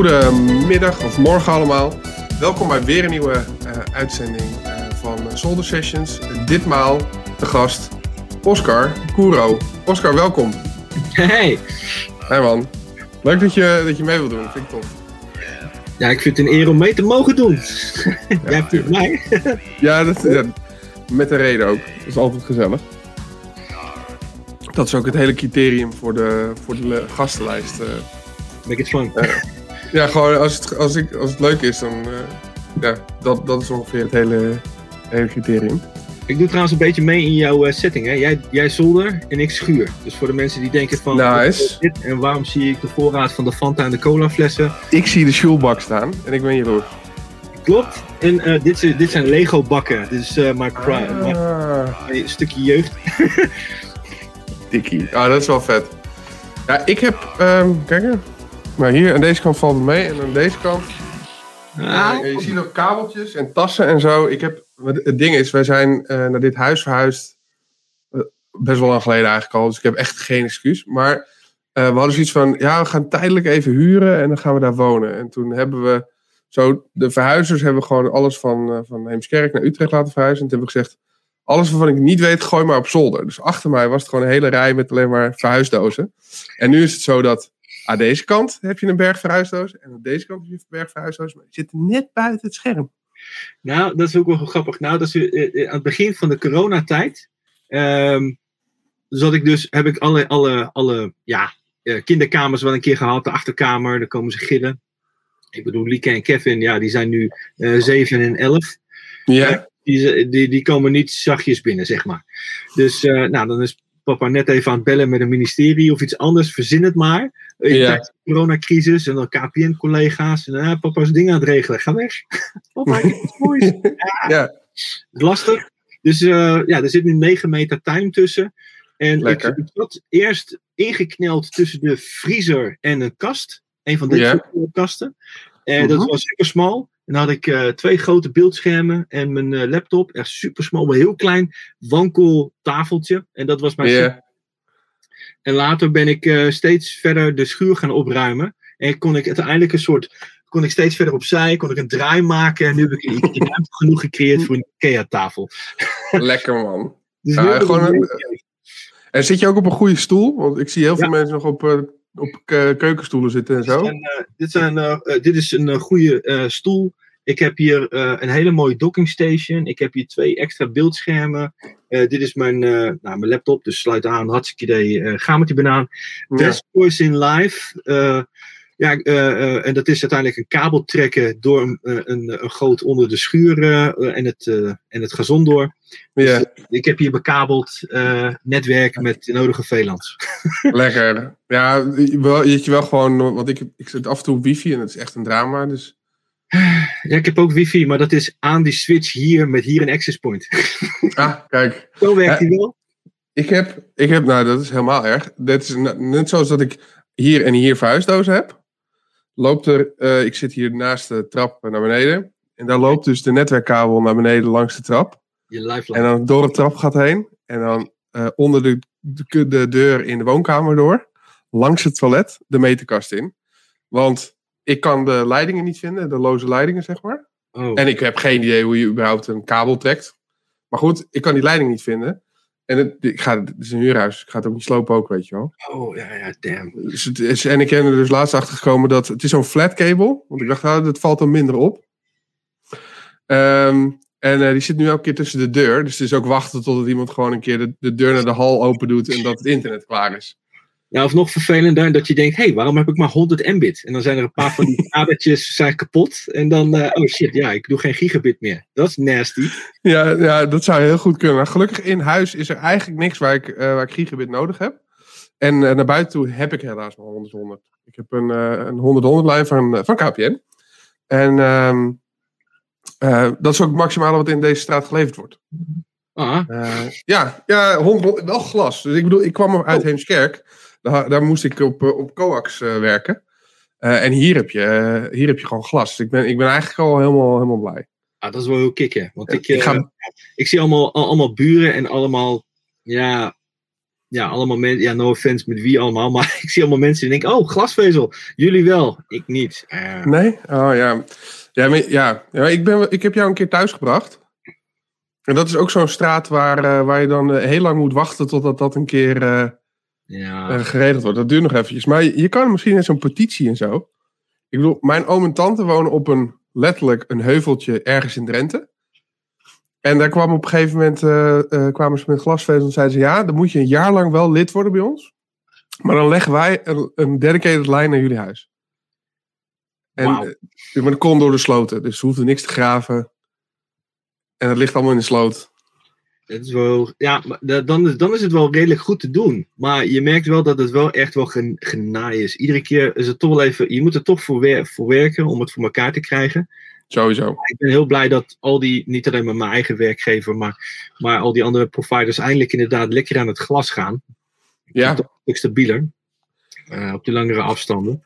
Goedemiddag of morgen allemaal. Welkom bij weer een nieuwe uh, uitzending uh, van Solder Sessions. ditmaal de gast Oscar Kouro. Oscar, welkom. Hey. Hey man. Leuk dat je, dat je mee wilt doen. Vind ik tof. Ja, ik vind het een eer om mee te mogen doen. Ja, Jij hebt het mij. ja, dat, ja, met een reden ook. Dat is altijd gezellig. Dat is ook het hele criterium voor de, voor de gastenlijst. Uh, Make it fun. Ja, gewoon als het, als ik, als het leuk is, dan. Uh, ja, dat, dat is ongeveer het hele, hele criterium. Ik doe trouwens een beetje mee in jouw uh, setting. Hè? Jij, jij zolder en ik schuur. Dus voor de mensen die denken van... Nice. Dit, en waarom zie ik de voorraad van de Fanta en de cola flessen? Ik zie de schoolbak staan en ik ben jaloers. Klopt. En uh, dit, dit zijn Lego bakken. Dit is uh, mijn prime. Ah. Een stukje jeugd. Dikkie. Ah, dat is wel vet. Ja, ik heb... Um, kijk eens. Maar hier aan deze kant valt het mee en aan deze kant. Ja. je ziet ook kabeltjes en tassen en zo. Ik heb, het ding is, wij zijn uh, naar dit huis verhuisd. Uh, best wel lang geleden eigenlijk al. Dus ik heb echt geen excuus. Maar we hadden zoiets van: ja, we gaan tijdelijk even huren en dan gaan we daar wonen. En toen hebben we zo, de verhuizers hebben gewoon alles van, van Heemskerk naar Utrecht laten verhuizen. En toen hebben we gezegd: alles waarvan ik niet weet, gooi maar op zolder. Dus achter mij was het gewoon een hele rij met alleen maar verhuisdozen. En nu is het zo dat aan deze kant heb je een berg verhuisdoos. En aan deze kant heb je een berg verhuisdoos. Maar die zitten net buiten het scherm. Nou, dat is ook wel grappig. Nou, dat is, uh, aan het begin van de coronatijd. Um, zat ik dus, heb ik alle, alle, alle ja, uh, kinderkamers wel een keer gehad. De achterkamer, daar komen ze gillen. Ik bedoel, Lieke en Kevin, ja, die zijn nu uh, 7 en 11. Ja. Die, die, die komen niet zachtjes binnen, zeg maar. Dus, nou, dan is papa net even aan het bellen met een ministerie of iets anders. Verzin het maar. In ja. de coronacrisis en dan KPN-collega's. En uh, papa is dingen aan het regelen. Ga weg. papa, moois. Ja. ja. Lastig. Dus uh, ja, er zit nu 9 meter tuin tussen. En ik, ik had eerst ingekneld tussen de vriezer en een kast. Een van deze ja. kasten. En uh -huh. dat was super smal. En dan had ik uh, twee grote beeldschermen en mijn uh, laptop. Echt super smal, maar heel klein. Wankel tafeltje. En dat was mijn yeah. En later ben ik uh, steeds verder de schuur gaan opruimen. En kon ik uiteindelijk een soort. Kon ik steeds verder opzij, kon ik een draai maken. En nu heb ik ruimte genoeg gecreëerd voor een IKEA-tafel. Lekker man. dus ja, gewoon een, en zit je ook op een goede stoel? Want ik zie heel veel ja. mensen nog op op keukenstoelen zitten en zo? Dit, zijn, uh, dit, zijn, dit is een uh, goede stoel. Ik heb hier een hele mooie docking station. Ik heb hier twee extra beeldschermen. dit is mijn, nou, mijn laptop, dus sluit aan. Hartstikke idee. ga met die banaan. Best ja. Voice in Live. ja, en dat is uiteindelijk een kabel trekken door een, een, een goot onder de schuur en, het, en het gazon door. Ja. Dus, ik heb hier bekabeld uh, netwerk met de nodige VLANs. Lekker. Ja, wel, je wel gewoon, want ik, ik zit af en toe op wifi en dat is echt een drama. Dus. Ja, ik heb ook wifi, maar dat is aan die switch hier met hier een access point. Ah, kijk. Zo werkt die wel. Ik heb, ik heb, nou dat is helemaal erg. Dat is net zoals dat ik hier en hier verhuisdozen heb. Loopt er, uh, ik zit hier naast de trap naar beneden. En daar loopt dus de netwerkkabel naar beneden langs de trap. Je en dan door het trapgat heen. En dan uh, onder de, de, de, deur in de woonkamer door. Langs het toilet de meterkast in. Want ik kan de leidingen niet vinden. De loze leidingen, zeg maar. Oh. En ik heb geen idee hoe je überhaupt een kabel trekt. Maar goed, ik kan die leiding niet vinden. En het, ik ga, het is een huurhuis. Ik ga het ook niet slopen ook, weet je wel. Oh, ja, ja, damn. Dus het is, en ik ben er dus laatst achter gekomen dat... Het is zo'n flat cable. Want ik dacht, nou, dat valt dan minder op. Um, en uh, die zit nu elke keer tussen de deur. Dus het is ook wachten totdat iemand gewoon een keer de, de deur naar de hal open doet en dat het internet klaar is. Ja, of nog vervelender dat je denkt, hé, hey, waarom heb ik maar 100 mbit? En dan zijn er een paar van die kabeltjes zijn kapot. En dan, uh, oh shit, ja, ik doe geen gigabit meer. Dat is nasty. Ja, ja dat zou heel goed kunnen. Gelukkig in huis is er eigenlijk niks waar ik, uh, waar ik gigabit nodig heb. En uh, naar buiten toe heb ik helaas maar 100 100. Ik heb een, een 100-100 lijn van, van KPN. En... Um, uh, dat is ook het maximale wat in deze straat geleverd wordt. Ah. Uh, ja, ja 100, wel glas. Dus ik bedoel, ik kwam uit oh. Heemskerk. Daar, daar, moest ik op, op coax werken. en hier heb, je, hier heb je gewoon glas. Dus ik ben, ik ben eigenlijk al helemaal, helemaal blij. Ah, dat is wel heel kicken. Want ik, ik, ga... ik zie allemaal, allemaal buren en allemaal, ja, ja, allemaal mensen, ja, no offense met wie allemaal, maar ik zie allemaal mensen die denken, oh, glasvezel, jullie wel, ik niet. Uh, nee? Oh ja. Ja, maar, ja. ja ik, ben, ik heb jou een keer thuis gebracht. En dat is ook zo'n straat waar, uh, waar je dan uh, heel lang moet wachten totdat dat een keer uh, ja. geregeld wordt. Dat duurt nog eventjes. Maar je, je kan misschien in zo'n petitie en zo. Ik bedoel, mijn oom en tante wonen op een letterlijk een heuveltje ergens in Drenthe. En daar kwam op een gegeven moment kwamen ze met glasvezel en zeiden ze: Ja, dan moet je een jaar lang wel lid worden bij ons. Maar dan leggen wij een, een dedicated lijn naar jullie huis. En wow. maar dat kon door de sloten, dus ze hoefden niks te graven. En het ligt allemaal in de sloot. Het is wel, ja, dan, dan is het wel redelijk goed te doen. Maar je merkt wel dat het wel echt wel gen, genaai is. Iedere keer is het toch wel even. Je moet er toch voor, wer, voor werken om het voor elkaar te krijgen. Sowieso. Ik ben heel blij dat al die, niet alleen maar mijn eigen werkgever, maar, maar al die andere providers eindelijk inderdaad lekker aan het glas gaan. Ja. Een stuk stabieler. Uh, op die langere afstanden.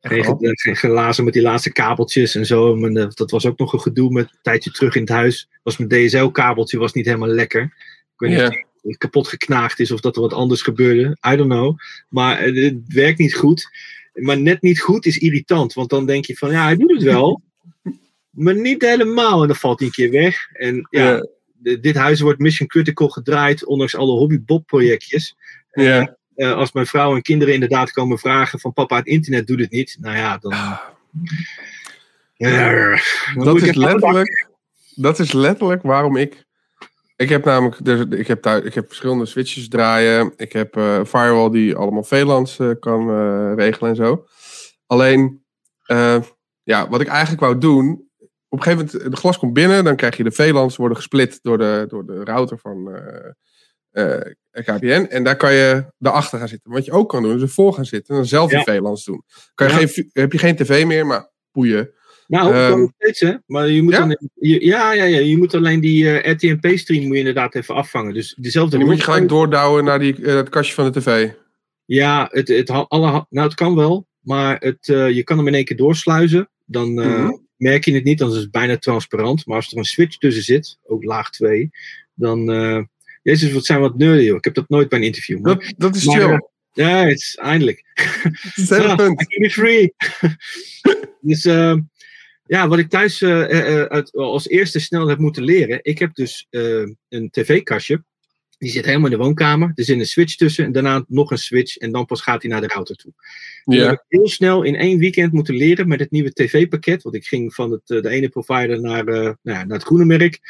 Geen, geen glazen met die laatste kabeltjes en zo. Maar, uh, dat was ook nog een gedoe met een tijdje terug in het huis. Was mijn DSL-kabeltje was niet helemaal lekker. Ik weet niet of het kapot geknaagd is of dat er wat anders gebeurde. I don't know. Maar uh, het werkt niet goed. Maar net niet goed is irritant. Want dan denk je van ja, hij doet het wel. maar niet helemaal. En dan valt hij een keer weg. En ja, yeah. de, dit huis wordt mission critical gedraaid. Ondanks alle hobby-bob-projectjes. Yeah uh, als mijn vrouw en kinderen inderdaad komen vragen van papa, het internet doet het niet. Nou ja, dan... Ja, dat, is letterlijk, dat is letterlijk waarom ik... Ik heb namelijk dus, ik heb thuis, ik heb verschillende switches draaien. Ik heb uh, een firewall die allemaal VLANs uh, kan uh, regelen en zo. Alleen, ja, wat ik eigenlijk wou doen... Op een gegeven moment, de glas komt binnen, dan krijg je de VLANs worden gesplit door de, door de router van uh, KPN. En daar kan je daarachter gaan zitten. Wat je ook kan doen, is ervoor gaan zitten en dan zelf je VLANs doen. Kan je geen, heb je geen tv meer, maar boeien. Nou, um, kan nog steeds, hè? Maar je moet ja? dan. Je, ja, ja, ja, je moet alleen die uh, RTMP-stream moet je inderdaad even afvangen. Dus dezelfde. Die moet je gelijk doordouwen naar die, uh, het kastje van de tv. Ja, het, het, alle, nou, het kan wel, maar het, uh, je kan hem in één keer doorsluizen. Dan mm -hmm. merk je het niet, dan is het bijna transparant. Maar als er een switch tussen zit, ook laag 2, dan Jezus, wat zijn wat nerdy, joh. Ik heb dat nooit bij een interview. Maar, dat, dat is maar, chill. Ja, het is eindelijk. Het is het hele punt. Free. dus uh, ja, wat ik thuis uh, uh, uit, als eerste snel heb moeten leren. Ik heb dus een tv-kastje. Die zit helemaal in de woonkamer. Er zit een switch tussen. En daarna nog een switch. En dan pas gaat hij naar de router toe. Ja. heb ik heel snel in één weekend moeten leren met het nieuwe tv-pakket. Want ik ging van het, de ene provider naar, nou, naar het groene merk.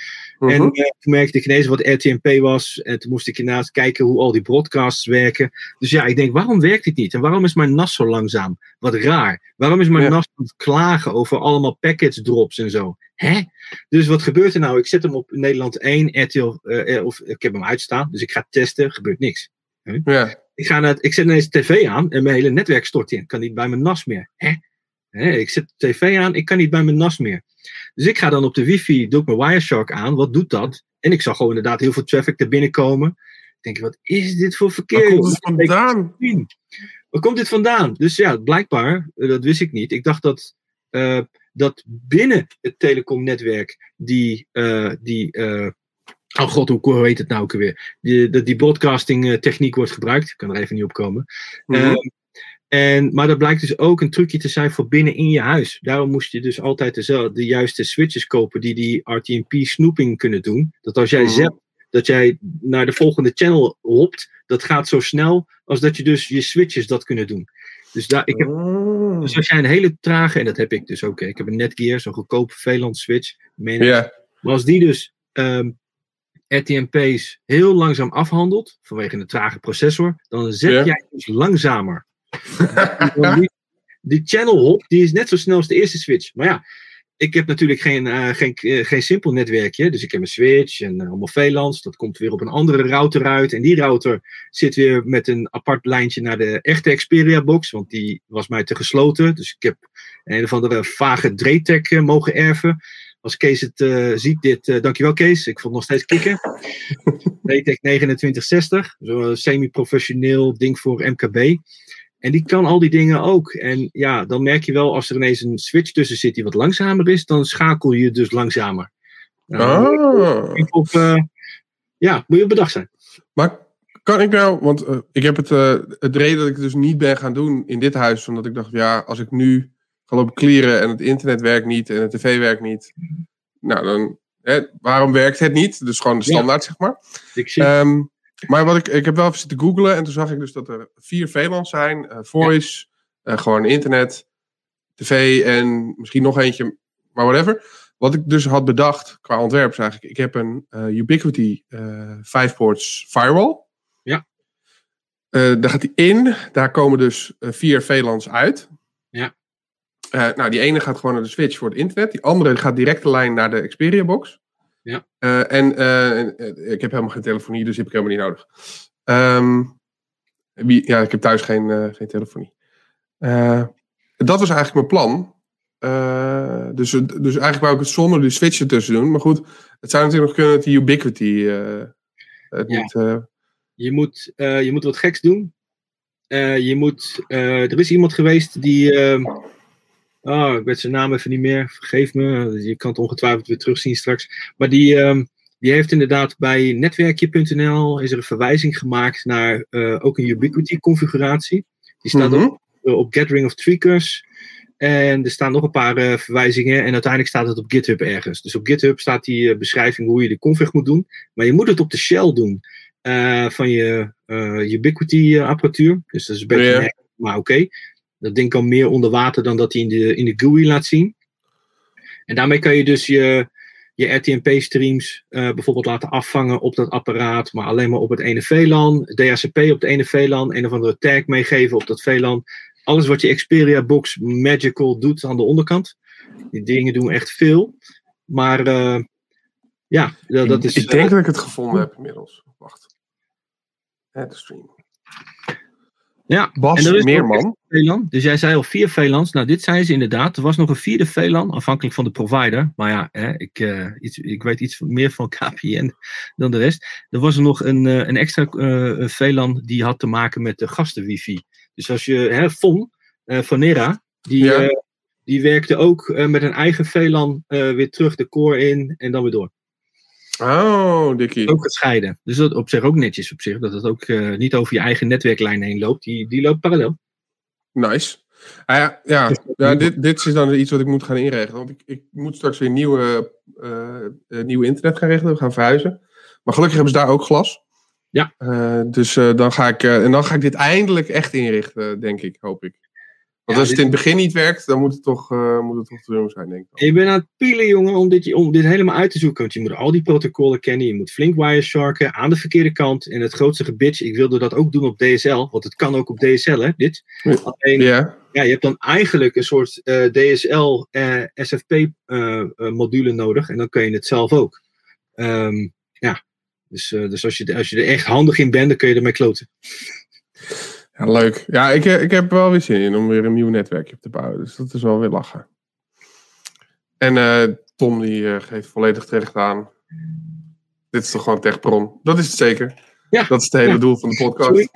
Uh -huh. En uh, toen merkte ik ineens wat RTMP was. En toen moest ik inderdaad kijken hoe al die broadcasts werken. Dus ja, ik denk, waarom werkt dit niet? En waarom is mijn NAS zo langzaam? Wat raar. Waarom is mijn ja. NAS aan het klagen over allemaal package drops en zo? Hè? Dus wat gebeurt er nou? Ik zet hem op Nederland 1, RTL, uh, of ik heb hem uitstaan, dus ik ga testen, gebeurt niks. Huh? Ja. Ik, ga naar, ik zet ineens tv aan en mijn hele netwerk stort in. Ik kan niet bij mijn NAS meer. Hè? Hè? Ik zet de tv aan, ik kan niet bij mijn NAS meer. Dus ik ga dan op de wifi, doe ik mijn Wireshark aan, wat doet dat? En ik zag gewoon inderdaad heel veel traffic er binnenkomen. Ik denk, wat is dit voor verkeer? Waar komt dit vandaan? Waar komt dit vandaan? Dus ja, blijkbaar, dat wist ik niet. Ik dacht dat... Uh, dat binnen het telecomnetwerk die, uh, die uh, oh god, hoe heet het nou ook weer? Die, die, die broadcasting techniek wordt gebruikt. Ik kan er even niet op komen. Mm Mhm. -hmm. En, maar dat blijkt dus ook een trucje te zijn voor binnen in je huis. Daarom moest je dus altijd de, de juiste switches kopen die die RTMP snoeping kunnen doen. Dat als jij Mhm. zet dat jij naar de volgende channel hopt, dat gaat zo snel als dat je dus je switches dat kunnen doen. Dus, daar, ik heb, Oh. dus als jij een hele trage, en dat heb ik dus ook, ik heb een Netgear, zo'n goedkope VLAN switch. Ja. Maar als die dus ehm RTMP's heel langzaam afhandelt, vanwege een trage processor, dan zet jij dus langzamer. Die, die channel hop, die is net zo snel als de eerste switch. Maar ja, ik heb natuurlijk geen, uh, geen, uh, geen simpel netwerkje. Dus ik heb een switch en uh, allemaal VLANs. Dat komt weer op een andere router uit. En die router zit weer met een apart lijntje naar de echte Xperia box. Want die was mij te gesloten. Dus ik heb een of andere vage Dretek uh, mogen erven. Als Kees het uh, ziet, dit, uh, dankjewel Kees. Ik vond nog steeds kicken. Dretek 2960. Zo'n semi-professioneel ding voor MKB. En die kan al die dingen ook. En ja, dan merk je wel als er ineens een switch tussen zit die wat langzamer is, dan schakel je dus langzamer. Oh. Op, uh, ja, moet je op bedacht zijn. Maar kan ik nou, want uh, ik heb het, uh, het reden dat ik het dus niet ben gaan doen in dit huis, omdat ik dacht, ja, als ik nu ga lopen clearen en het internet werkt niet en de tv werkt niet, nou dan, hè, waarom werkt het niet? Dus gewoon de standaard, ja. zeg maar. Ik zie. Um, maar wat ik, ik heb wel even zitten googlen en toen zag ik dus dat er vier VLANs zijn. Uh, voice, ja. uh, gewoon internet, tv en misschien nog eentje, maar whatever. Wat ik dus had bedacht qua ontwerp is eigenlijk, ik heb een uh, Ubiquiti 5 ports firewall. Ja. daar gaat die in, daar komen dus vier VLANs uit. Ja. nou, die ene gaat gewoon naar de switch voor het internet. Die andere gaat direct de lijn naar de Xperia box. Ja. Uh, en uh, ik heb helemaal geen telefonie, dus die heb ik helemaal niet nodig. Um, ja, ik heb thuis geen, uh, geen telefonie. dat was eigenlijk mijn plan. dus, dus eigenlijk wou ik het zonder die switch ertussen doen. Maar goed, het zou natuurlijk nog kunnen dat die Ubiquity het ja. niet... Je, moet, je moet wat geks doen. je moet, er is iemand geweest die... ehm, Oh, ik weet zijn naam even niet meer. Vergeef me. Je kan het ongetwijfeld weer terugzien straks. Maar die, um, die heeft inderdaad bij netwerkje.nl is er een verwijzing gemaakt naar uh, ook een Ubiquity configuratie. Die staat Mhm. op, uh, op Gathering of Tweakers. En er staan nog een paar uh, verwijzingen. En uiteindelijk staat het op GitHub ergens. Dus op GitHub staat die beschrijving hoe je de config moet doen. Maar je moet het op de shell doen van je Ubiquity apparatuur. Dus dat is een beetje maar oké. Okay. Dat ding kan meer onder water dan dat hij in de, in de GUI laat zien. En daarmee kan je dus je, je RTMP-streams uh, bijvoorbeeld laten afvangen op dat apparaat, maar alleen maar op het ene VLAN. DHCP op het ene VLAN, een of andere tag meegeven op dat VLAN. Alles wat je Xperia Box Magical doet aan de onderkant. Die dingen doen echt veel. Maar uh, ja, dat, dat is... Ik denk uh, dat ik het gevonden heb inmiddels. Wacht. Add stream. Ja, Bas en er is Meerman. VLAN. Dus jij zei al vier VLANs. Nou, dit zijn ze inderdaad. Er was nog een vierde VLAN, afhankelijk van de provider. Maar ja, hè, ik, uh, iets, ik weet iets meer van KPN dan de rest. Er was er nog een, uh, een extra uh, VLAN die had te maken met de gasten-wifi. Dus als je, hè, Von, van Nera, die, Ja. die werkte ook met een eigen VLAN weer terug de core in en dan weer door. Oh, Dikkie. Ook gescheiden. Dus dat op zich ook netjes op zich. Dat het ook uh, niet over je eigen netwerklijn heen loopt. Die, die loopt parallel. Nice. Ah, ja, ja, ja dit, dit is dan iets wat ik moet gaan inregelen. Want ik, ik moet straks weer nieuwe, uh, nieuwe internet gaan regelen. We gaan verhuizen. Maar gelukkig hebben ze daar ook glas. Ja. Uh, dus dan ga ik, en dan ga ik dit eindelijk echt inrichten, denk ik, hoop ik. Want Ja, als het in het begin niet werkt, dan moet het toch, uh, moet het toch te doen zijn, denk ik. Je bent aan het pielen, jongen, om dit, om dit helemaal uit te zoeken. Want je moet al die protocollen kennen. Je moet flink wiresharken aan de verkeerde kant. En het grootste gebitch, ik wilde dat ook doen op DSL. Want het kan ook op DSL, hè, dit. Alleen, Ja. ja, je hebt dan eigenlijk een soort uh, DSL uh, SFP uh, module nodig. En dan kun je het zelf ook. Um, ja, dus, dus als, je, als je er echt handig in bent, dan kun je ermee kloten. Ja, leuk. Ja, ik, ik heb wel weer zin in om weer een nieuw netwerkje te bouwen. Dus dat is wel weer lachen. En uh, Tom die uh, geeft volledig terecht aan. Dit is toch gewoon techbron. Dat is het zeker. Ja. Dat is het hele Ja. doel van de podcast.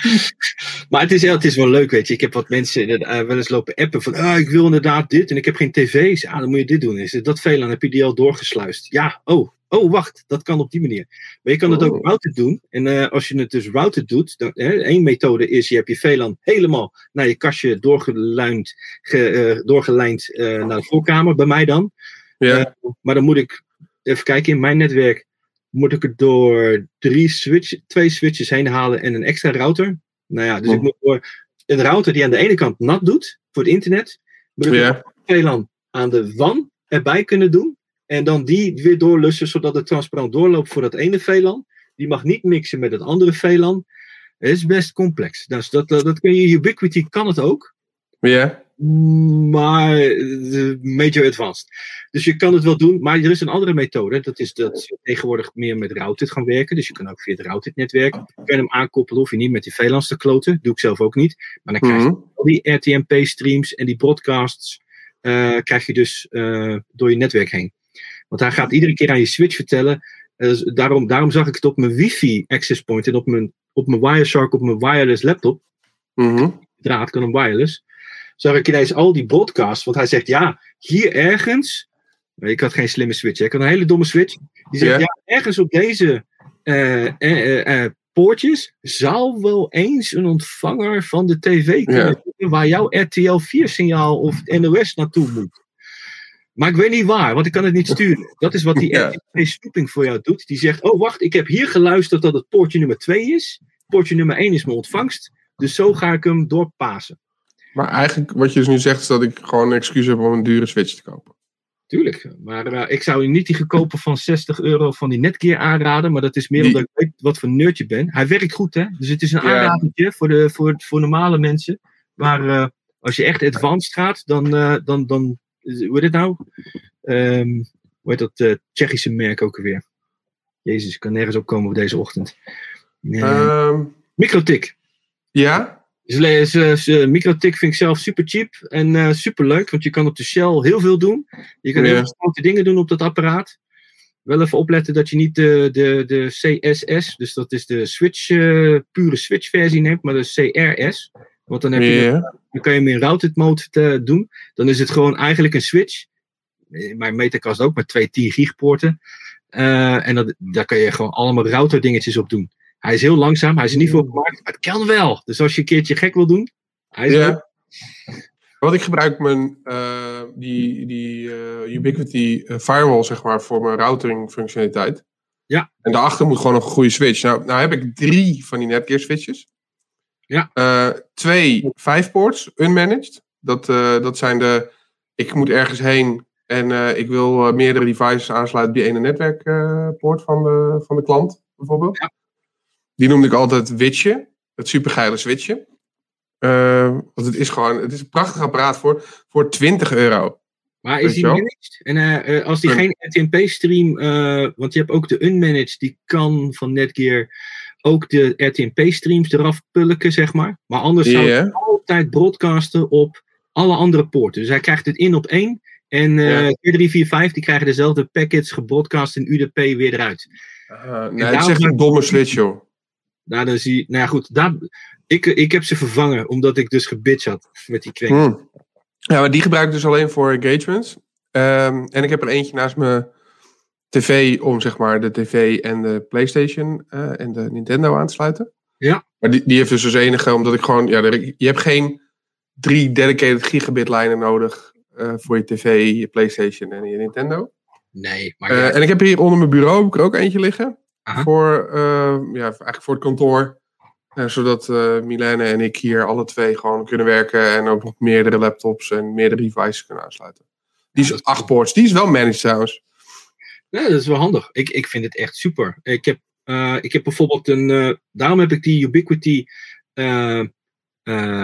maar het is, het is wel leuk, weet je. Ik heb wat mensen uh, wel eens lopen appen van, ah, ik wil inderdaad dit en ik heb geen tv's. Ah, dan moet je dit doen. Is dat veel, dan heb je die al doorgesluist. Ja, oh, oh, wacht, dat kan op die manier. Maar je kan het Oh. ook routed doen. En uh, als je het dus routed doet, dan, hè, één methode is, je hebt je VLAN helemaal naar je kastje doorgelijnd, ge, uh, doorgelijnd naar de voorkamer, bij mij dan. Ja. maar dan moet ik, even kijken, in mijn netwerk moet ik het door drie switch, twee switches heen halen en een extra router. Nou ja, dus Oh. ik moet door een router die aan de ene kant nat doet voor het internet, moet ik Ja. VLAN aan de WAN erbij kunnen doen. En dan die weer doorlussen, zodat het transparant doorloopt voor dat ene VLAN. Die mag niet mixen met het andere VLAN. Het is best complex. Dus dat, dat, dat kun je, Ubiquity kan het ook. Ja. Maar uh, major advanced. Dus je kan het wel doen, maar er is een andere methode. Dat is dat je tegenwoordig meer met routed gaan werken. Dus je kan ook via het routed netwerk. Kun je hem aankoppelen, hoef je niet met die VLANs te kloten. Doe ik zelf ook niet. Maar dan krijg je Mhm. al die RTMP streams en die broadcasts. Uh, krijg je dus uh, door je netwerk heen. Want hij gaat iedere keer aan je switch vertellen. Uh, daarom, daarom zag ik het op mijn wifi access point en op mijn, op mijn Wireshark, op mijn wireless laptop. Mhm. Draad kan een wireless zag ik ineens al die broadcasts. Want hij zegt, ja, hier ergens. Ik had geen slimme switch, hè. ik had een hele domme switch. Die zegt, Ja. ja, ergens op deze uh, uh, uh, poortjes zou wel eens een ontvanger van de tv kunnen waar jouw RTL 4 signaal of NOS naartoe moet. Maar ik weet niet waar, want ik kan het niet sturen. Dat is wat die Ja. RTL spooping voor jou doet. Die zegt, oh wacht, ik heb hier geluisterd dat het poortje nummer 2 is. Poortje nummer 1 is mijn ontvangst. Dus zo ga ik hem doorpassen. Maar eigenlijk, wat je dus nu zegt, is dat ik gewoon een excuus heb om een dure Switch te kopen. Tuurlijk, maar eh, ik zou je niet die goedkope van 60 euro van die Netgear aanraden. Maar dat is meer Die- omdat ik weet wat voor nerd je bent. Hij werkt goed, hè? Dus het is een Ja. aanradertje voor, de, voor, voor normale mensen. Maar eh, als je echt advanced gaat, dan, eh, dan, dan hoe heet het nou? Ehm hoe heet dat eh, Tsjechische merk ook alweer? Jezus, ik kan nergens opkomen op deze ochtend. Ehm, Microtik. ja? Dus, Microtik vind ik zelf super cheap en eh, super leuk, want je kan op de Shell heel veel doen. Je kan heel veel grote dingen doen op dat apparaat. Wel even opletten dat je niet de, de, de CSS, dus dat is de Switch, eh, pure Switch versie neemt, maar de CRS. Want dan, heb je, Ja. dan kan je hem in routed mode te- doen. Dan is het gewoon eigenlijk een Switch. Eh, Mijn Metacast ook met twee 10 gig poorten. Eh, en dat, daar kan je gewoon allemaal router dingetjes op doen. Hij is heel langzaam, hij is niet voor gemaakt, maar het kan wel. Dus als je een keertje gek wil doen, hij is goed. Want ik gebruik mijn, eh, die, die eh, Ubiquity eh, firewall, zeg maar, voor mijn routing functionaliteit. Ja. En daarachter moet gewoon een goede switch. Nou, nou heb ik drie van die Netgear switches. Ja. Eh, twee vijfports, unmanaged. Dat, eh, dat zijn de, ik moet ergens heen en eh, ik wil meerdere devices aansluiten op die ene netwerkpoort van, de, van de klant, bijvoorbeeld. Ja. Die noemde ik altijd Witje, het supergeile switchje. Eh, want het is gewoon, het is een prachtig apparaat voor, voor 20 euro. Maar is die managed? En als die Een- geen RTMP-stream, want je hebt ook de unmanaged, die kan van Netgear ook de RTMP-streams eraf pulken, zeg maar. Maar anders zou het altijd broadcasten op alle andere poorten. Dus hij krijgt het in op één. En Ja. 2, 3, 4, 5, die krijgen dezelfde packets gebroadcast in UDP weer eruit. Uh, nee, het is echt een domme switch, joh. Nou, dan zie je, nou ja, goed, daar, ik, ik heb ze vervangen, omdat ik dus gebitcht had met die kring. Hmm. Ja, maar die gebruik ik dus alleen voor engagements. Ehm, en ik heb er eentje naast mijn tv om zeg maar de tv en de PlayStation eh, en de Nintendo aan te sluiten. Ja. Maar die, die heeft dus als enige, omdat ik gewoon, ja, je hebt geen drie dedicated gigabit lijnen nodig eh, voor je tv, je PlayStation en je Nintendo. Nee, maar Eh, ja, en ik heb hier onder mijn bureau heb ik er ook eentje liggen. Aha. Voor, ja, eigenlijk voor het kantoor. Zodat Milene en ik hier alle twee gewoon kunnen werken. En ook nog meerdere laptops en meerdere devices kunnen aansluiten. Die is is acht ports. Die is wel managed trouwens. Ja, dat is wel handig. Ik, ik vind het echt super. Ik heb, eh, ik heb bijvoorbeeld een. eh, daarom heb ik die Ubiquity eh,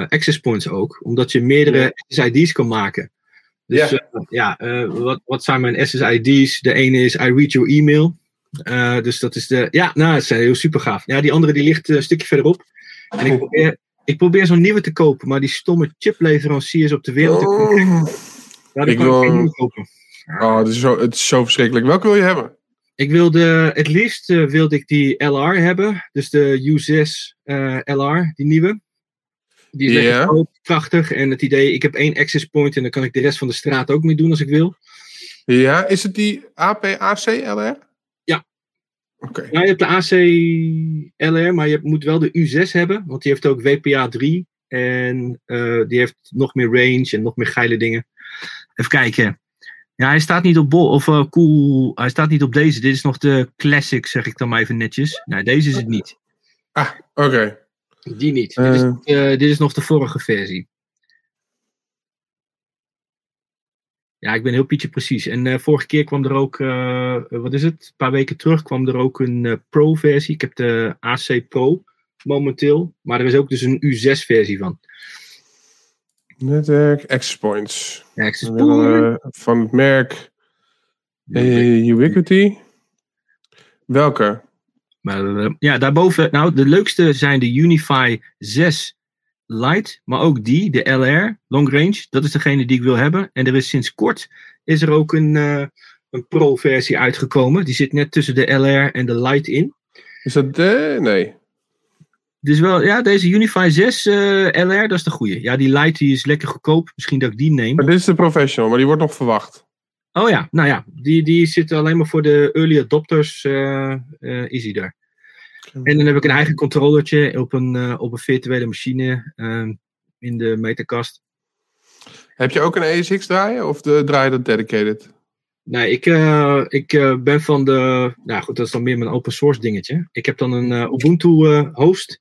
access points ook. Omdat je meerdere SSID's kan maken. Dus Ja. ja, wat, wat zijn mijn SSID's? De ene is I read your email. Dus dat is de. Ja, nou, het zijn heel super gaaf. Ja, die andere die ligt een stukje verderop. En ik probeer, ik probeer zo'n nieuwe te kopen, maar die stomme chipleveranciers op de wereld. Oh, Ja, die ik kan wil- ik kopen. Oh, het, is zo, het is zo verschrikkelijk. Welke wil je hebben? Ik wilde, het liefst eh, wilde ik die LR hebben. Dus de U6 eh, LR, die nieuwe. Die is Ja. groot, krachtig. En het idee, ik heb één access point en dan kan ik de rest van de straat ook mee doen als ik wil. Ja, is het die APAC LR? Ja. Oké. Nou, je hebt de AC LR, maar je moet wel de U6 hebben. Want die heeft ook WPA 3. En eh, die heeft nog meer range en nog meer geile dingen. Even kijken. Ja, hij staat niet op bol of eh, cool. Hij staat niet op deze. Dit is nog de classic, zeg ik dan maar even netjes. Nee, deze is het niet. Ah, oké. Die niet. Dit, is, Eh. dit is nog de vorige versie. Ja, ik ben heel pietje precies. En eh, vorige keer kwam er ook, eh, wat is het? Een paar weken terug kwam er ook een eh, Pro-versie. Ik heb de AC Pro momenteel. Maar er is ook dus een U6-versie van. Netwerk, access points. Eh, van het merk eh, Ubiquity. Welke? Maar, eh, ja, daarboven, nou, de leukste zijn de Unify 6 Lite, maar ook die, de LR, Long Range, dat is degene die ik wil hebben. En er is sinds kort, is er ook een, een Pro-versie uitgekomen. Die zit net tussen de LR en de Lite in. Is dat de? Nee. Dus wel, ja, deze Unify 6 eh, LR, dat is de goede. Ja, die Lite die is lekker goedkoop. Misschien dat ik die neem. Maar dit is de professional, maar die wordt nog verwacht. Oh ja, nou ja, die, die zit alleen maar voor de early adopters. eh eh is hij daar. En dan heb ik een eigen controllertje op een, uh, op een virtuele machine uh, in de meterkast. Heb je ook een ESX draaien of de, draai je dat dedicated? Nee, ik, uh, ik uh, ben van de. Nou goed, dat is dan meer mijn open source dingetje. Ik heb dan een uh, Ubuntu host.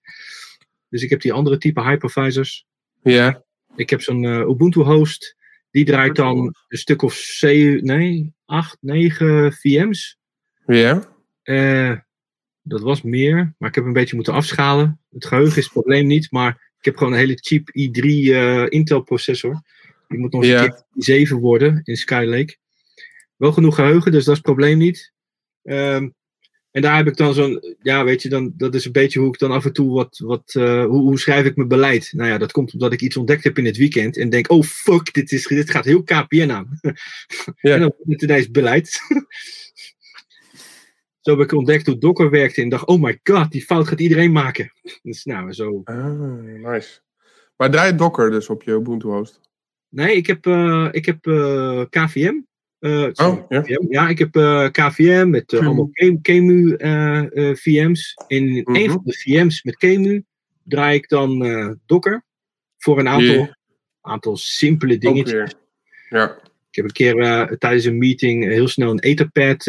Dus ik heb die andere type hypervisors. Ja. Ik heb zo'n Ubuntu host. Die draait dan een stuk of zeven, nee, acht, negen VM's. Ja. dat was meer, maar ik heb een beetje moeten afschalen. Het geheugen is het probleem niet, maar ik heb gewoon een hele cheap i3 Intel processor. Die moet nog eens een keer i7 worden in Skylake. Wel genoeg geheugen, dus dat is het probleem niet. Ehm, en daar heb ik dan zo'n, ja, weet je, dan, dat is een beetje hoe ik dan af en toe wat, wat uh, hoe, hoe schrijf ik mijn beleid? Nou ja, dat komt omdat ik iets ontdekt heb in het weekend en denk, oh fuck, dit, is, dit gaat heel KPN aan. Ja. en dan wordt het ineens beleid. zo heb ik ontdekt hoe Docker werkte en dacht, oh my god, die fout gaat iedereen maken. Dus nou, zo. Ah, nice. Maar draai je Docker dus op je Ubuntu host? Nee, ik heb, uh, ik heb uh, KVM. Uh, oh, ja. Ja, ik heb uh, KVM met uh, allemaal KEMU VM's. In mm -hmm. een van de VM's met KEMU draai ik dan Docker voor een aantal, Yeah. aantal simpele dingetjes. Ja. Ik heb een keer tijdens een meeting heel snel een Etherpad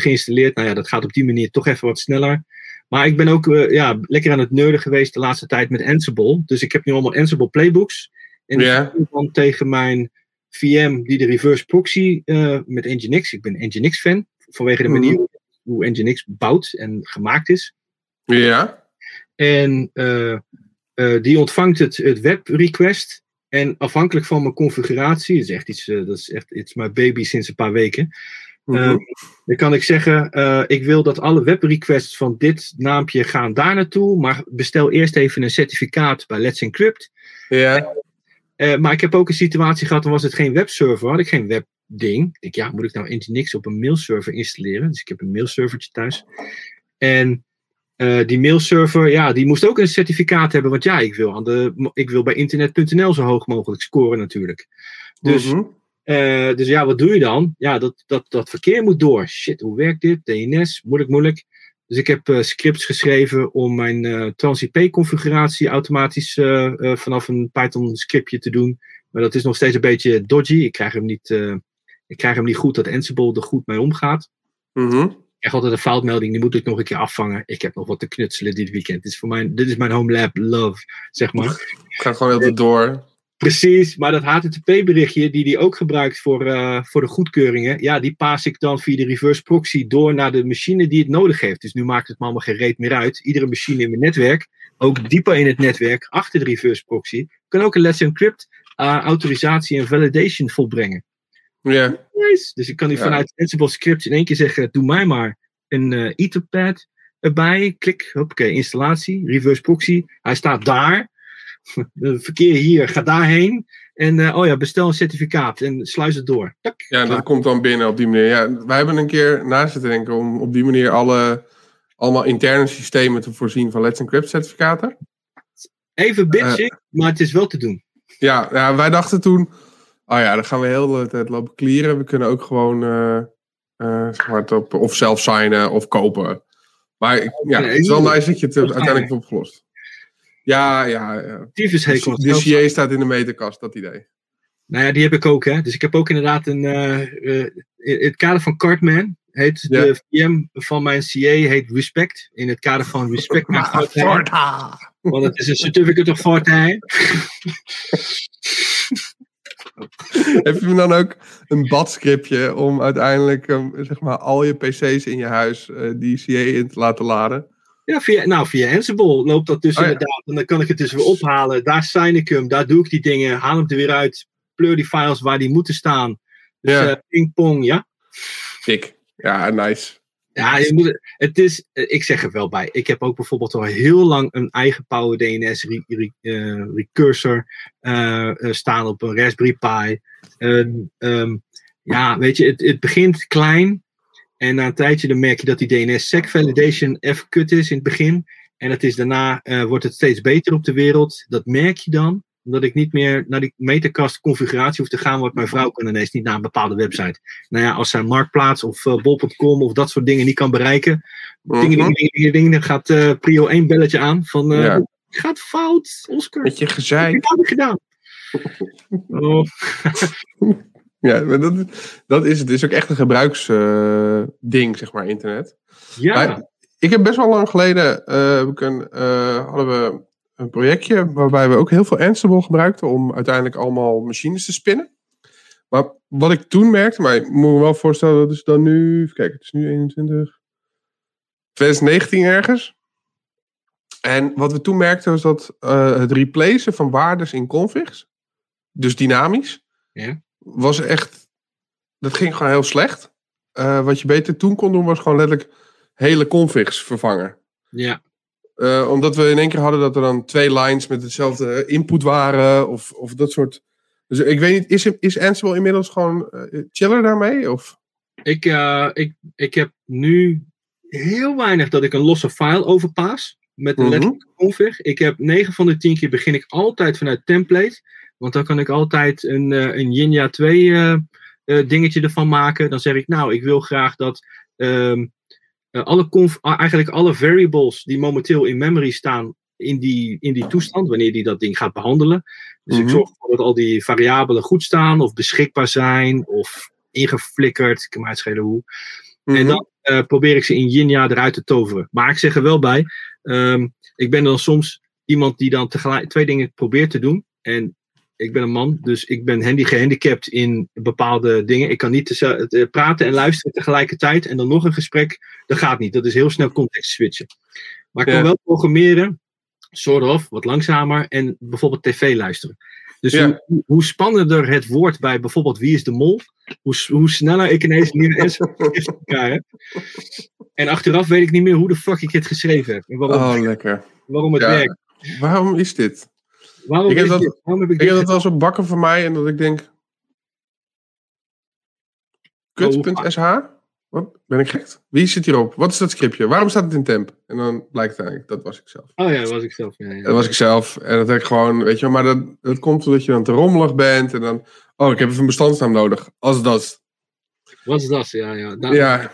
geïnstalleerd. Nou ja, dat gaat op die manier toch even wat sneller. Maar ik ben ook ja, lekker aan het nerden geweest de laatste tijd met Ansible. Dus ik heb nu allemaal Ansible playbooks. En Ja. dan tegen mijn VM die de reverse proxy uh, met Nginx. Ik ben Nginx fan vanwege de manier Mhm. hoe Nginx bouwt en gemaakt is. Ja. En uh, uh, die ontvangt het, het web request. En afhankelijk van mijn configuratie, dat is echt iets, dat is echt it's my baby sinds een paar weken. Mhm. Dan kan ik zeggen, ik wil dat alle webrequests van dit naampje gaan daar naartoe, maar bestel eerst even een certificaat bij Let's Encrypt. Ja. Uh, maar ik heb ook een situatie gehad, dan was het geen webserver, had ik geen webding. Ik denk, ja, moet ik nou Nginx op een mailserver installeren? Dus ik heb een mailservertje thuis. En uh, die mailserver, ja, die moest ook een certificaat hebben, want ja, ik wil, aan de, ik wil bij internet.nl zo hoog mogelijk scoren natuurlijk. Dus, -hmm. uh, dus ja, wat doe je dan? Ja, dat, dat, dat verkeer moet door. Shit, hoe werkt dit? DNS, moeilijk, moeilijk. Dus ik heb uh, scripts geschreven om mijn uh, TransIP-configuratie automatisch uh, vanaf een Python-scriptje te doen. Maar dat is nog steeds een beetje dodgy. Ik krijg hem niet, eh, ik krijg hem niet goed dat Ansible er goed mee omgaat. Mm -hmm. Ik krijg altijd een foutmelding, die moet ik nog een keer afvangen. Ik heb nog wat te knutselen dit weekend. Dit is, voor mijn, dit is mijn home lab love, zeg maar. Ik ga gewoon altijd door. Precies, maar dat HTTP-berichtje die die ook gebruikt voor, uh, voor de goedkeuringen, ja, die paas ik dan via de reverse proxy door naar de machine die het nodig heeft. Dus nu maakt het me allemaal geen reet meer uit. Iedere machine in mijn netwerk, ook dieper in het netwerk, achter de reverse proxy, kan ook een Let's Encrypt uh, autorisatie en validation volbrengen. Ja. Nice. Dus ik kan nu vanuit Ansible scripts in één keer zeggen, doe mij maar een uh, Etherpad erbij, klik, hoppakee, installatie, reverse proxy, hij staat daar. verkeer hier, ga daarheen. En uh, oh ja, bestel een certificaat en sluis het door. Tak, ja, dat komt dan binnen op die manier. Ja, wij hebben een keer naast zitten denken om op die manier alle, allemaal interne systemen te voorzien van Let's Encrypt certificaten. Even bitching, uh, maar het is wel te doen. Ja, ja, wij dachten toen, oh ja, dan gaan we heel de tijd lopen clearen. We kunnen ook gewoon uh, zeg maar op, of zelf signen of kopen. Maar ja, het is wel nice dat je het uiteindelijk hebt opgelost. Ja, ja. ja. Tyfushekel. De CA staat in de meterkast, dat idee. Nou ja, die heb ik ook, hè. Dus ik heb ook inderdaad een... Uh, uh, in het kader van Cartman heet Ja. de VM van mijn CA heet Respect. In het kader van Respect naar. Want het is een certificate of Fortnite. Heb je dan ook een badscriptje om uiteindelijk um, zeg maar, al je PC's in je huis uh, die CA in te laten laden? Ja, via, nou, via Ansible loopt dat dus Oh, ja. inderdaad. En dan kan ik het dus weer ophalen. Daar sign ik hem, daar doe ik die dingen, haal hem er weer uit. Pleur die files waar die moeten staan. Dus Ja. eh, pingpong, ja. Ik. Ja, nice. Ja, je moet, het is, eh, ik zeg er wel bij. Ik heb ook bijvoorbeeld al heel lang een eigen Power DNS re, re, uh, recursor uh, uh, staan op een Raspberry Pi. Um, ja, weet je, het, het begint klein. En na een tijdje dan merk je dat die DNS-sec validation even kut is in het begin. En het is daarna uh, wordt het steeds beter op de wereld. Dat merk je dan. Omdat ik niet meer naar die metacast configuratie hoef te gaan. Want mijn vrouw kan ineens niet naar een bepaalde website. Nou ja, als zij Marktplaats of uh, bol.com of dat soort dingen niet kan bereiken. Mhm. Dingen, dingen, dingen, dingen, dan gaat uh, Prio 1 belletje aan. Van, uh, Ja. gaat fout, Oscar. Je Wat heb gezeik. je nou weer gedaan? Oh, Ja, maar dat, dat is het. Het is ook echt een gebruiksding, zeg maar, internet. ja, Maar ik heb best wel lang geleden eh, heb ik een, eh, hadden we een projectje waarbij we ook heel veel Ansible gebruikten om uiteindelijk allemaal machines te spinnen. Maar wat ik toen merkte, maar ik moet me wel voorstellen, dat is dan nu, even kijken, het is nu 21, 2019 ergens. En wat we toen merkten was dat eh, het replacen van waardes in configs, dus dynamisch, Ja. Was echt, dat ging gewoon heel slecht. Eh, wat je beter toen kon doen was gewoon letterlijk hele configs vervangen. ja. Eh, omdat we in één keer hadden dat er dan twee lines met hetzelfde input waren. Of, of dat soort. Dus ik weet niet, is, is Ansible inmiddels gewoon eh, chiller daarmee? Of? Ik, ik, ik heb nu heel weinig dat ik een losse file overpaas. Met een Mhm. letterlijke config. Ik heb 9 van de 10 keer begin ik altijd vanuit template. Want dan kan ik altijd een, eh, een Jinja 2 eh, eh, dingetje ervan maken. Dan zeg ik, nou, ik wil graag dat ehm, eh, alle conf, eigenlijk alle variables die momenteel in memory staan in die, in die toestand, wanneer die dat ding gaat behandelen. Dus ik Mhm. zorg ervoor dat al die variabelen goed staan, of beschikbaar zijn, of ingeflikkerd. Ik kan me uitschelen hoe. En Mhm. dan probeer ik ze in Jinja eruit te toveren. Maar ik zeg er wel bij, ehm, ik ben dan soms iemand die dan tegelijk twee dingen probeert te doen. En ik ben een man, dus ik ben handy gehandicapt in bepaalde dingen. Ik kan niet eh, praten en luisteren tegelijkertijd en dan nog een gesprek. Dat gaat niet. Dat is heel snel context switchen. Maar ik kan Ja. wel programmeren, sort of, wat langzamer en bijvoorbeeld tv luisteren. Dus Ja. hoe, hoe spannender het wordt bij bijvoorbeeld Wie is de Mol, hoe, hoe sneller ik ineens meer en elkaar heb. En achteraf weet ik niet meer hoe de fuck ik het geschreven heb. En waarom, Oh, lekker. waarom het Ja. werkt. Waarom is dit? Waarom, Ik heb dat- dit? waarom heb ik heb dat wel zo bakken van mij en dat ik denk. Kut.sh? Wat? Ben ik gek? Wie zit hierop? Wat is dat scriptje? Waarom staat het in temp? En dan blijkt het eigenlijk, dat was ik zelf. Oh ja, dat was ik zelf. Ja, ja. Dat was ik zelf. En dat heb ik gewoon, weet je wel, maar dat, dat komt omdat je dan te rommelig bent. En dan, oh, ik heb even een bestandsnaam nodig. Als dat. Wat is dat? Ja, ja. Ja,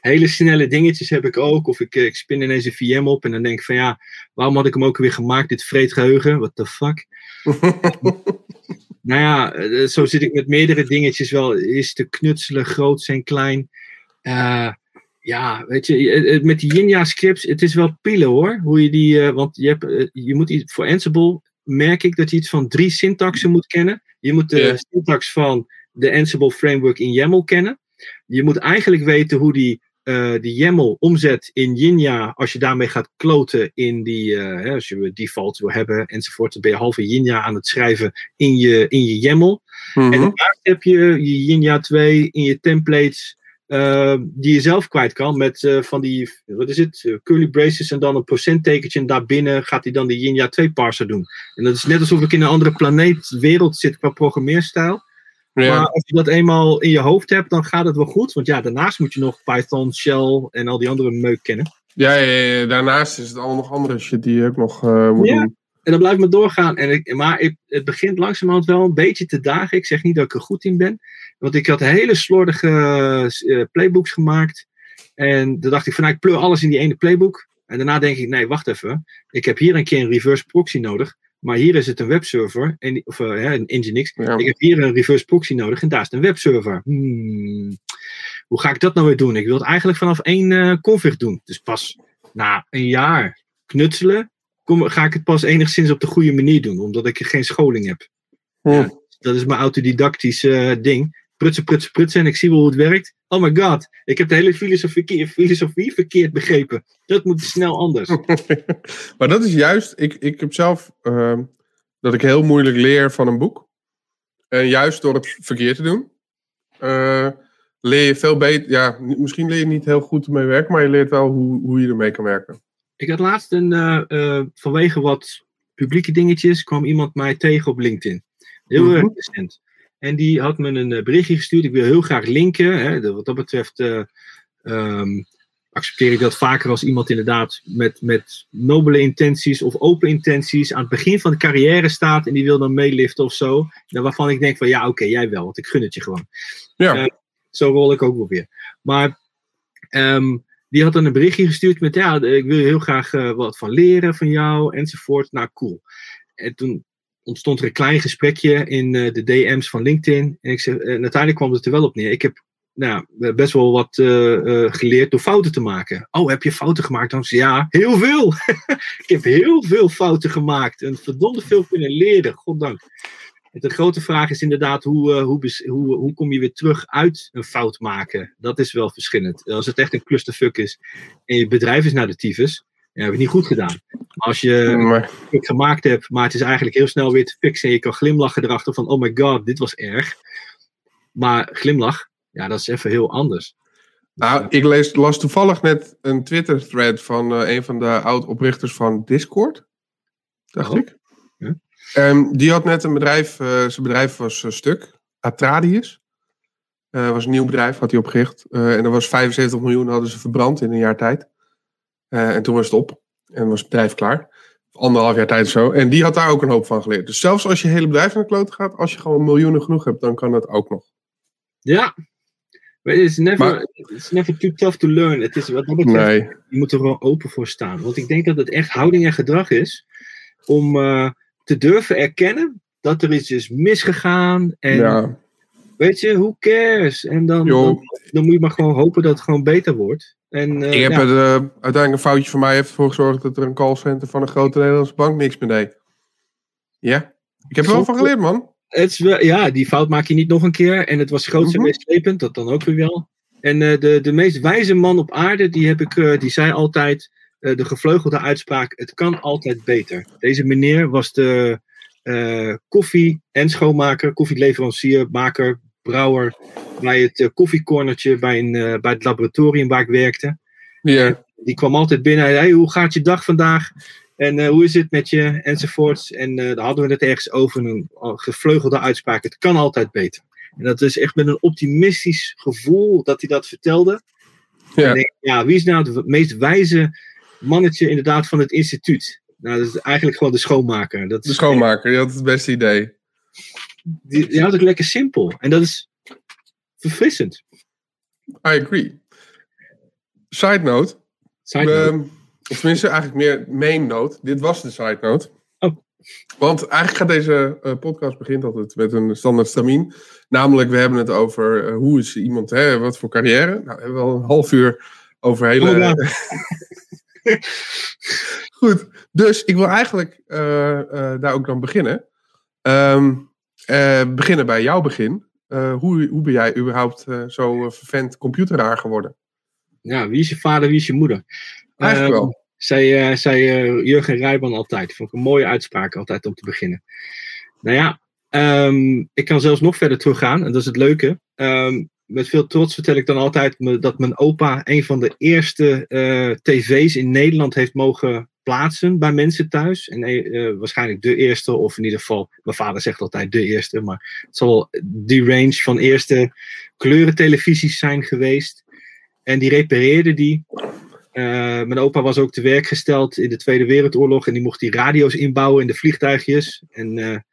Hele snelle dingetjes heb ik ook. Of ik, eh, ik spin ineens een VM op en dan denk ik van ja, waarom had ik hem ook weer gemaakt, dit vreedgeheugen? What the fuck? Nou ja, eh, zo zit ik met meerdere dingetjes wel. Is te knutselen, groot en klein. Eh, ja, weet je, met die Jinja scripts, het is wel pielen hoor. Hoe je die, want je, hebt, je moet iets, voor Ansible merk ik dat je iets van drie syntaxen moet kennen. Je moet de syntax van de Ansible framework in YAML kennen. Je moet eigenlijk weten hoe die, eh, die YAML omzet in Jinja, als je daarmee gaat kloten in die, eh, hè, als je default wil hebben enzovoort, dan ben je halve Jinja aan het schrijven in je, in je YAML. Mhm. En daarnaast heb je je Jinja 2 in je templates. eh, die je zelf kwijt kan met van die, wat is het, curly braces en dan een procenttekentje. En daarbinnen gaat hij dan de Jinja 2 parser doen. En dat is net alsof ik in een andere planeet, wereld zit qua programmeerstijl. Maar als je dat eenmaal in je hoofd hebt, dan gaat het wel goed. Want ja, daarnaast moet je nog Python, Shell en al die andere meuk kennen. Ja, ja, ja, daarnaast is het allemaal nog andere shit die je ook nog eh, moet Ja. doen. En dan blijft me doorgaan. En ik, maar ik, het begint langzamerhand wel een beetje te dagen. Ik zeg niet dat ik er goed in ben. Want ik had hele slordige eh, playbooks gemaakt. En dan dacht ik van nou, ik pleur alles in die ene playbook. En daarna denk ik, nee, wacht even. Ik heb hier een keer een reverse proxy nodig. Maar hier is het een webserver. En, of hè, een Nginx. Ja. Ik heb hier een reverse proxy nodig. En daar is het een webserver. Hmm. Hoe ga ik dat nou weer doen? Ik wil het eigenlijk vanaf één eh, config doen. Dus pas na een jaar knutselen kom, ga ik het pas enigszins op de goede manier doen, omdat ik geen scholing heb. Hm. Dat is mijn autodidactisch eh, ding. Prutsen, prutsen, prutsen en ik zie wel hoe het werkt. Oh my god, ik heb de hele filosofie, filosofie verkeerd begrepen. Dat moet snel anders. maar dat is juist, ik, ik heb zelf ehm, dat ik heel moeilijk leer van een boek. En juist door het verkeerd te doen, eh, leer je veel beter. Ja, misschien leer je niet heel goed ermee werken, maar je leert wel hoe, hoe je ermee kan werken. Ik had laatst een, eh, eh, vanwege wat publieke dingetjes, kwam iemand mij tegen op LinkedIn. Heel Mhm. erg recent. En die had me een eh, berichtje gestuurd. Ik wil heel graag linken. Hè, de- wat dat betreft, eh, ehm, accepteer ik dat vaker als iemand inderdaad met, met nobele intenties of open intenties aan het begin van de carrière staat en die wil dan meeliften of zo. Dan waarvan ik denk van ja, oké, jij wel, want ik gun het je gewoon. Ja. Uh, zo rol ik ook wel weer. Maar um, die had dan een berichtje gestuurd met ja, ik wil heel graag uh, wat van leren van jou enzovoort. Nou, cool. En toen ontstond er een klein gesprekje in uh, de DM's van LinkedIn. En ik zeg, en uiteindelijk kwam het er wel op neer. Ik heb nou, best wel wat uh, geleerd door fouten te maken. Oh, heb je fouten gemaakt? Dan zei ja, heel veel. ik heb heel veel fouten gemaakt en verdomde veel kunnen leren, goddank. De grote vraag is inderdaad, hoe, hoe, hoe, hoe kom je weer terug uit een fout maken? Dat is wel verschillend. Als het echt een clusterfuck is en je bedrijf is naar de tyfus, ja, heb je niet goed gedaan. Maar als je Maar, het gemaakt hebt, maar het is eigenlijk heel snel weer te fixen en je kan glimlachen erachter van, oh my god, dit was erg. Maar glimlach, ja, dat is even heel anders. nou, ik lees, las toevallig net een Twitter-thread van eh, een van de oud-oprichters van Discord. Dacht Oh. ik. Ja. Ehm, die had net een bedrijf, eh, zijn bedrijf was stuk. Atradius. Was een nieuw bedrijf, had hij opgericht. En er was 75 miljoen hadden ze verbrand in een jaar tijd. Eh, en toen was het op. En was het bedrijf klaar. Anderhalf jaar tijd of zo. En die had daar ook een hoop van geleerd. Dus zelfs als je hele bedrijf naar de klote gaat, als je gewoon miljoenen genoeg hebt, dan kan dat ook nog. Ja. It's never, Maar- it's never too tough to learn. Het is wat dat betreft, Nee. je moet er gewoon open voor staan. Want ik denk dat het echt houding en gedrag is om eh, te durven erkennen dat er iets is misgegaan. En Ja, weet je, who cares? En dan, dan, dan moet je maar gewoon hopen dat het gewoon beter wordt. En, eh, Ik heb ja, het, eh, uiteindelijk een foutje van mij heeft ervoor gezorgd dat er een callcenter van een grote Nederlandse bank niks meer deed. Ja, ik heb er wel van geleerd, man. het is wel, ja, die fout maak je niet nog een keer. En het was groots en Mhm. meeslepend, dat dan ook weer wel. En eh, de, de meest wijze man op aarde, die, heb ik, die zei altijd de gevleugelde uitspraak: Het kan altijd beter. Deze meneer was de koffie- en schoonmaker, koffieleverancier, maker, brouwer bij het eh, koffiecornertje bij, een, eh, bij het laboratorium waar ik werkte. Ja, Die kwam altijd binnen. Hey, hoe gaat je dag vandaag? En eh, hoe is het met je? Enzovoorts. En eh daar hadden we het ergens over. Een gevleugelde uitspraak. Het kan altijd beter. En dat is echt met een optimistisch gevoel dat hij dat vertelde. Ja. En ik denk, ja, wie is nou het meest wijze mannetje inderdaad van het instituut? Nou, dat is eigenlijk gewoon de schoonmaker. Dat de schoonmaker, die had het beste idee. Die, die houdt het lekker simpel. En dat is verfrissend. I agree. Side note, Side note. ehm, of tenminste eigenlijk meer main note. Dit was de side note. Oh. Want eigenlijk gaat deze eh, podcast begint altijd met een standaard stramien. Namelijk, we hebben het over eh, hoe is iemand, hè, wat voor carrière. Nou, we hebben wel een half uur over hele... Oh. Goed, dus ik wil eigenlijk eh, daar ook dan beginnen. Ehm, eh, beginnen bij jouw begin. Eh, hoe, hoe ben jij überhaupt eh, zo vervent computeraar geworden? Ja, wie is je vader, wie is je moeder? Eigenlijk Ehm, wel. Zei eh, Jurgen Rijban altijd. Vond ik een mooie uitspraak altijd om te beginnen. Nou ja, ehm, ik kan zelfs nog verder teruggaan. En dat is het leuke. Ehm, met veel trots vertel ik dan altijd me- dat mijn opa een van de eerste tv's in Nederland heeft mogen plaatsen bij mensen thuis. En eh, eh, waarschijnlijk de eerste, of in ieder geval, mijn vader zegt altijd de eerste, maar het zal die range van eerste kleurentelevisies zijn geweest. En die repareerde die. Eh, mijn opa was ook te werk gesteld in de Tweede Wereldoorlog en die mocht die radio's inbouwen in de vliegtuigjes. En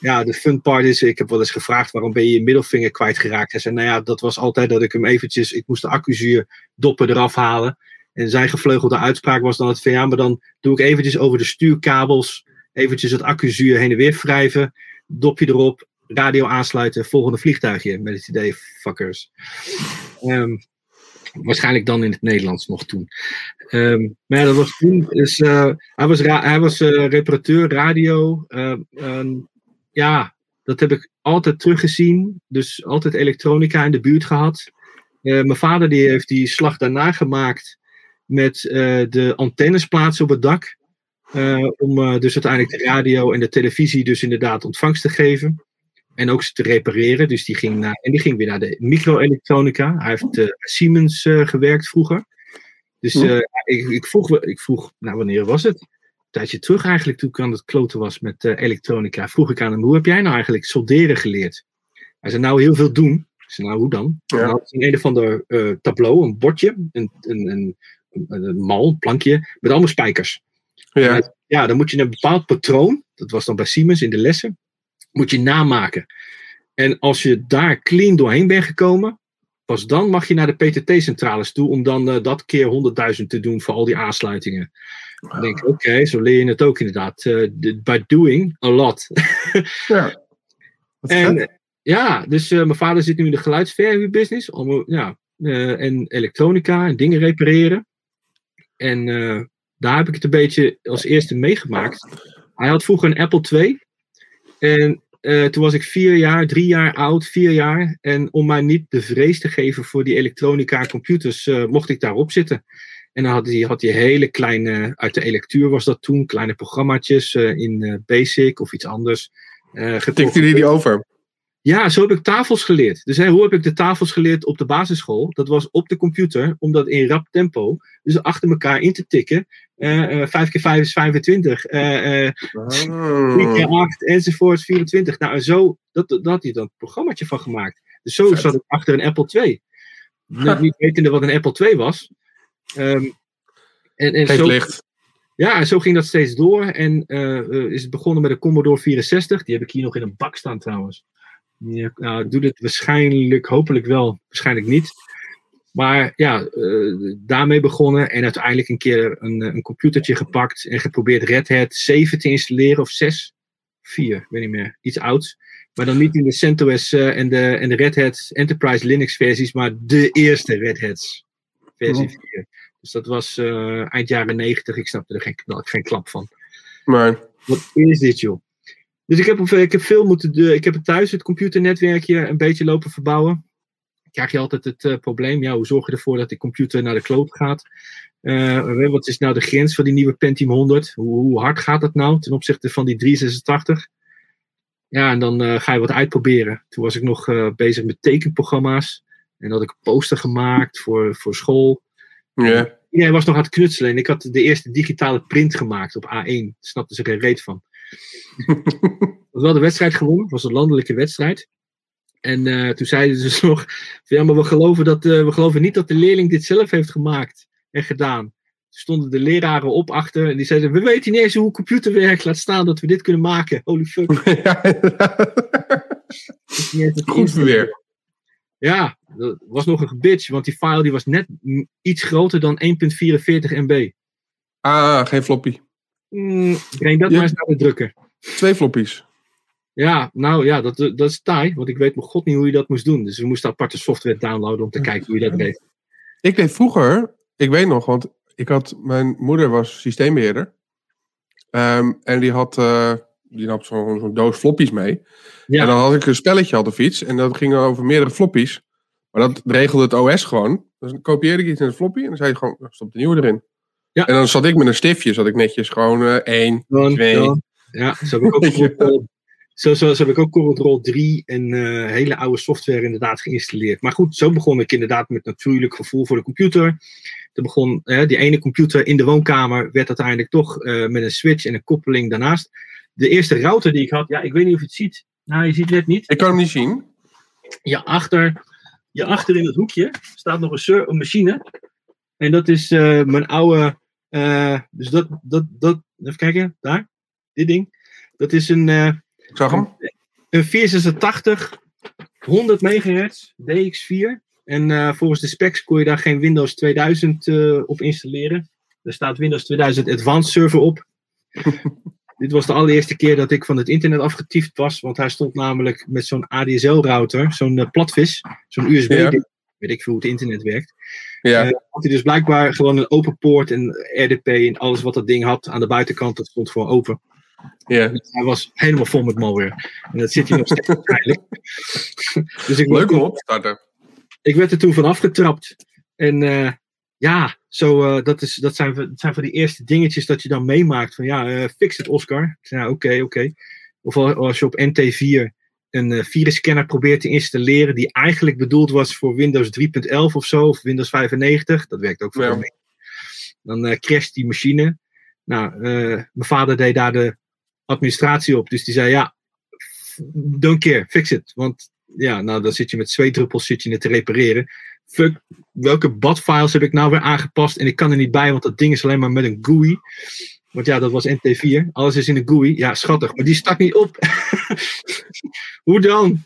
ja, de fun part is, ik heb wel eens gevraagd waarom ben je je middelvinger kwijtgeraakt. Hij zei, nou ja, dat was altijd dat ik hem eventjes, ik moest de accuzuur doppen eraf halen. En zijn gevleugelde uitspraak was dan het van ja, maar dan doe ik eventjes over de stuurkabels, eventjes het accuzuur heen en weer wrijven, dopje erop, radio aansluiten, volgende vliegtuigje met het idee, fuckers. Ehm, waarschijnlijk dan in het Nederlands nog toen. Ehm, maar dat was toen. Dus, eh, hij was, hij was eh, reparateur radio. Ehm, ja, dat heb ik altijd teruggezien. Dus altijd elektronica in de buurt gehad. Eh, mijn vader die heeft die slag daarna gemaakt met eh, de antennes plaatsen op het dak. Eh, om eh, dus uiteindelijk de radio en de televisie dus inderdaad ontvangst te geven. En ook ze te repareren. Dus die ging, naar, en die ging weer naar de microelektronica. Hij heeft bij Siemens gewerkt vroeger. Dus ik, ik, vroeg, ik vroeg, nou wanneer was het? Een tijdje terug eigenlijk, toen ik aan het kloten was met elektronica. Vroeg ik aan hem, hoe heb jij nou eigenlijk solderen geleerd? Hij zei, nou heel veel doen. Ik zei, nou, hoe dan? Ja. Had een of ander uh, tableau, een bordje, een, een, een, een, mal, een plankje, met allemaal spijkers. Ja. ja, dan moet je een bepaald patroon, dat was dan bij Siemens in de lessen, moet je namaken. En als je daar clean doorheen bent gekomen, pas dan mag je naar de PTT-centrales toe om dan uh, dat keer 100.000 te doen voor al die aansluitingen. Dan denk ik, oké, zo leer je het ook inderdaad. Uh, by doing a lot. ja. En ja, dus uh, mijn vader zit nu in de geluidsverhuurbusiness. Ja, en elektronica en dingen repareren. En daar heb ik het een beetje als eerste meegemaakt. Hij had vroeger een Apple II. En uh, toen was ik vier jaar, drie jaar oud, vier jaar. En om mij niet de vrees te geven voor die elektronica computers, uh, mocht ik daarop zitten. En dan had hij, had hele kleine, uit de electuur was dat toen, kleine programmaatjes in Basic of iets anders. Uh, Tikte hij die over? Ja, zo heb ik tafels geleerd. Dus hè, hoe heb ik de tafels geleerd op de basisschool? Dat was op de computer, om dat in rap tempo, dus achter elkaar in te tikken. Uh, uh, 5 keer 5 is 25. Uh, uh, 3 keer 8 enzovoort 24. Nou, en zo, dat, dat had hij dan een programmaatje van gemaakt. Dus zo Vet. zat ik achter een Apple II. Net niet wetende wat een Apple II was. Um, en, en zo, licht. Ja, en zo ging dat steeds door. En is het begonnen met een Commodore 64. Die heb ik hier nog in een bak staan trouwens. Ja, nou, ik doe dit waarschijnlijk, hopelijk wel, waarschijnlijk niet. Maar ja, uh, daarmee begonnen en uiteindelijk een keer een, een computertje gepakt en geprobeerd Red Hat 7 te installeren of 6, 4, weet niet meer, iets ouds. Maar dan niet in de CentOS uh, en, de, en de Red Hat Enterprise Linux versies, maar de eerste Red Hats versie 4. Oh. Dus dat was uh, eind jaren 90, ik snapte er geen, geen klap van. Maar... Wat is dit joh? Dus ik heb, ik heb veel moeten. Ik heb thuis het computernetwerkje een beetje lopen verbouwen. Krijg je altijd het uh, probleem, ja, hoe zorg je ervoor dat die computer naar de kloot gaat? Uh, wat is nou de grens van die nieuwe Pentium 100? Hoe, hoe, hard gaat dat nou ten opzichte van die 386? Ja, en dan uh, ga je wat uitproberen. Toen was ik nog bezig met tekenprogramma's. En had ik een poster gemaakt voor, voor school. Ja. Iedereen was nog aan het knutselen. En ik had de eerste digitale print gemaakt op A1. Daar snapte ze geen reet van. was wel de wedstrijd gewonnen. Het was een landelijke wedstrijd. En uh, toen zeiden ze dus nog: ja, maar we geloven, dat, uh, we geloven niet dat de leerling dit zelf heeft gemaakt en gedaan. Toen stonden de leraren op achter en die zeiden: We weten niet eens hoe een computer werkt. Laat staan dat we dit kunnen maken. Holy fuck. Ja, Goed weer. Ja, dat was nog een gebitch, want die file die was net iets groter dan 1,44 MB. Ah, geen floppy. Mm, breng dat ja. maar eens naar de drukker. Twee floppies. Ja, nou ja, dat, dat is taai, want ik weet mijn god niet hoe je dat moest doen. Dus we moesten aparte software downloaden om te kijken hoe je dat deed. Ik deed vroeger, ik weet nog, want ik had, mijn moeder was systeembeheerder. Um, en die had, uh, die had zo'n zo doos floppies mee. Ja. En dan had ik een spelletje op de fiets en dat ging over meerdere floppies. Maar dat regelde het OS gewoon. Dus dan kopieerde ik iets in het floppy en dan zei je gewoon, stop de nieuwe erin. Ja. En dan zat ik met een stiftje, zat ik netjes gewoon uh, één, dan, twee. Dan. Ja, zo heb ik ook Zo, zo, zo, heb ik ook Corel 3 en uh, hele oude software inderdaad geïnstalleerd. Maar goed, zo begon ik inderdaad met natuurlijk gevoel voor de computer. Toen begon uh, die ene computer in de woonkamer, werd uiteindelijk toch uh, met een switch en een koppeling daarnaast. De eerste router die ik had, ja, ik weet niet of je het ziet. Nou, je ziet het net niet. Ik kan hem niet zien. Ja, achter, ja, achter in het hoekje staat nog een, een machine. En dat is mijn oude. Dus dat, dat, dat, even kijken, daar, dit ding. Dat is een ik zag hem. Een 486, 100 MHz, DX4. En uh, volgens de specs kon je daar geen Windows 2000 uh, op installeren. Er staat Windows 2000 Advanced Server op. Dit was de allereerste keer dat ik van het internet afgetiefd was. Want hij stond namelijk met zo'n ADSL-router, zo'n uh, platvis, zo'n USB. Ja. Weet ik veel hoe het internet werkt. Ja. had hij dus blijkbaar gewoon een open poort en RDP en alles wat dat ding had aan de buitenkant, dat stond gewoon open. Ja. Dus hij was helemaal vol met malware. En dat zit hier nog steeds waarschijnlijk. dus ik Leuk om op te starten. Ik werd er toen van afgetrapt. En uh, ja, zo, uh, dat, is, dat, zijn, dat zijn van die eerste dingetjes dat je dan meemaakt. Van ja, fix het Oscar. Oké, okay, oké. Okay. Of als je op NT4 een virusscanner probeert te installeren die eigenlijk bedoeld was voor Windows 3.11 of zo, of Windows 95. Dat werkt ook voor ja. mij. Dan crasht die machine. Nou, mijn vader deed daar de administratie op. Dus die zei, ja, don't care, fix it. Want ja, nou dan zit je met zweetdruppels zit je het te repareren. Fuck, welke badfiles heb ik nou weer aangepast en ik kan er niet bij, want dat ding is alleen maar met een GUI. Want ja, dat was NT4. Alles is in een GUI. Ja, schattig. Maar die stak niet op. Hoe dan?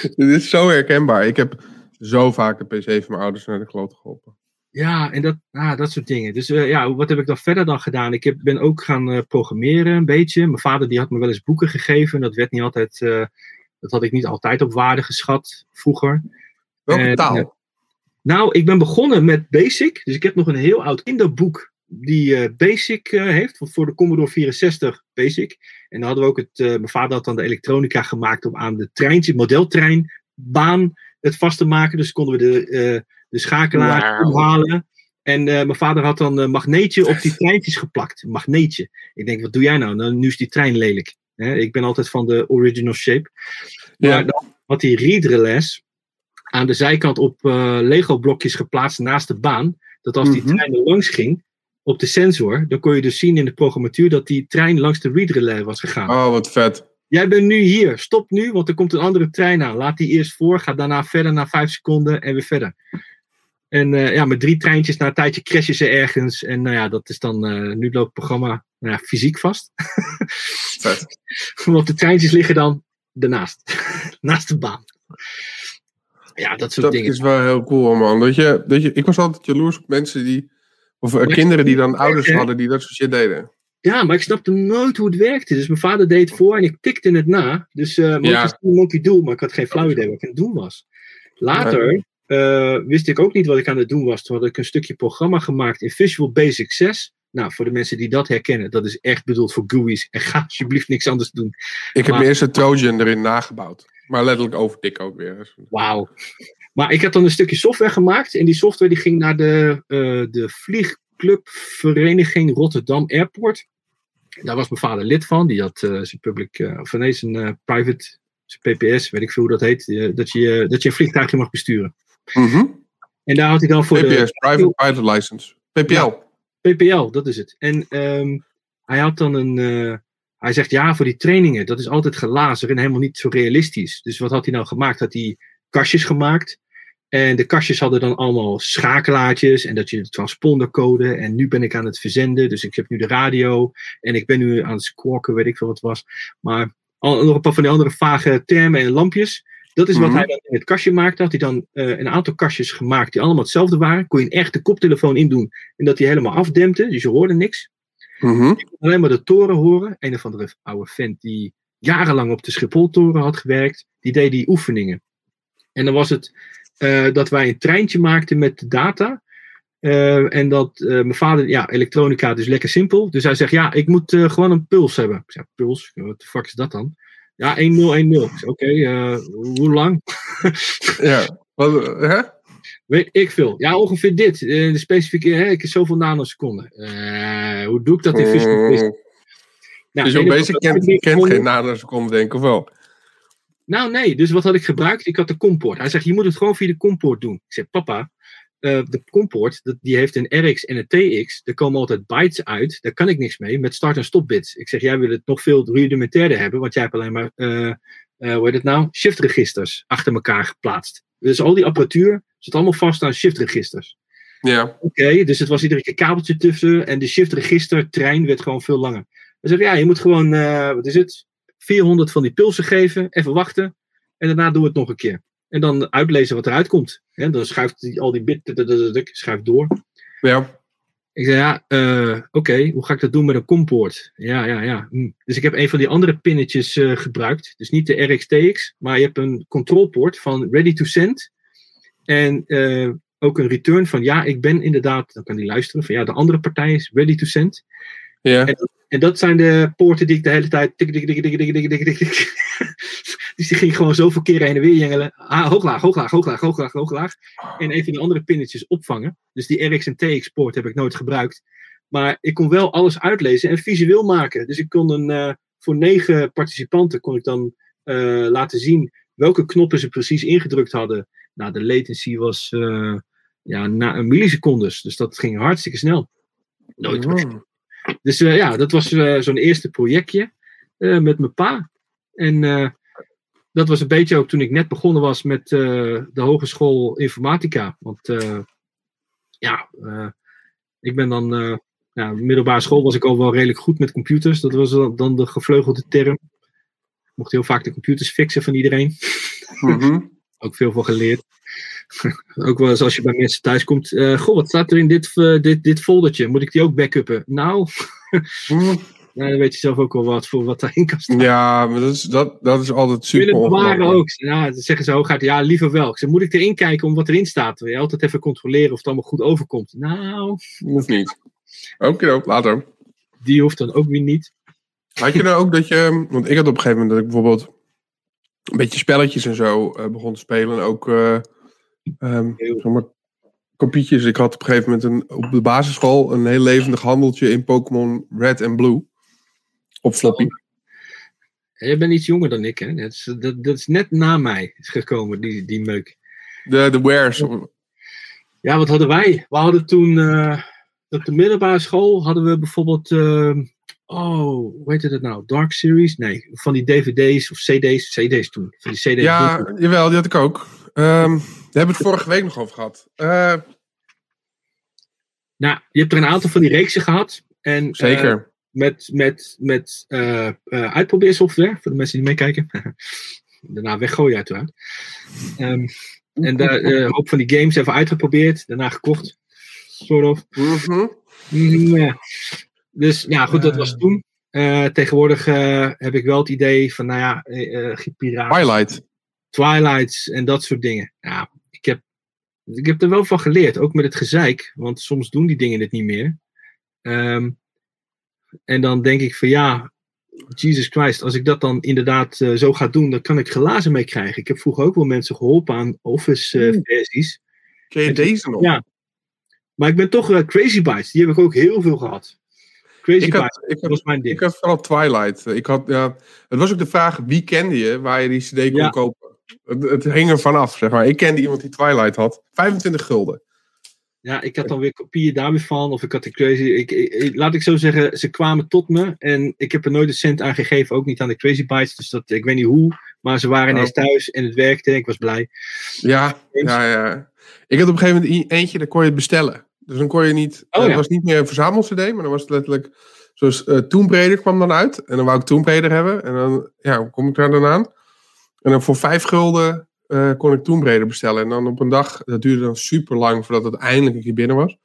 Dit is zo herkenbaar. Ik heb zo vaak de PC van mijn ouders naar de kloot geholpen. Ja, en dat, ah, dat soort dingen. Dus uh, ja, wat heb ik dan verder dan gedaan? Ik heb, ben ook gaan uh, programmeren een beetje. Mijn vader die had me wel eens boeken gegeven. Dat werd niet altijd, uh, dat had ik niet altijd op waarde geschat vroeger. Welke en, taal? nou, ik ben begonnen met Basic. Dus ik heb nog een heel oud kinderboek die Basic heeft. Voor de Commodore 64 Basic. En dan hadden we ook het, mijn vader had dan de elektronica gemaakt om aan de treintje, modeltreinbaan het vast te maken. Dus konden we de de schakelaar wow. omhalen. En uh, mijn vader had dan een magneetje op die treintjes geplakt. Een magneetje. Ik denk, wat doe jij nou? nou nu is die trein lelijk. Hè? Ik ben altijd van de original shape. Maar ja. dan had hij read aan de zijkant op uh, Lego blokjes geplaatst naast de baan. Dat als die mm -hmm. trein er langs ging, op de sensor, dan kon je dus zien in de programmatuur dat die trein langs de read relay was gegaan. Oh, wat vet. Jij bent nu hier. Stop nu, want er komt een andere trein aan. Laat die eerst voor, ga daarna verder na vijf seconden en weer verder. En uh, ja, met drie treintjes na een tijdje crashen ze ergens. En nou ja, dat is dan, uh, nu loopt het programma nou ja, fysiek vast. Want de treintjes liggen dan ernaast. Naast de baan. Ja, dat soort dat dingen. Dat is wel heel cool, man. Dat je, dat je, ik was altijd jaloers op mensen die, of uh, kinderen die dan ouders hadden die dat soort shit deden. Ja, maar ik snapte nooit hoe het werkte. Dus mijn vader deed het voor en ik tikte het na. Dus uh, monkey, ja. monkey do, maar ik had geen flauw idee wat ik aan het doen was. Later. Uh, wist ik ook niet wat ik aan het doen was. Toen had ik een stukje programma gemaakt in Visual Basic 6. Nou, voor de mensen die dat herkennen, dat is echt bedoeld voor GUI's. En ga alsjeblieft niks anders doen. Ik maar, heb mijn eerste Trojan erin nagebouwd. Maar letterlijk overtik ook weer. Wauw. Maar ik heb dan een stukje software gemaakt. En die software die ging naar de, uh, de Vliegclubvereniging Rotterdam Airport. Daar was mijn vader lid van. Die had uh, zijn public, of nee, zijn private, zijn PPS, weet ik veel hoe dat heet. dat, je, dat je een vliegtuigje mag besturen. Mm -hmm. En daar had hij dan voor PPS, de... Private Pilot License. PPL. Ja, PPL, dat is het. En um, hij had dan een... Uh, hij zegt ja, voor die trainingen, dat is altijd gelazer en helemaal niet zo realistisch. Dus wat had hij nou gemaakt? Had hij kastjes gemaakt. En de kastjes hadden dan allemaal schakelaartjes en dat je de transpondercode. En nu ben ik aan het verzenden, dus ik heb nu de radio. En ik ben nu aan het squawken, weet ik veel wat het was. Maar al, nog een paar van die andere vage termen en lampjes. Dat is wat mm -hmm. hij dan in het kastje maakte. Had hij dan uh, een aantal kastjes gemaakt die allemaal hetzelfde waren. Kon je een echte koptelefoon indoen. En dat die helemaal afdempte. Dus je hoorde niks. Mm -hmm. Je kon alleen maar de toren horen. Een of andere oude vent die jarenlang op de Schipholtoren had gewerkt. Die deed die oefeningen. En dan was het uh, dat wij een treintje maakten met de data. Uh, en dat mijn vader, ja, elektronica, dus lekker simpel. Dus hij zegt, ja, ik moet gewoon een puls hebben. Ik zeg, puls? Wat de fuck is dat dan? Ja, 1-0, 1-0. Oké, hoe lang? ja, wat, hè? Weet ik veel. Ja, ongeveer dit. De specifieke, hè, ik heb zoveel nanoseconden. Hoe doe ik dat in Visual Basic? Nou, dus Basic kent, kent geen nanoseconden, denk ik, of wel? Nou, nee. Dus wat had ik gebruikt? Ik had de comport. Hij zegt, je moet het gewoon via de comport doen. Ik zeg, papa, uh, de comport, die heeft een RX en een TX. Er komen altijd bytes uit. Daar kan ik niks mee met start- en stopbits. Ik zeg, jij wil het nog veel rudimentairder hebben, want jij hebt alleen maar, uh, uh, hoe heet het nou? Shiftregisters achter elkaar geplaatst. Dus al die apparatuur zit allemaal vast aan shiftregisters. Ja. Oké, okay, dus het was iedere keer kabeltje tussen en de shiftregister trein werd gewoon veel langer. Dan zeg ja, je moet gewoon, wat is het? 400 van die pulsen geven, even wachten en daarna doen we het nog een keer. En dan uitlezen wat eruit komt. En dan schuift die, al die bit schuift door. Ja. Ik zei, ja, uh, oké, okay, hoe ga ik dat doen met een compoort? Ja, ja, ja. Hm. Dus ik heb een van die andere pinnetjes uh, gebruikt. Dus niet de RxTX, maar je hebt een controlpoort van ready to send. En uh, ook een return van, ja, ik ben inderdaad, dan kan die luisteren, van ja, de andere partij is ready to send. Ja. En, dat zijn de poorten die ik de hele tijd. Tik, tik, tik, tik, tik, tik, tik, tik. dus die ging gewoon zoveel keer heen en weer jengelen. Hooglaag, hooglaag, hooglaag, hooglaag, hooglaag. En even die andere pinnetjes opvangen. Dus die RX en TX-poort heb ik nooit gebruikt. Maar ik kon wel alles uitlezen en visueel maken. Dus ik kon een, voor negen participanten kon ik dan laten zien welke knoppen ze precies ingedrukt hadden. Nou, de latency was ja, na een millisecondes. Dus dat ging hartstikke snel. Nooit wow. Dus ja, dat was zo'n eerste projectje met mijn pa. En dat was een beetje ook toen ik net begonnen was met eh, de Hogeschool Informatica. Want ja, ik ben dan. ja, middelbare school was ik al wel redelijk goed met computers. Dat was dan de gevleugelde term. Ik mocht heel vaak de computers fixen van iedereen. Mm -hmm. ook veel van geleerd. ook wel eens als je bij mensen thuis komt. goh, wat staat er in dit, dit, dit foldertje? Moet ik die ook backuppen? Nou. mm. Ja, dan weet je zelf ook wel wat voor wat daarin kan staan. Ja, maar dat is, dat, dat is altijd super Willen bewaren ook. Ja, dan zeggen ze hooguit, ja, liever wel. Ik zeg, moet ik erin kijken om wat erin staat? Wil je altijd even controleren of het allemaal goed overkomt? Nou... Hoeft niet. Oké, okay, later. Die hoeft dan ook weer niet. Had je nou ook dat je... Want ik had op een gegeven moment dat ik bijvoorbeeld... Een beetje spelletjes en zo uh, begon te spelen. En ook... Uh, um, maar, kopietjes. Ik had op een gegeven moment een, op de basisschool een heel levendig handeltje in Pokémon Red en Blue. Op floppy. Je bent iets jonger dan ik, hè? Dat is, dat, dat is net na mij gekomen, die, die meuk. De, de wares. Ja, wat hadden wij? We hadden toen uh, op de middelbare school hadden we bijvoorbeeld. Uh, oh, hoe heette dat nou? Dark Series? Nee, van die DVD's of CD's. CD's toen. Van die CD's ja, jawel, die had ik ook. Um, hebben we het vorige week nog over gehad. Uh, nou, je hebt er een aantal van die reeksen gehad. En, Zeker met, met, met uh, uh, uitprobeersoftware, voor de mensen die meekijken. daarna weggooien uiteraard. Um, en daar uh, een hoop van die games even uitgeprobeerd, daarna gekocht. Sort of. Mm -hmm. ja. Dus ja, goed, dat was toen. tegenwoordig heb ik wel het idee van, nou ja, Piraten. Twilight. Twilights en dat soort dingen. Ja, ik heb, er wel van geleerd, ook met het gezeik, want soms doen die dingen het niet meer. Um, en dan denk ik van ja, Jesus Christ, als ik dat dan inderdaad uh, zo ga doen, dan kan ik glazen mee krijgen. Ik heb vroeger ook wel mensen geholpen aan Office-versies. Uh, Ken je deze nog? Ja. Maar ik ben toch uh, Crazy Bites, die heb ik ook heel veel gehad. Crazy ik Bites, ik had, was mijn ding. Ik had vooral Twilight. Ik had, ja, het was ook de vraag, wie kende je waar je die cd kon ja. kopen? Het, het hing er vanaf, zeg maar. Ik kende iemand die Twilight had. 25 gulden. Ja, ik had dan weer kopieën van. Of ik had de crazy. Ik, ik, laat ik zo zeggen, ze kwamen tot me. En ik heb er nooit een cent aan gegeven. Ook niet aan de Crazy Bites. Dus dat, ik weet niet hoe. Maar ze waren ineens thuis en het werkte. Ik was blij. Ja, ja, ja. Ik had op een gegeven moment eentje, daar kon je het bestellen. Dus dan kon je niet. Oh, het was niet meer een verzamel-CD, maar dan was het letterlijk. Zoals uh, Tomb Raider kwam dan uit. En dan wou ik Tomb Raider hebben. En dan ja, kom ik daar dan aan. En dan voor vijf gulden uh, kon ik Tomb Raider bestellen. En dan op een dag, dat duurde dan super lang voordat het eindelijk een keer binnen was.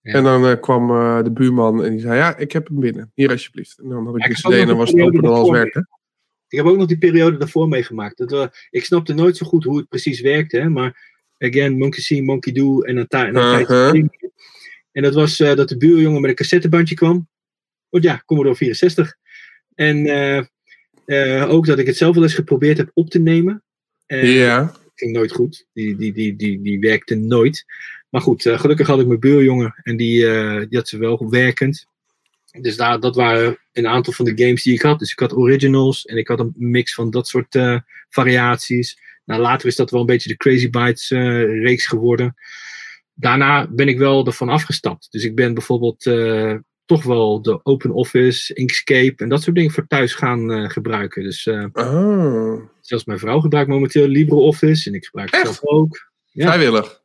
Ja. En dan uh, kwam uh, de buurman en die zei: Ja, ik heb hem binnen. Hier alsjeblieft. En dan had ik ja, de CD en dan was het open en alles werkte. Ik heb ook nog die periode daarvoor meegemaakt. Dat, ik snapte nooit zo goed hoe het precies werkte. Hè, maar again, Monkey See, Monkey Do en een, en een -huh. En dat was dat de buurjongen met een cassettebandje kwam. Oh ja, Commodore 64. En ook dat ik het zelf wel eens geprobeerd heb op te nemen. En ja. ging nooit goed. Die, die, die, die, die werkte nooit. Maar goed, uh, gelukkig had ik mijn buurjongen en die, uh, die had ze wel werkend. Dus daar, dat waren een aantal van de games die ik had. Dus ik had originals en ik had een mix van dat soort uh, variaties. Nou, later is dat wel een beetje de Crazy Bytes reeks geworden. Daarna ben ik wel ervan afgestapt. Dus ik ben bijvoorbeeld toch wel de Open Office, Inkscape en dat soort dingen voor thuis gaan uh, gebruiken. Dus uh, oh. zelfs mijn vrouw gebruikt momenteel LibreOffice en ik gebruik het zelf ook. Ja. Vrijwillig?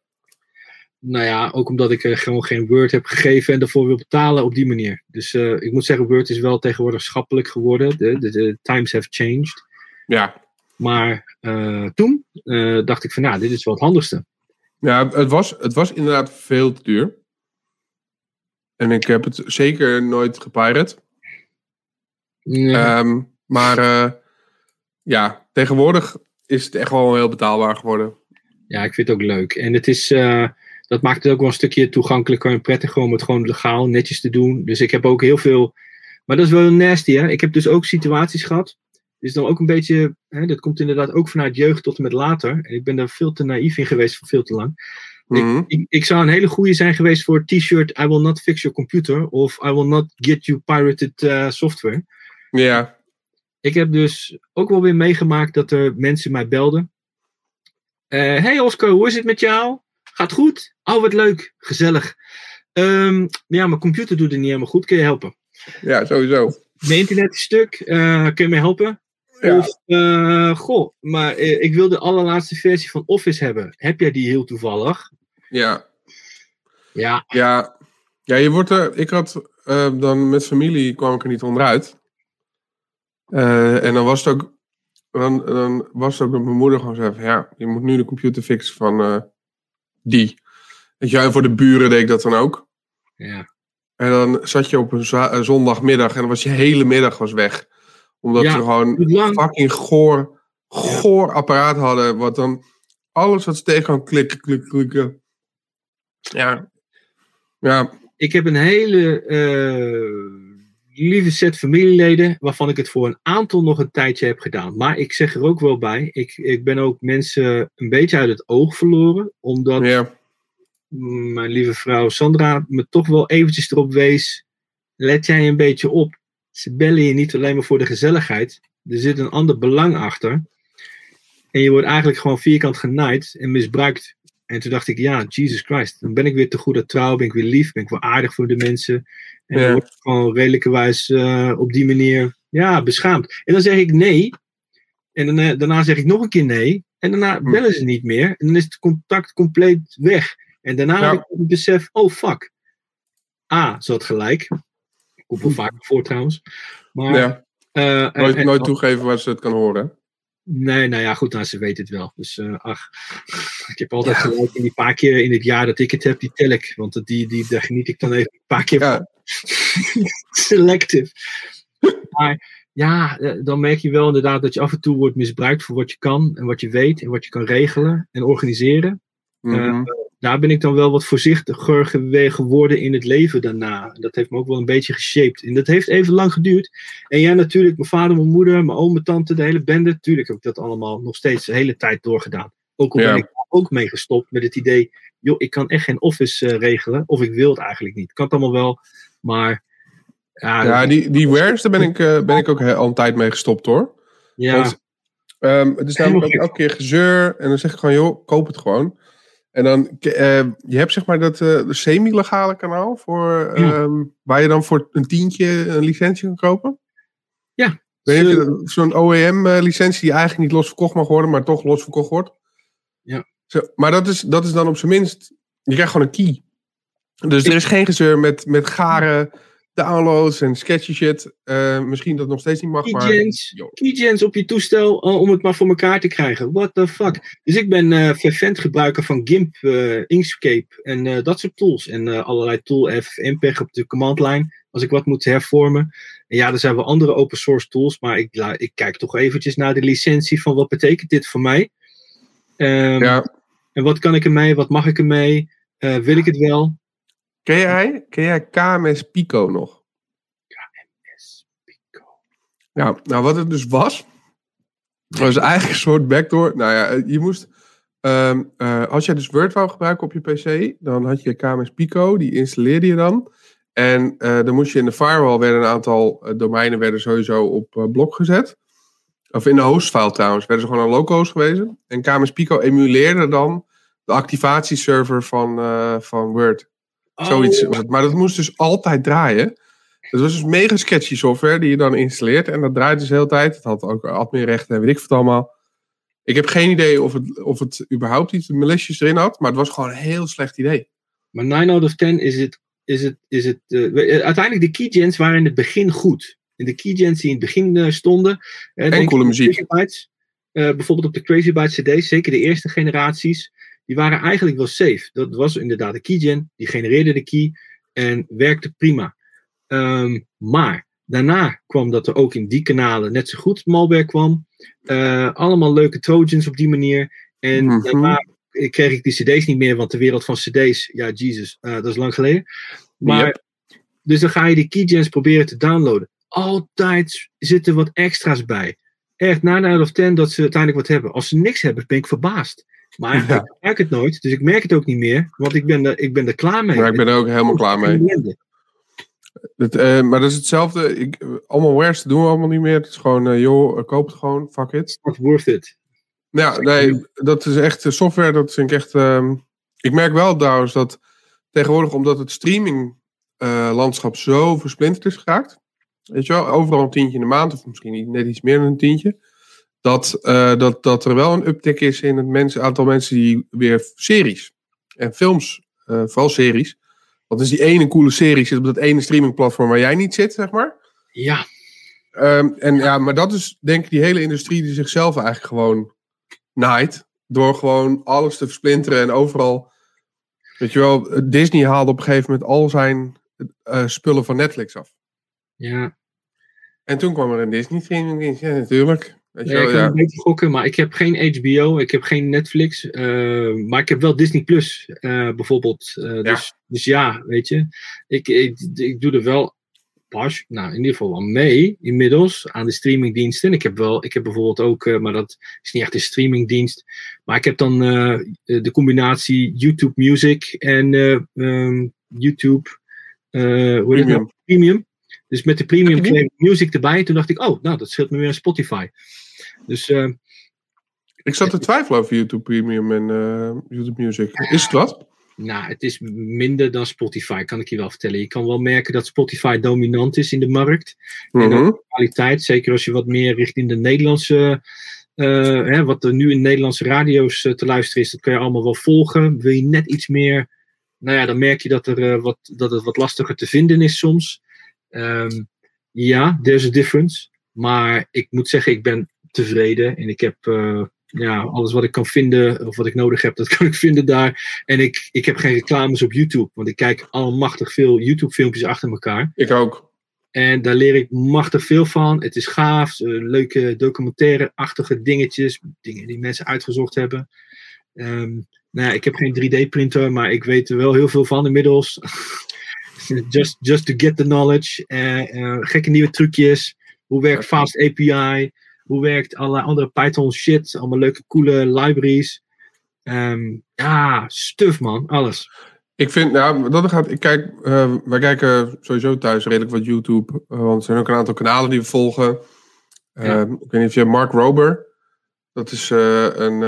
Nou ja, ook omdat ik uh, gewoon geen Word heb gegeven en daarvoor wil betalen op die manier. Dus ik moet zeggen, Word is wel tegenwoordig schappelijk geworden. De, de, de times have changed. Ja. Maar toen dacht ik van, nou, dit is wel het handigste. Ja, het was, het was inderdaad veel te duur. En ik heb het zeker nooit gepirate. Ehm, maar uh, ja, tegenwoordig is het echt wel heel betaalbaar geworden. Ja, ik vind het ook leuk. En het is, uh, dat maakt het ook wel een stukje toegankelijker en prettiger om het gewoon legaal netjes te doen. Dus ik heb ook heel veel. Maar dat is wel nasty, hè? Ik heb dus ook situaties gehad. Dus dan ook een beetje, hè, dat komt inderdaad ook vanuit jeugd tot en met later. En ik ben daar veel te naïef in geweest voor veel te lang. Mhm. ik, ik, zou een hele goede zijn geweest voor t-shirt I will not fix your computer of I will not get you pirated uh, software. Ja. Ik heb dus ook wel weer meegemaakt dat er mensen mij belden. Uh, hey Oscar, hoe is het met jou? Gaat goed? Oh, wat leuk. Gezellig. Um, ja, mijn computer doet het niet helemaal goed. Kun je helpen? Ja, sowieso. Mijn internet is stuk. Uh, kun je me helpen? Ja. Of, eh, goh, maar eh, ik wil de allerlaatste versie van Office hebben. Heb jij die heel toevallig? Ja, Ja. ja. Ja, je wordt er... Ik had eh, dan met familie kwam ik er niet onderuit. Eh, en dan was het ook... Dan, dan was het ook dat mijn moeder gewoon zei van... Ja, je moet nu de computer fixen van eh, die. Weet je, en voor de buren deed ik dat dan ook. ja. En dan zat je op een, zondagmiddag en dan was je hele middag was weg. Omdat Ja, ze gewoon fucking goor, goor apparaat hadden. Wat dan alles wat ze tegen kan klikken, klikken, klikken. Ja. Ja. Ik heb een hele eh, lieve set familieleden waarvan ik het voor een aantal nog een tijdje heb gedaan. Maar ik zeg er ook wel bij, ik, ik ben ook mensen een beetje uit het oog verloren. Omdat Ja. mijn lieve vrouw Sandra me toch wel eventjes erop wees. Let jij een beetje op. Ze bellen je niet alleen maar voor de gezelligheid. Er zit een ander belang achter. En je wordt eigenlijk gewoon vierkant genaaid en misbruikt. En toen dacht ik, ja, Jesus Christ. Dan ben ik weer te goed aan trouw, ben ik weer lief, ben ik weer aardig voor de mensen. En Ja. dan word ik gewoon redelijkerwijs eh, op die manier ja, beschaamd. En dan zeg ik nee. En daarna, daarna zeg ik nog een keer nee. En daarna Hm. bellen ze niet meer. En dan is het contact compleet weg. En daarna Ja. heb ik het besef, oh fuck. A, ze had gelijk. Komt wel vaak voor trouwens. Maar, ja. eh, en- Nooit, en- nooit toegeven waar ze het kan horen. Nee, nou ja, goed, nou, ze weet het wel. Dus eh, ach, ik heb altijd gelijk in die paar keer in het jaar dat ik het heb, die tel ik. Want die, die, daar geniet ik dan even een paar keer Ja. van. Selective. Maar ja, eh, dan merk je wel inderdaad dat je af en toe wordt misbruikt voor wat je kan en wat je weet en wat je kan regelen en organiseren. Mhm. Daar ben ik dan wel wat voorzichtiger geworden in het leven daarna. Dat heeft me ook wel een beetje geshaped. En dat heeft even lang geduurd. En jij natuurlijk, mijn vader, mijn moeder, mijn oom, mijn tante, de hele bende. Tuurlijk heb ik dat allemaal nog steeds de hele tijd doorgedaan. Ook al Ja. ben ik ook mee gestopt met het idee, joh, ik kan echt geen office eh, regelen. Of ik wil het eigenlijk niet. Ik kan het allemaal wel, maar... Ja, Ja, die, die wares, daar ben ik, eh, ben ik ook al een tijd mee gestopt hoor. ja, Want, ehm, het is namelijk elke keer gezeur. En dan zeg ik gewoon, joh, koop het gewoon. En dan, eh, je hebt zeg maar dat eh, semi-legale kanaal. Voor, ehm, waar je dan voor een tientje een licentie kan kopen. Ja. Weet je, dat- zo'n OEM-licentie die eigenlijk niet los verkocht mag worden, maar toch los verkocht wordt. Ja. Zo, maar dat is, dat is dan op zijn minst, je krijgt gewoon een key. Dus er is geen gezeur met, met garen, downloads en sketchy shit. Eh, misschien dat nog steeds niet mag, maar... Keygens, joh. keygens op je toestel uh, om het maar voor elkaar te krijgen. What the fuck? Dus ik ben eh fervent gebruiker van GIMP, eh, Inkscape en eh, dat soort tools. En eh, allerlei tool F, MPEG op de command line als ik wat moet hervormen. En ja, er zijn wel andere open source tools, maar ik, ik kijk toch eventjes naar de licentie van wat betekent dit voor mij. Ehm, Ja. En wat kan ik ermee? Wat mag ik ermee? Eh, wil ik het wel? Ken jij, ken jij KMS Pico nog? Ja, nou wat het dus was, was eigenlijk een soort backdoor. Nou ja, je moest, ehm, eh, als jij dus Word wou gebruiken op je PC, dan had je KMS Pico, die installeerde je dan. En eh, dan moest je in de firewall, werden een aantal eh, domeinen werden sowieso op eh, blok gezet. Of in de hostfile trouwens, werden ze gewoon aan localhost gewezen. En KMS Pico emuleerde dan de activatieserver van, eh, van Word. Zoiets het. Maar dat moest dus altijd draaien. Het was dus mega sketchy software die je dan installeert. En dat draait dus de hele tijd. Het had ook adminrechten en weet ik wat allemaal. Ik heb geen idee of het, of het überhaupt iets malicious erin had. Maar het was gewoon een heel slecht idee. Maar 9 out of 10 is het. Is het, is het eh, eh, uiteindelijk, de keygens waren in het begin goed. En de keygens die in het begin eh, stonden. denk coole muziek. Bijvoorbeeld op de Crazy Bytes CD's, zeker de eerste generaties. Die waren eigenlijk wel safe. Dat was inderdaad de keygen. Die genereerde de key. En werkte prima. Ehm, maar daarna kwam dat er ook in die kanalen net zo goed malware kwam. Eh, allemaal leuke trojans op die manier. En Mhm. daarna kreeg ik die cd's niet meer, want de wereld van cd's, ja, Jesus, eh, dat is lang geleden. Maar, Yep. dus dan ga je die keygens proberen te downloaden. Altijd zitten wat extra's bij. Echt, 9 out of 10 dat ze uiteindelijk wat hebben. Als ze niks hebben, ben ik verbaasd. Maar Ja. ik merk het nooit, dus ik merk het ook niet meer, want ik ben er, ik ben er klaar mee. Maar ik ben er ook helemaal klaar mee. Eh, maar dat is hetzelfde. Ik, allemaal wares doen we allemaal niet meer. Het is gewoon, eh, joh, eh, koop het gewoon. Fuck it. It's not worth it. Ja, nee, dat is echt software. Dat vind ik echt. ehm, ik merk wel trouwens dat tegenwoordig, omdat het streaming-landschap zo versplinterd is geraakt. Weet je wel, overal een tientje in de maand, of misschien net iets meer dan een tientje. Dat, eh, dat, dat er wel een uptick is in het aantal mensen die weer series en films, uh, vooral series. Want is die ene coole serie zit op dat ene streamingplatform waar jij niet zit, zeg maar. Ja. Um, en ja, maar dat is denk ik die hele industrie die zichzelf eigenlijk gewoon naait. Door gewoon alles te versplinteren en overal. Weet je wel, Disney haalde op een gegeven moment al zijn uh, spullen van Netflix af. Ja. En toen kwam er een Disney streamingdienst, ja, natuurlijk. Weet je ja, wel, ik kan ja. een beetje gokken, maar ik heb geen HBO, ik heb geen Netflix, uh, maar ik heb wel Disney Plus uh, bijvoorbeeld. Uh, ja. Dus, dus ja, weet je, ik, ik, ik doe er wel pas, nou in ieder geval wel mee inmiddels aan de streamingdiensten. Ik heb wel, ik heb bijvoorbeeld ook, maar dat is niet echt een streamingdienst, maar ik heb dan de combinatie YouTube Music en um, YouTube hoe heet het Premium. Dus met de premium kreeg music erbij. Toen dacht ik, oh, nou, dat scheelt me weer aan Spotify. Dus. Uh, ik zat te twijfelen over YouTube Premium en uh, YouTube Music. Is het wat? Nou, het is minder dan Spotify, kan ik je wel vertellen. Je kan wel merken dat Spotify dominant is in de markt. Mm -hmm. En ook de kwaliteit, zeker als je wat meer richting de Nederlandse. Uh, hè, wat er nu in Nederlandse radio's te luisteren is, dat kun je allemaal wel volgen. Wil je net iets meer. Nou ja, dan merk je dat, er, wat, dat het wat lastiger te vinden is soms. Um, ja, there's a difference. Maar ik moet zeggen, ik ben tevreden. En ik heb uh, ja, alles wat ik kan vinden, of wat ik nodig heb, dat kan ik vinden daar. En ik, ik heb geen reclames op YouTube. Want ik kijk almachtig veel YouTube-filmpjes achter elkaar. Ik ook. En daar leer ik machtig veel van. Het is gaaf. Uh, leuke documentaire-achtige dingetjes. Dingen die mensen uitgezocht hebben. Um, nou ja, ik heb geen 3D-printer, maar ik weet er wel heel veel van inmiddels. just, just to get the knowledge. Uh, uh, gekke nieuwe trucjes. Hoe werkt Fast API? Hoe werkt allerlei andere Python shit? Allemaal leuke, coole libraries. Um, ja, stuff man, alles. Ik vind, nou, dat gaat. Ik kijk, uh, wij kijken sowieso thuis redelijk wat YouTube. want er zijn ook een aantal kanalen die we volgen. Ja. Ik weet niet of je Mark Rober. Dat is een,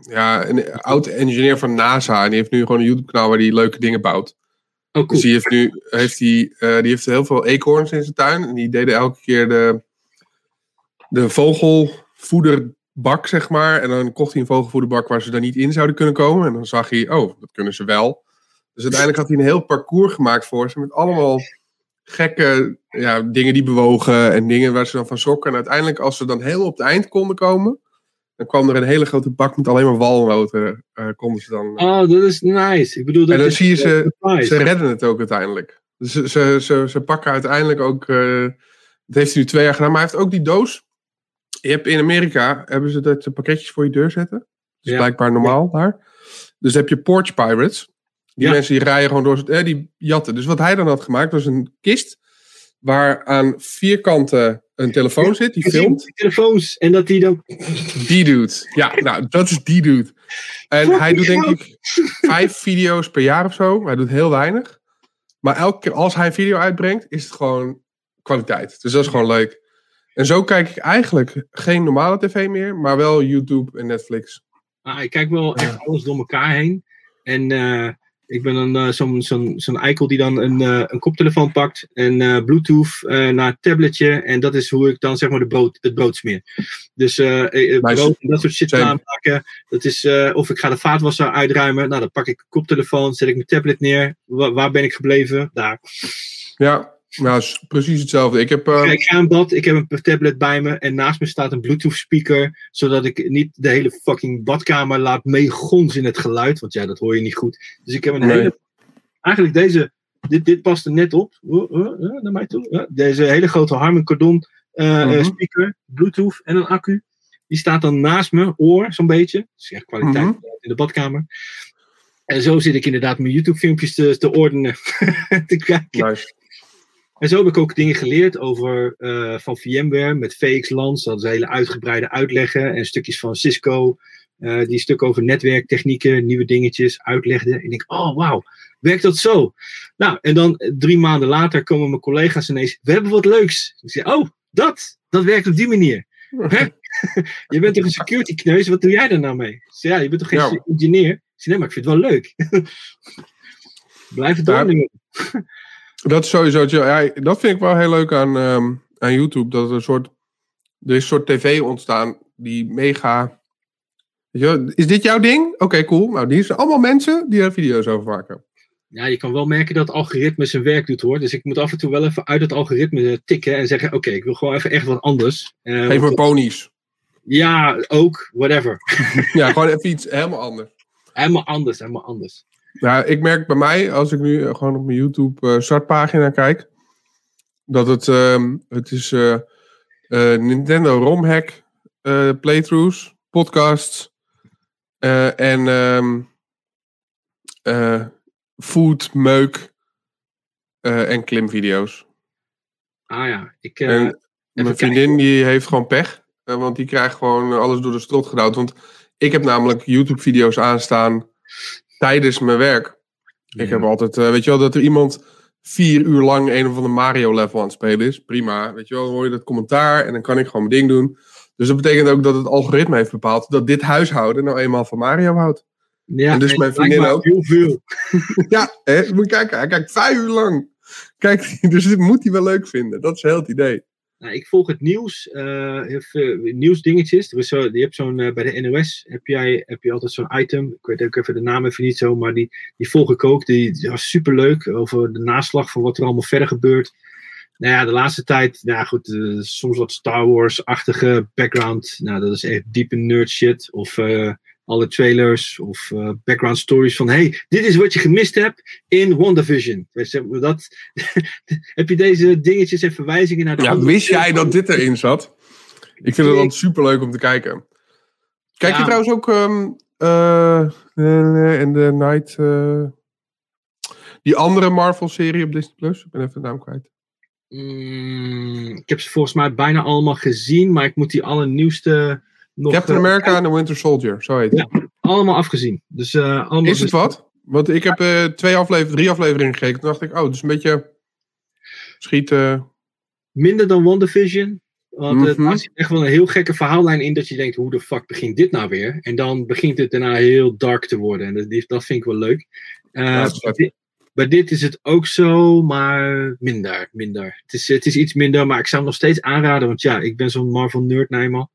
ja, een oud engineer van NASA. En die heeft nu gewoon een YouTube-kanaal waar hij leuke dingen bouwt. Oh, cool. Dus die heeft nu heeft die, uh, die heeft heel veel eekhoorns in zijn tuin. En die deden elke keer de, de vogelvoederbak, zeg maar. En dan kocht hij een vogelvoederbak waar ze dan niet in zouden kunnen komen. En dan zag hij, oh, dat kunnen ze wel. Dus uiteindelijk had hij een heel parcours gemaakt voor ze. Met allemaal gekke ja, dingen die bewogen. En dingen waar ze dan van sokken. En uiteindelijk, als ze dan heel op het eind konden komen. Dan kwam er een hele grote bak met alleen maar walnoten. Uh, konden ze dan. Oh, dat is nice. Ik bedoel, dat en dan is, zie je ze, uh, ze redden het ook uiteindelijk. Ze, ze, ze, ze pakken uiteindelijk ook. Uh, dat heeft hij nu twee jaar gedaan, maar hij heeft ook die doos. Je hebt in Amerika hebben ze dat pakketjes voor je deur zetten. Dat is ja. blijkbaar normaal daar. Dus heb je Porch Pirates. Die ja. mensen die rijden gewoon door, eh, die jatten. Dus wat hij dan had gemaakt was een kist waar aan vierkanten een telefoon zit, die filmt. Die telefoons en dat die dan. Die doet. Ja, nou, dat is die doet. En Fuck hij doet denk ik vijf video's per jaar of zo. Hij doet heel weinig. Maar elke keer als hij een video uitbrengt, is het gewoon kwaliteit. Dus dat is gewoon leuk. En zo kijk ik eigenlijk geen normale tv meer, maar wel YouTube en Netflix. Ah, ik kijk wel echt alles door elkaar heen. En uh, ik ben dan uh, zo'n zo'n zo'n eikel die dan een, uh, een koptelefoon pakt en Bluetooth naar het tabletje. En dat is hoe ik dan zeg maar de brood, het brood smeer. Dus brood en dat soort shit aanpakken. Dat is, of ik ga de vaatwasser uitruimen. Nou, dan pak ik een koptelefoon, zet ik mijn tablet neer. Waar ben ik gebleven? Daar. Ja, nou, is precies hetzelfde. Ik, heb, uh... Kijk, ik ga een bad, ik heb een tablet bij me en naast me staat een Bluetooth speaker, zodat ik niet de hele fucking badkamer laat meegonzen in het geluid, want ja, dat hoor je niet goed. Dus ik heb een nee. hele, eigenlijk deze, dit, dit past er net op, uh, uh, naar mij toe. Deze hele grote Harman Kardon -huh. speaker, Bluetooth en een accu. Die staat dan naast me, oor zo'n beetje. Dat is echt kwaliteit -huh. in de badkamer. En zo zit ik inderdaad mijn YouTube-filmpjes te, te ordenen. te kijken. Nice. En zo heb ik ook dingen geleerd over uh, van VMware met VXLANs. Dat is hele uitgebreide uitleggen. En stukjes van Cisco. Uh, die stuk over netwerktechnieken, nieuwe dingetjes uitlegde. En ik denk, oh wauw, werkt dat zo? Nou, en dan drie maanden later komen mijn collega's ineens. We hebben wat leuks. Ik zeg, oh, dat, dat werkt op die manier. je bent toch een security kneus, wat doe jij daar nou mee? Zeg, ja, je bent toch geen ja. engineer? Ik zeg, nee, maar ik vind het wel leuk. Blijf het doornemen. Dat is sowieso, ja, dat vind ik wel heel leuk aan, um, aan YouTube. Dat er een soort, er is een soort tv ontstaan die mega... Weet je is dit jouw ding? Oké, cool. Nou, die zijn allemaal mensen die er video's over maken. Ja, je kan wel merken dat het algoritme zijn werk doet hoor. Dus ik moet af en toe wel even uit het algoritme tikken en zeggen: Oké, ik wil gewoon even echt wat anders. Uh, Geef me ponies. Ja, ook, whatever. ja, gewoon even iets helemaal anders. Helemaal anders, helemaal anders. Ja, ik merk bij mij, als ik nu gewoon op mijn YouTube uh, startpagina kijk, dat het, uh, het is uh, Nintendo ROM hack playthroughs, podcasts en um, food, meuk en klimvideo's. Ah ja, ik. en mijn vriendin die heeft gewoon pech. want die krijgt gewoon alles door de strot gedouwd. Want ik heb namelijk YouTube-video's aanstaan tijdens mijn werk. Ik heb altijd, uh, weet je wel, dat er iemand vier uur lang een of andere Mario-level aan het spelen is. Prima, weet je wel, dan hoor je dat commentaar en dan kan ik gewoon mijn ding doen. Dus dat betekent ook dat het algoritme heeft bepaald dat dit huishouden nou eenmaal van Mario houdt. Ja, en dus mijn vriendin ook. Heel veel. ja, hè, moet kijken, hij kijkt vijf uur lang. Kijk, dus dit moet hij wel leuk vinden. Dat is heel het idee. Nou, ik volg het nieuws, uh, nieuwsdingetjes. Is zo, je hebt zo'n, uh, bij de NOS heb, jij, heb je altijd zo'n item. Ik weet ook even de naam even niet zo, maar die, die volg ik ook. Die, die was superleuk over de naslag van wat er allemaal verder gebeurt. Nou ja, de laatste tijd, nou goed, soms wat Star Wars-achtige background. Nou, dat is echt diepe nerd shit. Of alle trailers of uh, background stories van hey, dit is wat je gemist hebt in WandaVision. Dat, heb je deze dingetjes en verwijzingen naar de Ja, wist jij dat dit erin zat? Ik vind het dan super leuk om te kijken. Kijk je trouwens ook um, uh, in the Night uh, die andere Marvel serie op Disney Plus? Ik ben even de naam kwijt. Mm, ik heb ze volgens mij bijna allemaal gezien, maar ik moet die allernieuwste nog, Captain America en The Winter Soldier, zo heet het. Ja, allemaal afgezien. Dus, uh, allemaal is het dus- wat? Want ik heb uh, twee afleveringen, drie afleveringen gekeken. Toen dacht ik, oh, het is een beetje schieten. Minder dan WandaVision. Want mm -hmm. zit echt wel een heel gekke verhaallijn in dat je denkt, hoe de fuck begint dit nou weer? En dan begint het daarna heel dark te worden. En dat, dat vind ik wel leuk. Uh, ja, bij, dit, bij, dit, is het ook zo, maar minder. minder. Het, is, het is iets minder, maar ik zou hem nog steeds aanraden. Want ja, ik ben zo'n Marvel nerd nou eenmaal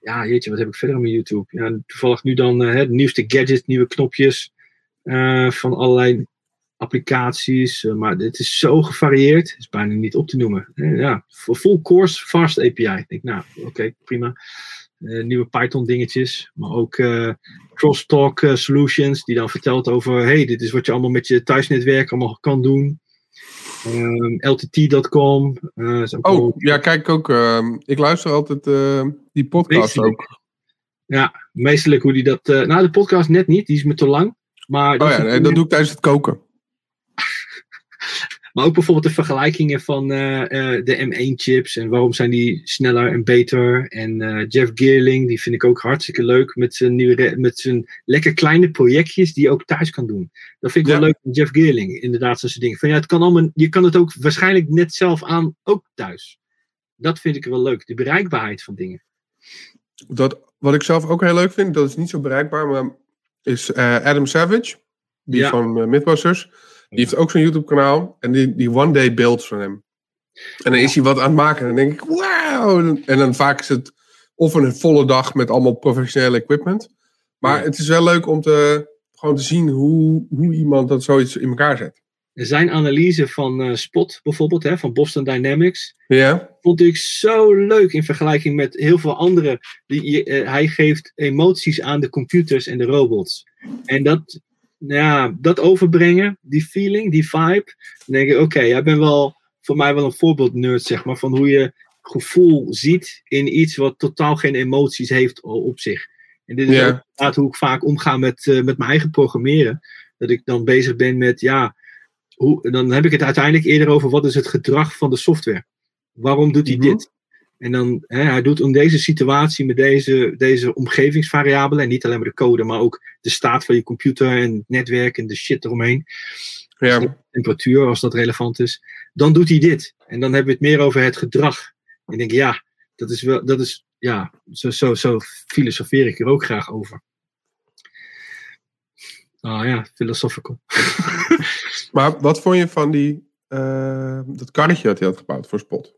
ja, jeetje, wat heb ik verder op YouTube? Ja, toevallig nu dan uh, de nieuwste gadgets, nieuwe knopjes uh, van allerlei applicaties. Uh, maar het is zo gevarieerd, het is bijna niet op te noemen. ja, full course fast API. Ik denk, nou, oké, prima. nieuwe Python dingetjes, maar ook crosstalk solutions die dan vertelt over, hey, dit is wat je allemaal met je thuisnetwerk allemaal kan doen. Um, ehm, LTT.com. Uh, eh, oh, ja, kijk ook. Uh, ik luister altijd uh, die podcast meestelijk. ook. Ja, meestelijk hoe die dat. Uh, nou, de podcast net niet, die is me te lang. Maar oh ja, nee, dat doe ik tijdens het koken. Maar ook bijvoorbeeld de vergelijkingen van uh, uh, de M1-chips en waarom zijn die sneller en beter. En uh, Jeff Geerling, die vind ik ook hartstikke leuk met zijn, nieuwe, met zijn lekker kleine projectjes die je ook thuis kan doen. Dat vind ik wel leuk van Jeff Geerling, inderdaad, zo'n dingen. Van ja, het kan allemaal, je kan het ook waarschijnlijk net zelf aan, ook thuis. Dat vind ik wel leuk, de bereikbaarheid van dingen. Dat, wat ik zelf ook heel leuk vind, dat is niet zo bereikbaar, maar is Adam Savage, die ja. van Mythbusters. Die heeft ook zo'n YouTube-kanaal. En die, die one day builds van hem. En dan is hij wat aan het maken. En dan denk ik, wauw. En dan vaak is het of een volle dag met allemaal professionele equipment. Maar het is wel leuk om te, gewoon te zien hoe, hoe iemand dat zoiets in elkaar zet. Zijn analyse van uh, Spot bijvoorbeeld, hè, van Boston Dynamics, ja. vond ik zo leuk in vergelijking met heel veel andere. Die, uh, hij geeft emoties aan de computers en de robots. En dat ja, dat overbrengen, die feeling, die vibe. Dan denk ik, oké, okay, jij bent wel voor mij wel een voorbeeld nerd, zeg maar, van hoe je gevoel ziet in iets wat totaal geen emoties heeft op zich. En dit is ja. ook hoe ik vaak omga met, uh, met mijn eigen programmeren. Dat ik dan bezig ben met, ja, hoe, dan heb ik het uiteindelijk eerder over wat is het gedrag van de software. Waarom doet hij mm -hmm. dit? En dan, hè, hij doet in deze situatie met deze, deze omgevingsvariabelen, en niet alleen maar de code, maar ook de staat van je computer en het netwerk en de shit eromheen. Ja. Temperatuur, als dat relevant is. Dan doet hij dit. En dan hebben we het meer over het gedrag. En ik denk, ja, dat is wel, dat is, ja, zo, zo, zo filosofeer ik er ook graag over. Ah ja, philosophical. maar wat vond je van die, uh, dat karretje dat hij had gebouwd voor Spot?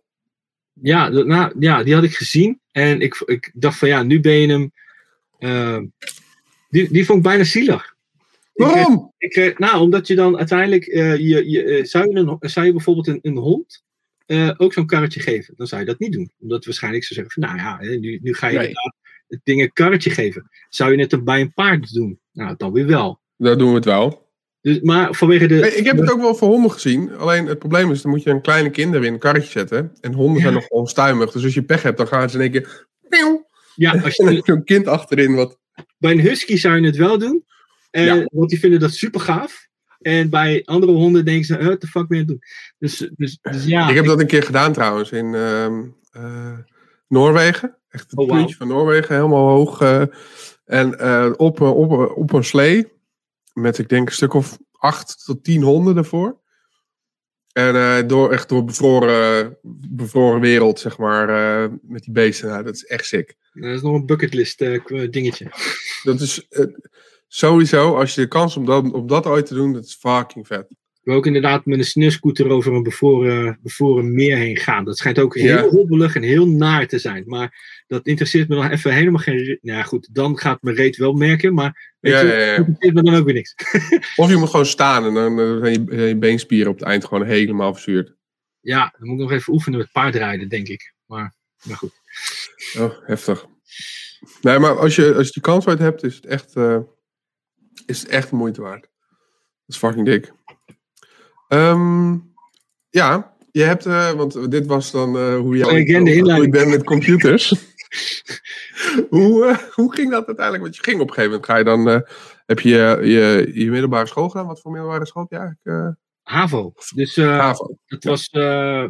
Ja, nou, ja, die had ik gezien. En ik, ik dacht van ja, nu ben je hem. Uh, die, die vond ik bijna zielig. Waarom? Ik, ik, nou, omdat je dan uiteindelijk. Uh, je, je, zou, je een, zou je bijvoorbeeld een, een hond. Uh, ook zo'n karretje geven? Dan zou je dat niet doen. Omdat waarschijnlijk ze zeggen van nou ja, nu, nu ga je nee. inderdaad het ding een karretje geven. Zou je het bij een paard doen? Nou, dan weer wel. Dan doen we het wel. Dus, maar vanwege de. Nee, ik heb het ook wel voor honden gezien. Alleen het probleem is, dan moet je een kleine kinder in een karretje zetten. En honden ja. zijn nog onstuimig. Dus als je pech hebt, dan gaan ze in één keer. Ja, als je. Zo'n kind achterin. Wat... Bij een husky zou je het wel doen. En, ja. Want die vinden dat super gaaf. En bij andere honden denken ze, what the fuck ben je doen? Dus, dus, dus ja. Ik heb dat een keer gedaan trouwens in uh, uh, Noorwegen. Echt het oh, puntje wow. van Noorwegen, helemaal hoog. Uh, en eh, op, op, op een slee. Met ik denk een stuk of acht tot tien honden ervoor. En uh, door, echt door bevroren, bevroren wereld, zeg maar, uh, met die beesten. Nou, dat is echt sick. Dat is nog een bucketlist uh, dingetje. Dat is sowieso, als je de kans om dat, om dat ooit te doen, dat is fucking vet. Wil ook inderdaad met een sneeuwscooter over een bevroren, bevroren meer heen gaan. Dat schijnt ook heel ja. hobbelig en heel naar te zijn. Maar dat interesseert me dan even helemaal geen... Nou ja, goed, dan gaat mijn reet wel merken, maar weet ja, je, dat interesseert me dan ook weer niks. of je moet gewoon staan en dan zijn je, je beenspieren op het eind gewoon helemaal verzuurd. Ja, dan moet ik nog even oefenen met paardrijden, denk ik. Maar, maar goed. Oh, heftig. Nee, maar als je, als je die kans uit hebt, is het echt, uh, is het echt moeite waard. Dat is fucking dik. Um, ja, je hebt, uh, want dit was dan uh, hoe jij hoe ik ben met computers. hoe, uh, hoe ging dat uiteindelijk? Want je ging op een gegeven moment, ga je dan, heb je, je je middelbare school gedaan? Wat voor middelbare school heb je eigenlijk? HAVO. Dus HAVO. het was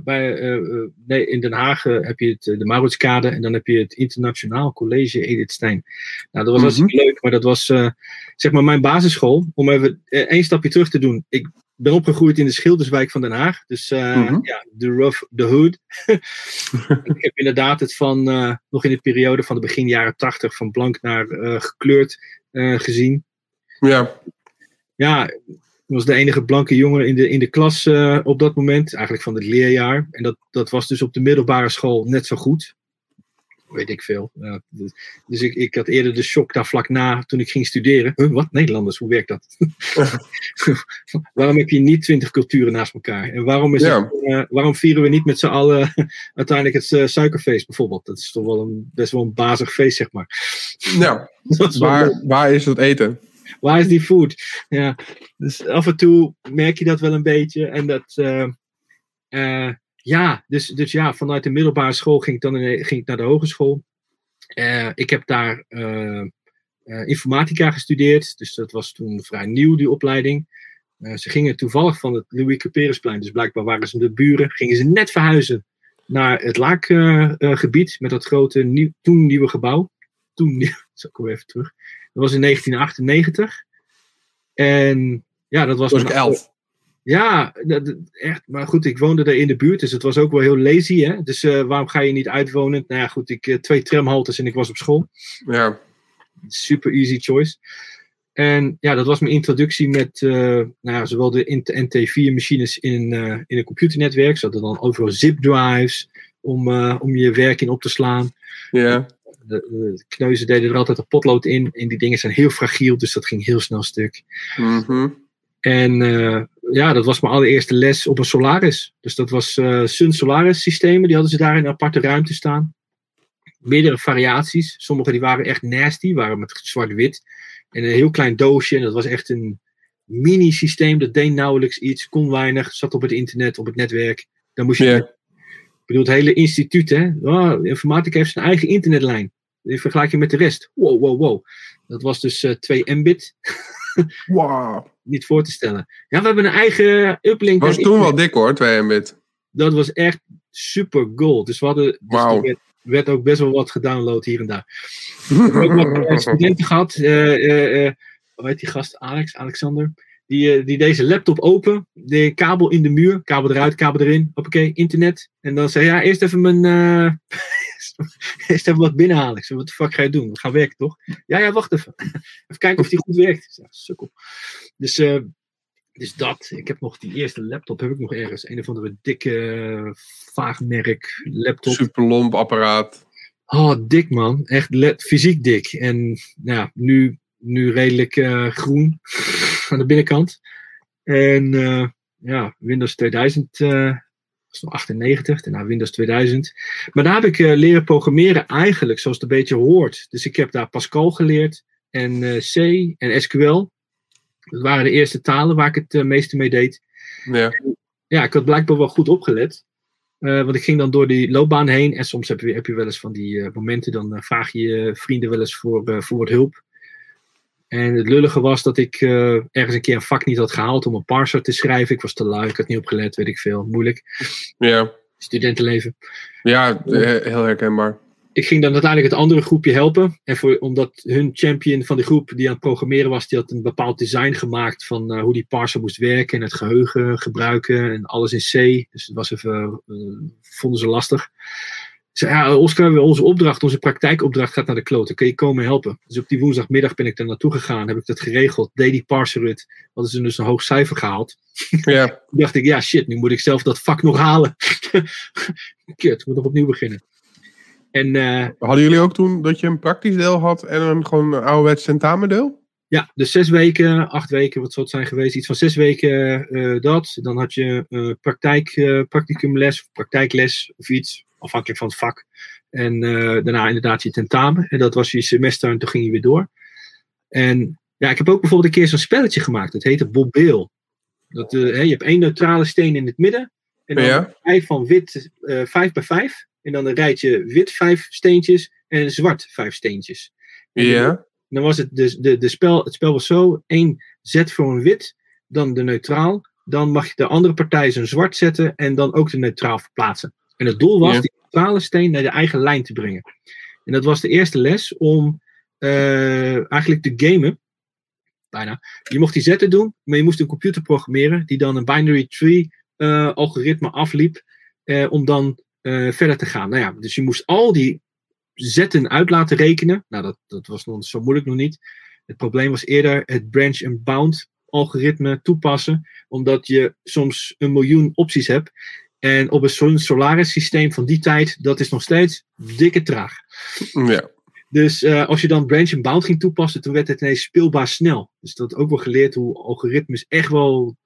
bij, nee, in Den Haag heb je het, de Mauritskade en dan heb je het Internationaal College Edith Stein. Nou, dat was mm -hmm. leuk, maar dat was zeg maar mijn basisschool. Om even één stapje terug te doen. Ik ben opgegroeid in de Schilderswijk van Den Haag. Dus uh, mm -hmm. ja, de rough, the hood. ik heb inderdaad het van, uh, nog in de periode van de begin jaren tachtig, van blank naar uh, gekleurd gezien. Ja. Ja, ik was de enige blanke jongen in de, in de klas op dat moment, eigenlijk van het leerjaar. En dat, dat was dus op de middelbare school net zo goed weet ik veel. Uh, dus, dus ik, ik had eerder de shock daar vlak na toen ik ging studeren. Huh, wat? Nederlanders, hoe werkt dat? waarom heb je niet twintig culturen naast elkaar? En waarom, is ja. het, uh, waarom vieren we niet met z'n allen uiteindelijk het uh, suikerfeest bijvoorbeeld? Dat is toch wel een, best wel een bazig feest, zeg maar. Ja, waar, waar is het eten? Waar is die food? Ja, dus af en toe merk je dat wel een beetje. En dat, ja, dus, dus ja, vanuit de middelbare school ging ik dan in, ging ik naar de hogeschool. Uh, ik heb daar uh, uh, informatica gestudeerd, dus dat was toen vrij nieuw, die opleiding. ze gingen toevallig van het Louis Cuperusplein, dus blijkbaar waren ze de buren, gingen ze net verhuizen naar het Laakgebied met dat grote, nieuw, toen nieuwe gebouw. Toen, zal ik weer even terug. Dat was in 1998. En ja, dat was. Was ik elf. Ja, dat, echt. Maar goed, ik woonde daar in de buurt, dus het was ook wel heel lazy. Hè? Dus uh, waarom ga je niet uitwonen? Nou ja, goed, ik, uh, twee tramhaltes en ik was op school. Ja. Super easy choice. En ja, dat was mijn introductie met uh, nou ja, zowel de NT4-machines in, in een computernetwerk. Ze hadden dan overal zip-drives om, om je werk in op te slaan. Ja. De, de, kneuzen deden er altijd een potlood in. En die dingen zijn heel fragiel, dus dat ging heel snel stuk. Mm -hmm. En uh, ja, dat was mijn allereerste les op een Solaris. Dus dat was uh, Sun Solaris systemen. Die hadden ze daar in een aparte ruimte staan. Meerdere variaties. Sommige die waren echt nasty, waren met zwart-wit. En een heel klein doosje. En dat was echt een mini systeem. Dat deed nauwelijks iets, kon weinig. Zat op het internet, op het netwerk. Dan moest je... Yeah. Ik bedoel, het hele instituut, hè. Oh, informatica heeft zijn eigen internetlijn. In vergelijking met de rest. Wow, wow, wow. Dat was dus uh, 2 Mbit. wow. Niet voor te stellen. Ja, we hebben een eigen uplink. Dat was toen wel dik hoor, 2 Mbit. Dat was echt super gold. Dus we hadden. Dus wow. er werd, werd, ook best wel wat gedownload hier en daar. we hebben ook wat studenten gehad. Uh, uh, uh, hoe heet die gast? Alex, Alexander. Die, die deze laptop open, de kabel in de muur, kabel eruit, kabel erin, hoppakee, internet. En dan zei ja, eerst even mijn, uh, eerst even wat binnenhalen. Ik zei, wat de fuck ga je doen? We gaan werken toch? Ja, ja, wacht even. even kijken of die goed werkt. Ja, sukkel. Dus uh, Dus dat. Ik heb nog die eerste laptop, heb ik nog ergens. Een of andere dikke, vaag merk laptop. Super lomp apparaat. Oh, dik man. Echt fysiek dik. En ja, nu, nu redelijk eh, groen aan de binnenkant. En eh, ja, Windows 2000 eh, was nog 98, daarna Windows 2000. Maar daar heb ik leren programmeren eigenlijk zoals het een beetje hoort. Dus ik heb daar Pascal geleerd en C en SQL. Dat waren de eerste talen waar ik het meeste mee deed. Ja. Ja, ik had blijkbaar wel goed opgelet. Want ik ging dan door die loopbaan heen. En soms heb je, heb je wel eens van die momenten. Dan vraag je je vrienden wel eens voor, voor wat hulp. En het lullige was dat ik eh, ergens een keer een vak niet had gehaald om een parser te schrijven. Ik was te lui, ik had niet opgelet, weet ik veel. Moeilijk. Ja, Studentenleven. ja heel herkenbaar. Ik ging dan uiteindelijk het andere groepje helpen. En voor, omdat hun champion van de groep die aan het programmeren was, die had een bepaald design gemaakt van eh, hoe die parser moest werken en het geheugen gebruiken en alles in C. Dus het was even, eh, vonden ze lastig. Zei, ja, Oscar, onze opdracht, onze praktijkopdracht gaat naar de kloten. Kun je komen helpen? Dus op die woensdagmiddag ben ik daar naartoe gegaan, heb ik dat geregeld, deed die parser het, hadden ze dus een hoog cijfer gehaald. Ja, Toen dacht ik, ja shit, nu moet ik zelf dat vak nog halen. Kut, ik moet nog opnieuw beginnen. En eh, hadden jullie ook toen dat je een praktisch deel had en een gewoon een ouderwets tentamendeel? Ja, dus zes weken, acht weken, wat zou het zijn geweest? Iets van zes weken eh, dat. Dan had je eh praktijk, practicumles, of praktijkles of iets, afhankelijk van het vak. En eh, daarna inderdaad je tentamen. En dat was je semester en toen ging je weer door. En ja, ik heb ook bijvoorbeeld een keer zo'n spelletje gemaakt. Dat heette Bobbeel. Dat, eh, hè, je hebt één neutrale steen in het midden. En dan Ja. een rij van wit eh 5 bij 5. En dan een rijtje wit vijf steentjes en zwart vijf steentjes. En Ja. dan was het, dus de, de spel, het spel was zo: één zet voor een wit, dan de neutraal. Dan mag je de andere partij zijn zwart zetten en dan ook de neutraal verplaatsen. En het doel was Ja. die steen naar de eigen lijn te brengen. En dat was de eerste les om eh, eigenlijk te gamen. Bijna. Je mocht die zetten doen, maar je moest een computer programmeren die dan een binary tree eh, algoritme afliep eh, om dan verder te gaan. Nou ja, dus je moest al die zetten uit laten rekenen. Nou, dat, dat was nog zo moeilijk nog niet. Het probleem was eerder het branch and bound algoritme toepassen, omdat je soms een miljoen opties hebt. En op een Sol- Solaris systeem van die tijd, dat is nog steeds dikke traag. Ja. Dus eh, als je dan branch and bound ging toepassen, toen werd het ineens speelbaar snel. Dus dat ook wel geleerd hoe algoritmes echt wel,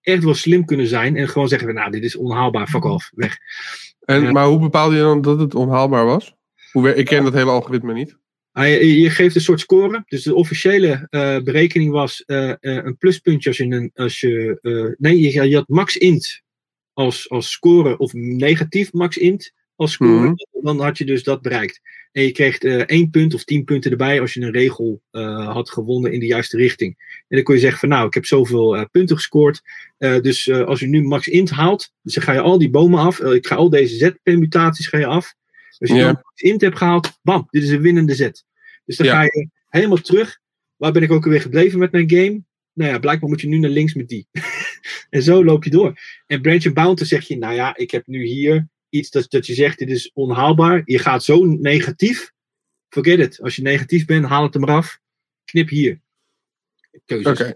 echt wel slim kunnen zijn. En gewoon zeggen we, nou, dit is onhaalbaar, fuck off, weg. En. Maar hoe bepaalde je dan dat het onhaalbaar was? Hoe, ik ken dat hele algoritme niet. Ah, je, geeft een soort score. Dus de officiële eh, berekening was eh, een pluspuntje als je een. Als je, nee, je, je had max int als, als score of negatief max int als score. Mhm. Dan had je dus dat bereikt. En je kreeg eh, één punt of tien punten erbij als je een regel eh, had gewonnen in de juiste richting. En dan kon je zeggen van nou, ik heb zoveel eh, punten gescoord. Dus als je nu max int haalt, dus dan ga je al die bomen af. Ik ga al deze z-permutaties ga je af. Als je dan max int hebt gehaald, bam, dit is een winnende zet. Dus dan ga je helemaal terug. Waar ben ik ook alweer gebleven met mijn game? Nou ja, blijkbaar moet je nu naar links met die. en zo loop je door. En branch and bound, dan zeg je, nou ja, ik heb nu hier iets dat, dat je zegt, dit is onhaalbaar. Je gaat zo negatief. Forget it. Als je negatief bent, haal het er maar af. Knip hier. Keuzes.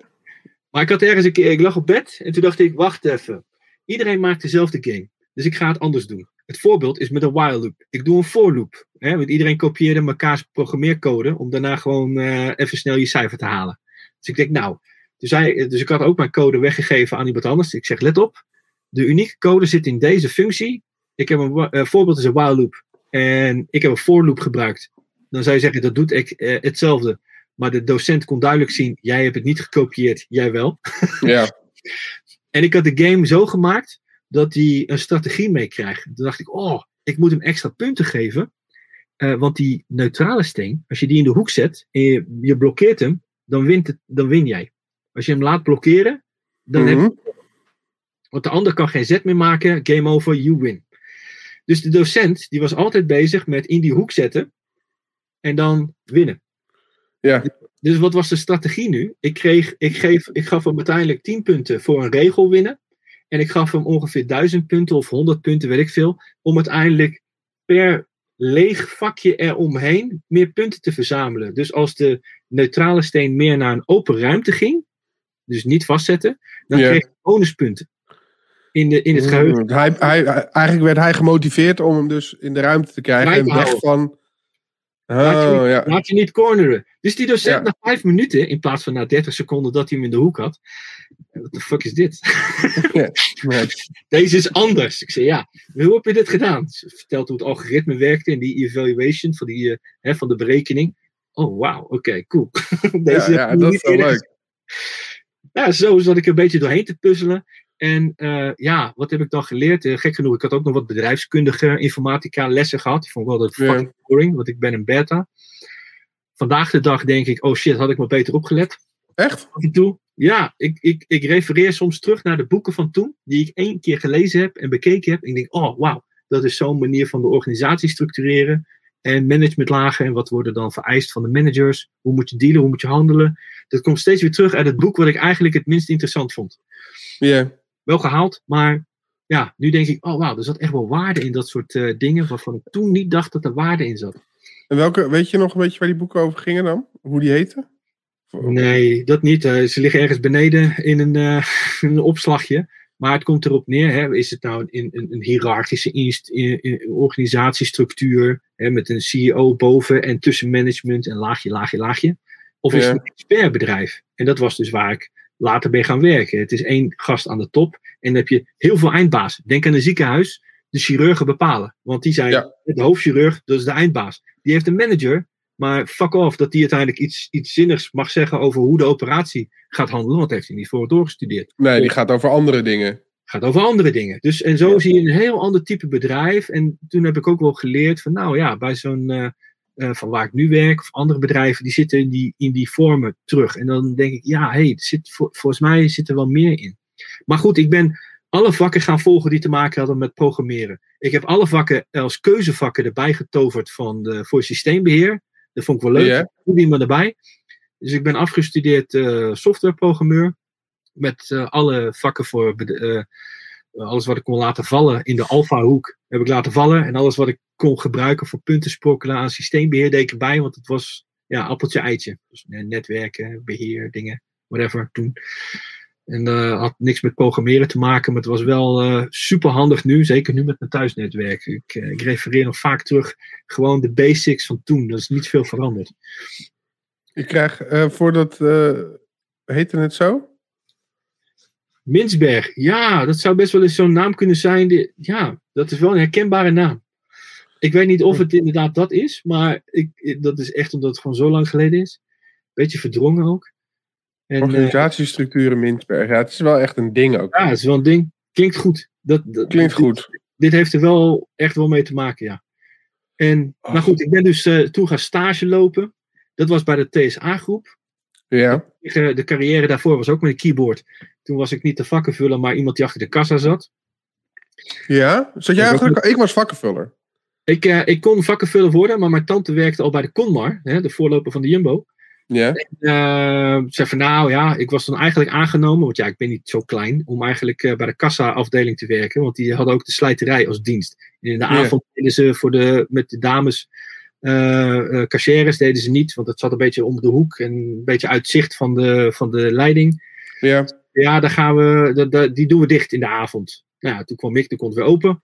Maar ik had ergens een keer, ik lag op bed en toen dacht ik, wacht even. Iedereen maakt dezelfde game. Dus ik ga het anders doen. Het voorbeeld is met een while loop. Ik doe een for loop. Hè, want iedereen kopieerde mekaars programmeercode om daarna gewoon eh, even snel je cijfer te halen. Dus ik denk, nou. Dus, hij, dus ik had ook mijn code weggegeven aan iemand anders. Ik zeg, let op. De unieke code zit in deze functie. Ik heb een eh, voorbeeld is een while loop. En ik heb een for loop gebruikt. Dan zou je zeggen, dat doet ik, eh, hetzelfde. Maar de docent kon duidelijk zien, jij hebt het niet gekopieerd, jij wel. Ja. En ik had de game zo gemaakt dat hij een strategie meekrijgt. Toen dacht ik, oh, ik moet hem extra punten geven. Eh, want die neutrale steen, als je die in de hoek zet en je, je blokkeert hem, dan, wint het, dan win jij. Als je hem laat blokkeren, dan heb Mhm. je. Want de ander kan geen zet meer maken, game over, you win. Dus de docent, die was altijd bezig met in die hoek zetten en dan winnen. Ja. Dus wat was de strategie nu? Ik, kreeg, ik, geef, ik gaf hem uiteindelijk 10 punten voor een regel winnen. En ik gaf hem ongeveer 1000 punten of 100 punten, weet ik veel. Om uiteindelijk per leeg vakje eromheen meer punten te verzamelen. Dus als de neutrale steen meer naar een open ruimte ging, dus niet vastzetten, dan Ja. kreeg je bonuspunten in, de, in het geheugen. Mm, Hij, hij, hij- eigenlijk werd hij gemotiveerd om hem dus in de ruimte te krijgen. En weg houden. van... Laat je Oh, niet- ja. Laat je niet corneren. Dus die docent Ja. na vijf minuten, in plaats van na 30 seconden dat hij hem in de hoek had. What the fuck is dit? Ja. Deze is anders. Ik zei, ja, hoe heb je dit gedaan? Ze vertelt hoe het algoritme werkte in die evaluation van, die, eh, hè, van de berekening. Oh, wauw, oké, cool. Deze Ja, dat is wel leuk. gezien. Ja, zo zat ik een beetje doorheen te puzzelen. En eh, ja, wat heb ik dan geleerd? Eh, gek genoeg, ik had ook nog wat bedrijfskundige informatica lessen gehad. Ik vond wel dat Ja. fucking boring, want ik ben een beta. Vandaag de dag denk ik, oh shit, had ik maar beter opgelet. Echt? Toe. Ja, ik, ik, ik refereer soms terug naar de boeken van toen, die ik één keer gelezen heb en bekeken heb. En ik denk, oh wauw, dat is zo'n manier van de organisatie structureren. En managementlagen en wat worden dan vereist van de managers. Hoe moet je dealen, hoe moet je handelen. Dat komt steeds weer terug uit het boek wat ik eigenlijk het minst interessant vond. Ja. Wel gehaald, maar ja, nu denk ik, oh wauw, er zat echt wel waarde in dat soort eh, dingen waarvan ik toen niet dacht dat er waarde in zat. En welke, weet je nog een beetje waar die boeken over gingen dan? Hoe die heten? Nee, dat niet. Eh, ze liggen ergens beneden in een, eh, een opslagje. Maar het komt erop neer, hè, is het nou een, een, een hiërarchische inst- in- in- organisatiestructuur hè, met een CEO boven en tussen management en laagje, laagje, laagje? Of is het een expertbedrijf? En dat was dus waar ik later ben gaan werken. Het is één gast aan de top en dan heb je heel veel eindbaas. Denk aan een ziekenhuis, de chirurgen bepalen. Want die zijn Ja. de hoofdchirurg, dat is de eindbaas. Die heeft een manager, maar fuck off dat die uiteindelijk iets, iets zinnigs mag zeggen over hoe de operatie gaat handelen, want heeft hij niet voor doorgestudeerd. Nee, die gaat over andere dingen. Het gaat over andere dingen. Dus, en zo Ja. zie je een heel ander type bedrijf. En toen heb ik ook wel geleerd van, nou ja, bij zo'n, eh, van waar ik nu werk, of andere bedrijven, die zitten in die, in die vormen terug. En dan denk ik, ja, hey, zit, vol- volgens mij zit er wel meer in. Maar goed, ik ben alle vakken gaan volgen die te maken hadden met programmeren. Ik heb alle vakken als keuzevakken erbij getoverd van de, voor systeembeheer. Dat vond ik wel leuk. Ja. Doe die maar erbij. Dus ik ben afgestudeerd eh, softwareprogrammeur. Met eh, alle vakken voor eh, alles wat ik kon laten vallen in de alfa-hoek heb ik laten vallen. En alles wat ik kon gebruiken voor punten sprokkelen aan systeembeheer deed ik erbij. Want het was ja, appeltje eitje. Dus eh, netwerken, beheer, dingen, whatever toen. En eh, had niks met programmeren te maken, maar het was wel eh super handig nu, zeker nu met mijn thuisnetwerk. Ik, eh, ik refereer nog vaak terug, gewoon de basics van toen. Dat is niet veel veranderd. Ik krijg eh, voor dat. eh heette het zo? Minsberg, ja, dat zou best wel eens zo'n naam kunnen zijn. Die, ja, dat is wel een herkenbare naam. Ik weet niet of het inderdaad dat is, maar ik, dat is echt omdat het gewoon zo lang geleden is. Beetje verdrongen ook. En, eh, Organisatiestructuren Minsberg. Ja, het is wel echt een ding ook. ja, het is wel een ding. Klinkt goed. Dat, dat, Klinkt goed. dit heeft er wel echt wel mee te maken, ja. En, Ach. maar goed, ik ben dus eh, toen gaan stage lopen. Dat was bij de TSA-groep. Ja. De carrière daarvoor was ook met een keyboard. Toen was ik niet de vakkenvuller, maar iemand die achter de kassa zat. Ja? Zat jij achter de- Ik was vakkenvuller. Ik, eh, ik kon vakkenvuller worden, maar mijn tante werkte al bij de Conmar, hè, de voorloper van de Jumbo. Ja. Eh, zei van nou ja, ik was dan eigenlijk aangenomen, want ja, ik ben niet zo klein, om eigenlijk eh, bij de kassa-afdeling te werken. Want die hadden ook de slijterij als dienst. En in de avond deden ze voor de, met de dames eh cachères deden ze niet, want het zat een beetje om de hoek en een beetje uit zicht van de, van de leiding. Ja. Ja, daar gaan we, dat- die doen we dicht in de avond. Nou ja, toen kwam ik, toen kon het weer open.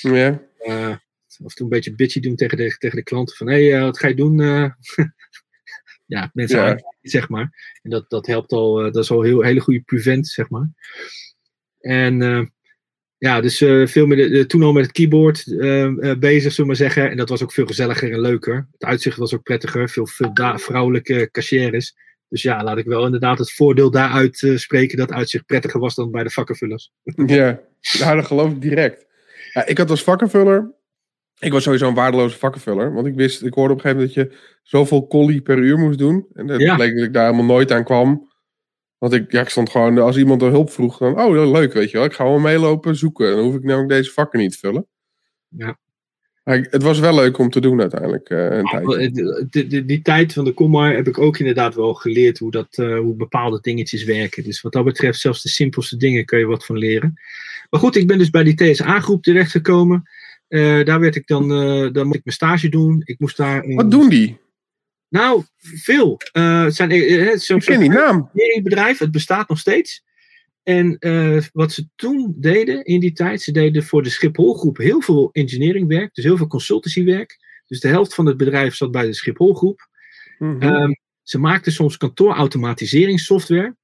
Ja. Eh, of toen een beetje bitchy doen tegen de, tegen de klanten. Van, hé, hey, eh, wat ga je doen? eh? ja, mensen Ja. aankijken, zeg maar. En dat, dat helpt al, dat is al heel hele goede prevent, zeg maar. En ja, dus veel de, de- toen al met het keyboard bezig, zullen we maar zeggen. En dat was ook veel gezelliger en leuker. Het uitzicht was ook prettiger. Veel, veel vrouwelijke cashiers. Dus ja, laat ik wel inderdaad het voordeel daaruit eh, spreken dat uitzicht prettiger was dan bij de vakkenvullers. Ja. Nou, dat geloof ik direct. Ja, ik had als vakkenvuller. Ik was sowieso een waardeloze vakkenvuller. Want ik wist, ik hoorde op een gegeven moment dat je zoveel collie per uur moest doen. En dat Ja. bleek dat ik daar helemaal nooit aan kwam. Want ik, ja, ik stond gewoon, als iemand er hulp vroeg, dan, oh, leuk, weet je wel. Ik ga wel meelopen, zoeken. Dan hoef ik nou ook deze vakken niet te vullen. Ja. Maar het was wel leuk om te doen uiteindelijk, eh, een Die, die, die tijd van de Commar heb ik ook inderdaad wel geleerd hoe, dat, eh, hoe bepaalde dingetjes werken. Dus wat dat betreft, zelfs de simpelste dingen kun je wat van leren. Maar goed, ik ben dus bij die TSA-groep terechtgekomen. Eh daar werd ik dan, dan moest ik mijn stage doen. Ik moest daar. Wat doen die? Nou, veel. Uh, het zijn, uh, zo, Ik ken die naam. bedrijf, het bestaat nog steeds. En uh, wat ze toen deden in die tijd, ze deden voor de Schipholgroep heel veel engineeringwerk, dus heel veel consultancywerk. Dus de helft van het bedrijf zat bij de Schipholgroep. Mm -hmm. um, ze maakten soms kantoorautomatiseringssoftware.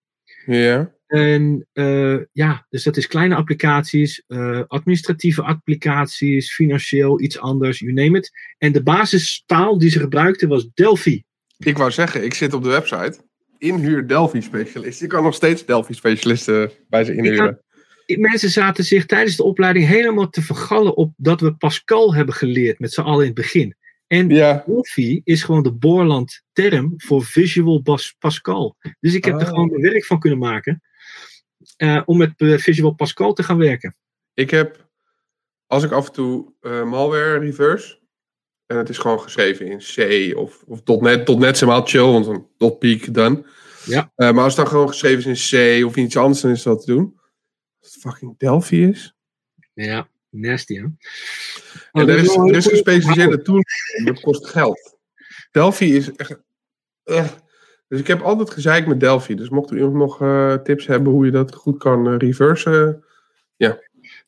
Ja. En uh, ja, dus dat is kleine applicaties, uh, administratieve applicaties, financieel, iets anders, you name it. En de basistaal die ze gebruikten was Delphi. Ik wou zeggen, ik zit op de website. Inhuur Delphi specialist. Je kan nog steeds Delphi specialisten bij ze inhuren. Mensen zaten zich tijdens de opleiding helemaal te vergallen op dat we Pascal hebben geleerd met z'n allen in het begin. En ja. Delphi is gewoon de Borland term voor Visual Pascal. Dus ik heb Ah. er gewoon mijn werk van kunnen maken. Uh, om met uh, Visual Pascal te gaan werken. Ik heb, als ik af en toe uh, malware reverse, en het is gewoon geschreven in C of, of .NET, .NET is helemaal chill, want dan dot peak dan. Ja. Uh, maar als het dan gewoon geschreven is in C of iets anders, dan is dat te doen. Als het fucking Delphi is. Ja, nasty hè. Oh, en er is, er is gespecialiseerde tool, dat kost geld. Delphi is echt... Uh, dus ik heb altijd gezeik met Delphi. Dus mocht er iemand nog uh, tips hebben hoe je dat goed kan reversen, ja.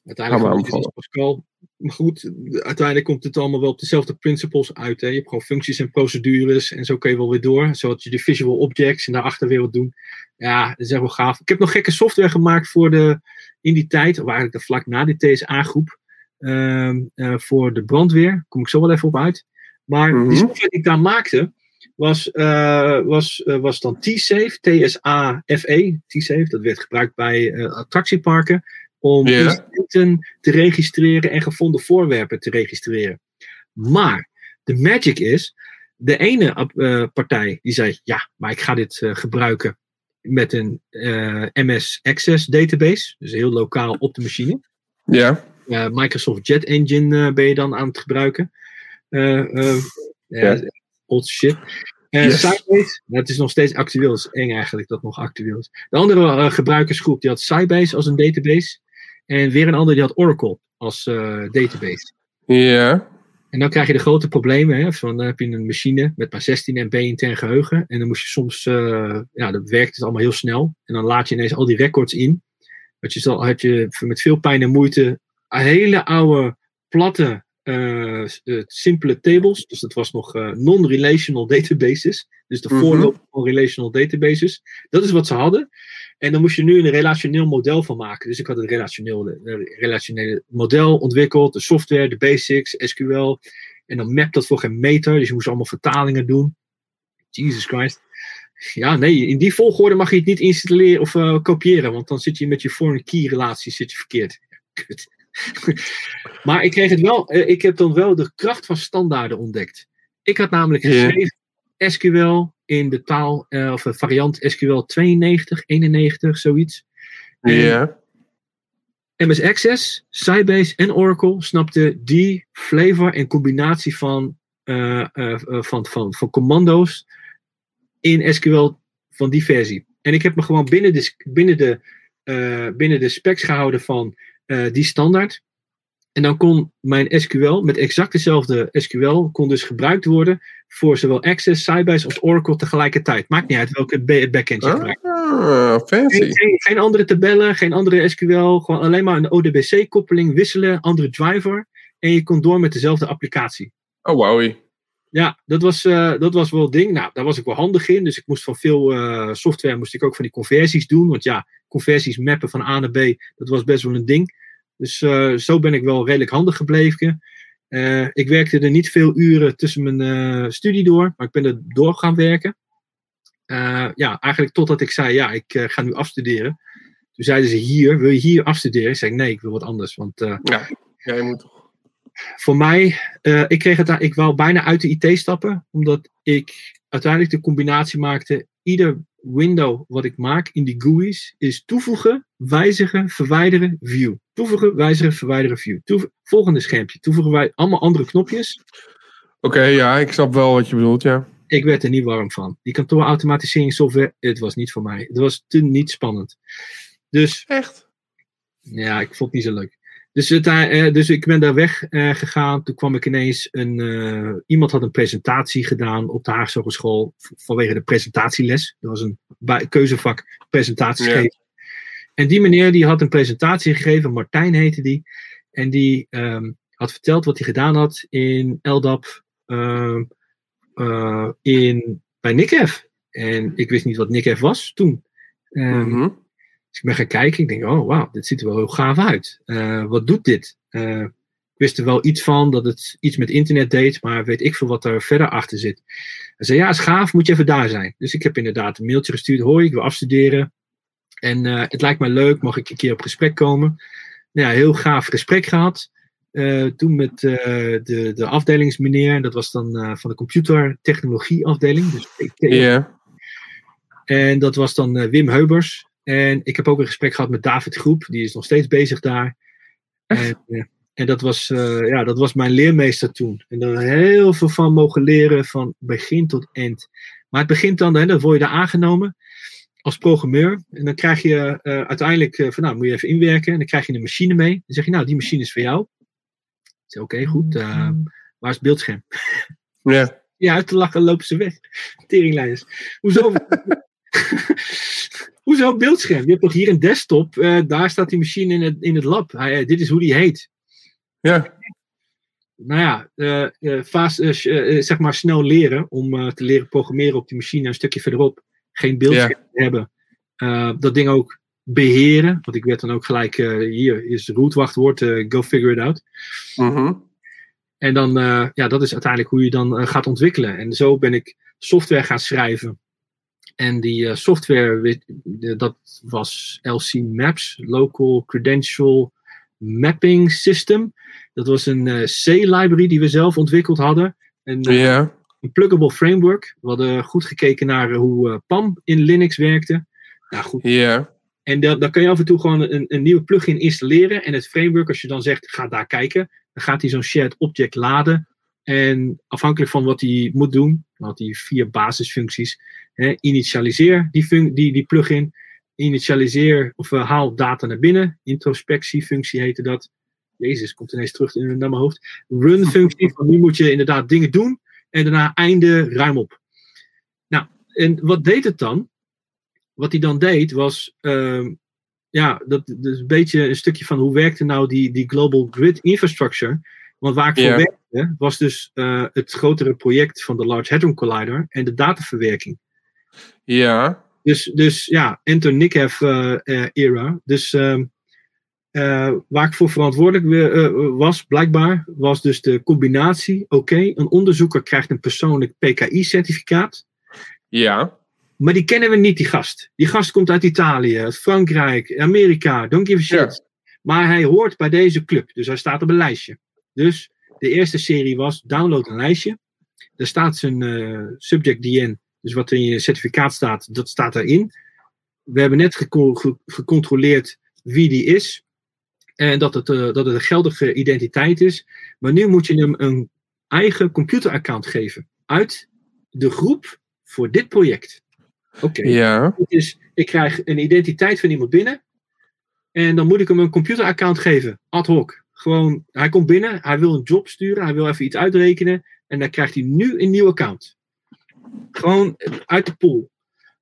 Uiteindelijk is Pascal. Maar goed, uiteindelijk komt het allemaal wel op dezelfde principles uit. Hè? Je hebt gewoon functies en procedures en zo kun je wel weer door. Zodat je de visual objects en daarachter weer wat doen. Ja, dat is echt wel gaaf. Ik heb nog gekke software gemaakt voor de, in die tijd, of eigenlijk de vlak na de TSA-groep, uh, uh, voor de brandweer. Daar kom ik zo wel even op uit. Maar mm -hmm. die software die ik daar maakte, was, uh, was, uh, was dan T-Safe, T-S-A-F-E, T-Safe. Dat werd gebruikt bij attractieparken om Ja. incidenten te registreren en gevonden voorwerpen te registreren. Maar de magic is, de ene uh, partij die zei, ja, maar ik ga dit uh, gebruiken met een uh, MS Access database, dus heel lokaal op de machine. Ja. Microsoft Jet Engine ben je dan aan het gebruiken. Ja. Old shit. Uh, yes. Sybase, dat is nog steeds actueel. Het is eng eigenlijk dat het nog actueel is. De andere uh, gebruikersgroep die had Sybase als een database. En weer een andere die had Oracle als uh, database. Ja. En dan krijg je de grote problemen. Hè, van, dan heb je een machine met maar 16 MB intern geheugen. En dan moest je soms, uh, ja, dat werkt het allemaal heel snel. En dan laat je ineens al die records in. Dat je, had je met veel pijn en moeite hele oude, platte uh, simpele tables. Dus dat was nog uh, non-relational databases. Dus de Mhm. voorloper van relational databases. Dat is wat ze hadden. En dan moest je nu een relationeel model van maken. Dus ik had het relationeel, relationele model ontwikkeld. De software, de basics, SQL. En dan map dat voor geen meter. Dus je moest allemaal vertalingen doen. Jesus Christ. Ja, nee, in die volgorde mag je het niet installeren of uh, kopiëren. Want dan zit je met je foreign key relatie zit je verkeerd. Kut. maar ik kreeg het wel, uh, ik heb dan wel de kracht van standaarden ontdekt. Ik had namelijk geschreven yeah. SQL in de taal, uh, of variant SQL 92, 91, zoiets. Ja. Yeah. MS Access, Sybase en Oracle snapten die flavor en combinatie van, uh, van, van, van commando's in SQL van die versie. En ik heb me gewoon binnen de, binnen de, binnen de specs gehouden van die standaard. En dan kon mijn SQL met exact dezelfde SQL kon dus gebruikt worden voor zowel Access, Sybase als Oracle tegelijkertijd. Maakt niet uit welke backend je gebruikt. Ah, fancy. Geen, geen, geen, andere tabellen, geen andere SQL, gewoon alleen maar een ODBC-koppeling wisselen, andere driver en je kon door met dezelfde applicatie. Oh wow. Ja, dat was, uh, dat was wel het ding. Nou, daar was ik wel handig in. Dus ik moest van veel uh, software moest ik ook van die conversies doen. Want ja, conversies mappen van A naar B, dat was best wel een ding. Dus uh, zo ben ik wel redelijk handig gebleven. Ik werkte er niet veel uren tussen mijn studie door, maar ik ben er door gaan werken. Ja, eigenlijk totdat ik zei, ja, ik ga nu afstuderen. Toen zeiden ze hier, wil je hier afstuderen? Ik zei, nee, ik wil wat anders. Want ja, je moet. Voor mij, ik kreeg het daar, ik wou bijna uit de IT stappen, omdat ik uiteindelijk de combinatie maakte. Ieder window wat ik maak in die GUI's is toevoegen, wijzigen, verwijderen, view. Toevoegen, wijzigen, verwijderen, view. Toevoegen, volgende schermpje. Toevoegen wij allemaal andere knopjes. Oké, okay, ja, ik snap wel wat je bedoelt, ja. Ik werd er niet warm van. Die kantoorautomatiseringssoftware, het was niet voor mij. Het was te niet spannend. Dus. Echt? Ja, ik vond het niet zo leuk. Dus, het, uh, dus ik ben daar weg uh, gegaan. Toen kwam ik ineens een. Uh, iemand had een presentatie gedaan op de Haagse Hogeschool. vanwege de presentatieles. Dat was een keuzevak presentaties ja. geven. En die meneer die had een presentatie gegeven. Martijn heette die. En die um, had verteld wat hij gedaan had in LDAP. Ehm, in, bij Nikef. En ik wist niet wat Nikef was toen. Um, mm -hmm. Dus ik ben gaan kijken. Ik denk, oh wauw, dit ziet er wel heel gaaf uit. Uh, wat doet dit? Uh, ik wist er wel iets van, dat het iets met internet deed, maar weet ik veel wat er verder achter zit. Hij zei, ja, is gaaf, moet je even daar zijn. Dus ik heb inderdaad een mailtje gestuurd. Hoi, ik wil afstuderen. En uh, het lijkt mij leuk, mag ik een keer op gesprek komen? Nou ja, heel gaaf gesprek gehad. toen met de, de afdelingsmeneer, dat was dan van de computertechnologie afdeling. Dus yeah. En dat was dan Wim Heubers. En ik heb ook een gesprek gehad met David Groep, die is nog steeds bezig daar. En, uh, en dat, was, uh, ja, dat was mijn leermeester toen. En daar heel veel van mogen leren, van begin tot eind. Maar het begint dan, hè, dan word je daar aangenomen als programmeur. En dan krijg je uh, uiteindelijk, van nou, moet je even inwerken. En dan krijg je een machine mee. Dan zeg je, nou, die machine is voor jou. Ik zeg, oké, okay, goed. waar is het beeldscherm? Ja. Ja, uit te lachen lopen ze weg. Teringlijns. Hoezo? Hoezo beeldscherm? Je hebt toch hier een desktop, uh, daar staat die machine in het, in het lab. Uh, dit is hoe die heet. Ja. Nou ja, uh, fast, zeg maar snel leren om te leren programmeren op die machine een stukje verderop. Geen beeldscherm ja. hebben. dat ding ook beheren. Want ik werd dan ook gelijk, hier is rootwachtwoord, go figure it out. -hmm. En dan, ja, dat is uiteindelijk hoe je dan gaat ontwikkelen. En zo ben ik software gaan schrijven. En die uh, software, dat was LC Maps, Local Credential Mapping System. Dat was een uh, C-library die we zelf ontwikkeld hadden. Een, yeah. een pluggable framework. We hadden goed gekeken naar hoe PAM in Linux werkte. Nou goed. Yeah. En dan, dan kan je af en toe gewoon een, een nieuwe plugin installeren. En het framework, als je dan zegt, ga daar kijken. Dan gaat hij zo'n shared object laden. En afhankelijk van wat hij moet doen, had hij vier basisfuncties. Hè, initialiseer die, die, die plugin. Initialiseer of uh, haal data naar binnen. Introspectiefunctie heette dat. Jezus, komt ineens terug in, naar mijn hoofd. Run functie, van nu moet je inderdaad dingen doen. En daarna einde ruim op. Nou, en wat deed het dan? Wat hij dan deed was, uh, ja, dat, dat, is een beetje een stukje van hoe werkte nou die, die global grid infrastructure. Want waar ik voor was dus uh, het grotere project van de Large Hadron Collider en de dataverwerking. Ja. Dus, dus ja, enter NICHEF uh, uh, era. Dus uh, waar ik voor verantwoordelijk was, blijkbaar, was dus de combinatie. Oké, okay, een onderzoeker krijgt een persoonlijk PKI-certificaat. Ja. Maar die kennen we niet, die gast. Die gast komt uit Italië, Frankrijk, Amerika, don't give a shit. Ja. Maar hij hoort bij deze club, dus hij staat op een lijstje. Dus de eerste serie was download een lijstje. Daar staat zijn uh, subject DN, dus wat in je certificaat staat, dat staat erin. We hebben net gecon ge gecontroleerd wie die is. En dat het, uh, dat het een geldige identiteit is. Maar nu moet je hem een eigen computeraccount geven. Uit de groep voor dit project. Oké. Okay. Ja. Dus ik krijg een identiteit van iemand binnen. En dan moet ik hem een computeraccount geven. Ad hoc. Gewoon, hij komt binnen, hij wil een job sturen, hij wil even iets uitrekenen. En dan krijgt hij nu een nieuw account. Gewoon uit de pool.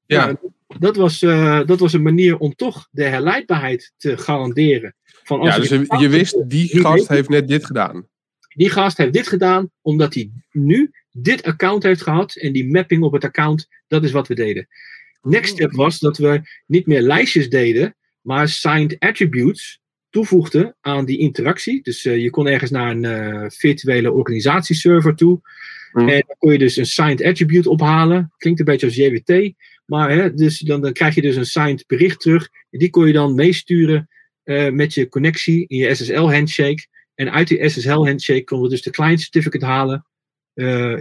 Ja. dat, was, uh, dat was een manier om toch de herleidbaarheid te garanderen. Van als ja, dus je, je wist, die, die gast heeft net dit gedaan. Die gast heeft dit gedaan omdat hij nu dit account heeft gehad. En die mapping op het account, dat is wat we deden. Next step was dat we niet meer lijstjes deden, maar signed attributes toevoegde aan die interactie. Dus uh, je kon ergens naar een uh, virtuele organisatieserver toe. Mm. En dan kon je dus een signed attribute ophalen. Klinkt een beetje als JWT. Maar hè, dus dan, dan krijg je dus een signed bericht terug. En die kon je dan meesturen uh, met je connectie in je SSL handshake. En uit die SSL handshake konden we dus de client certificate halen.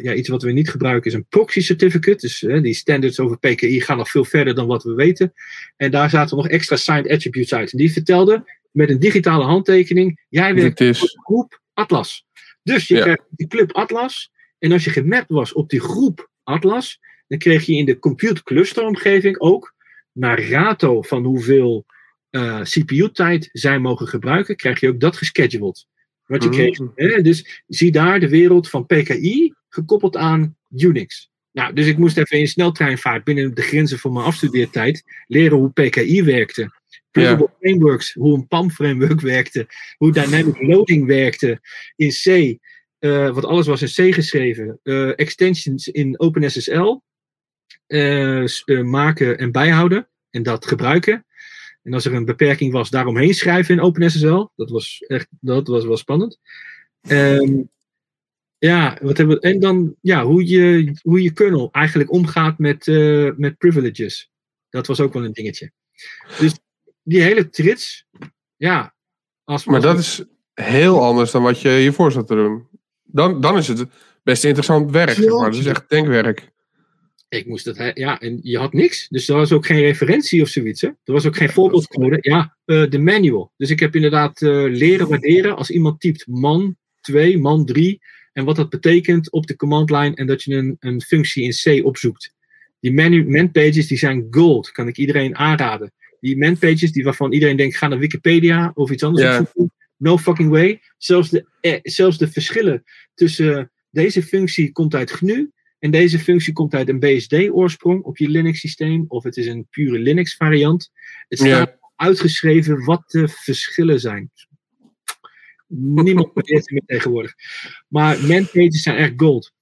ja, iets wat we niet gebruiken is een proxy certificate. Dus die standards over PKI gaan nog veel verder dan wat we weten. En daar zaten nog extra signed attributes uit. En die vertelden met een digitale handtekening. Jij werkt is... voor de groep Atlas. Dus je ja. krijgt die club Atlas. En als je gemapt was op die groep Atlas, dan kreeg je in de compute cluster omgeving ook naar rato van hoeveel eh, CPU-tijd zij mogen gebruiken, krijg je ook dat gescheduled. Wat je kreeg. Mm. Hè? Dus zie daar de wereld van PKI gekoppeld aan Unix. Nou, dus ik moest even in sneltreinvaart binnen de grenzen van mijn afstudeertijd leren hoe PKI werkte. Frameworks, hoe een PAM-framework werkte, hoe dynamic loading werkte in C, eh, want alles was in C geschreven, eh, extensions in OpenSSL eh, maken en bijhouden en dat gebruiken. En als er een beperking was, daaromheen schrijven in OpenSSL. Dat was echt, dat was wel spannend. Ehm, ja, wat hebben we, en dan ja, hoe, je, hoe je kernel eigenlijk omgaat met, met privileges. Dat was ook wel een dingetje. Dus die hele trits, ja. Als, Maar als- dat is heel anders dan wat je hiervoor zat te doen. Dan, dan is het best interessant werk, zeg maar. Dat is echt denkwerk. Ik moest dat, ja, en je had niks. Dus er was ook geen referentie of zoiets. Hè? Er was ook geen voorbeeldcode. Ja, eh, de manual. Dus ik heb inderdaad eh, leren waarderen als iemand typt man 2, man 3. En wat dat betekent op de command line. En dat je een, een functie in C opzoekt. Die menu, manpages die zijn gold. Kan ik iedereen aanraden. Die manpages die waarvan iedereen denkt, ga naar Wikipedia of iets anders opzoeken. No fucking way. Zelfs de, eh, zelfs de verschillen tussen deze functie komt uit GNU. En deze functie komt uit een BSD-oorsprong op je Linux-systeem, of het is een pure Linux-variant. Het staat Ja. uitgeschreven wat de verschillen zijn. Niemand het meer tegenwoordig. Maar manpages zijn echt gold.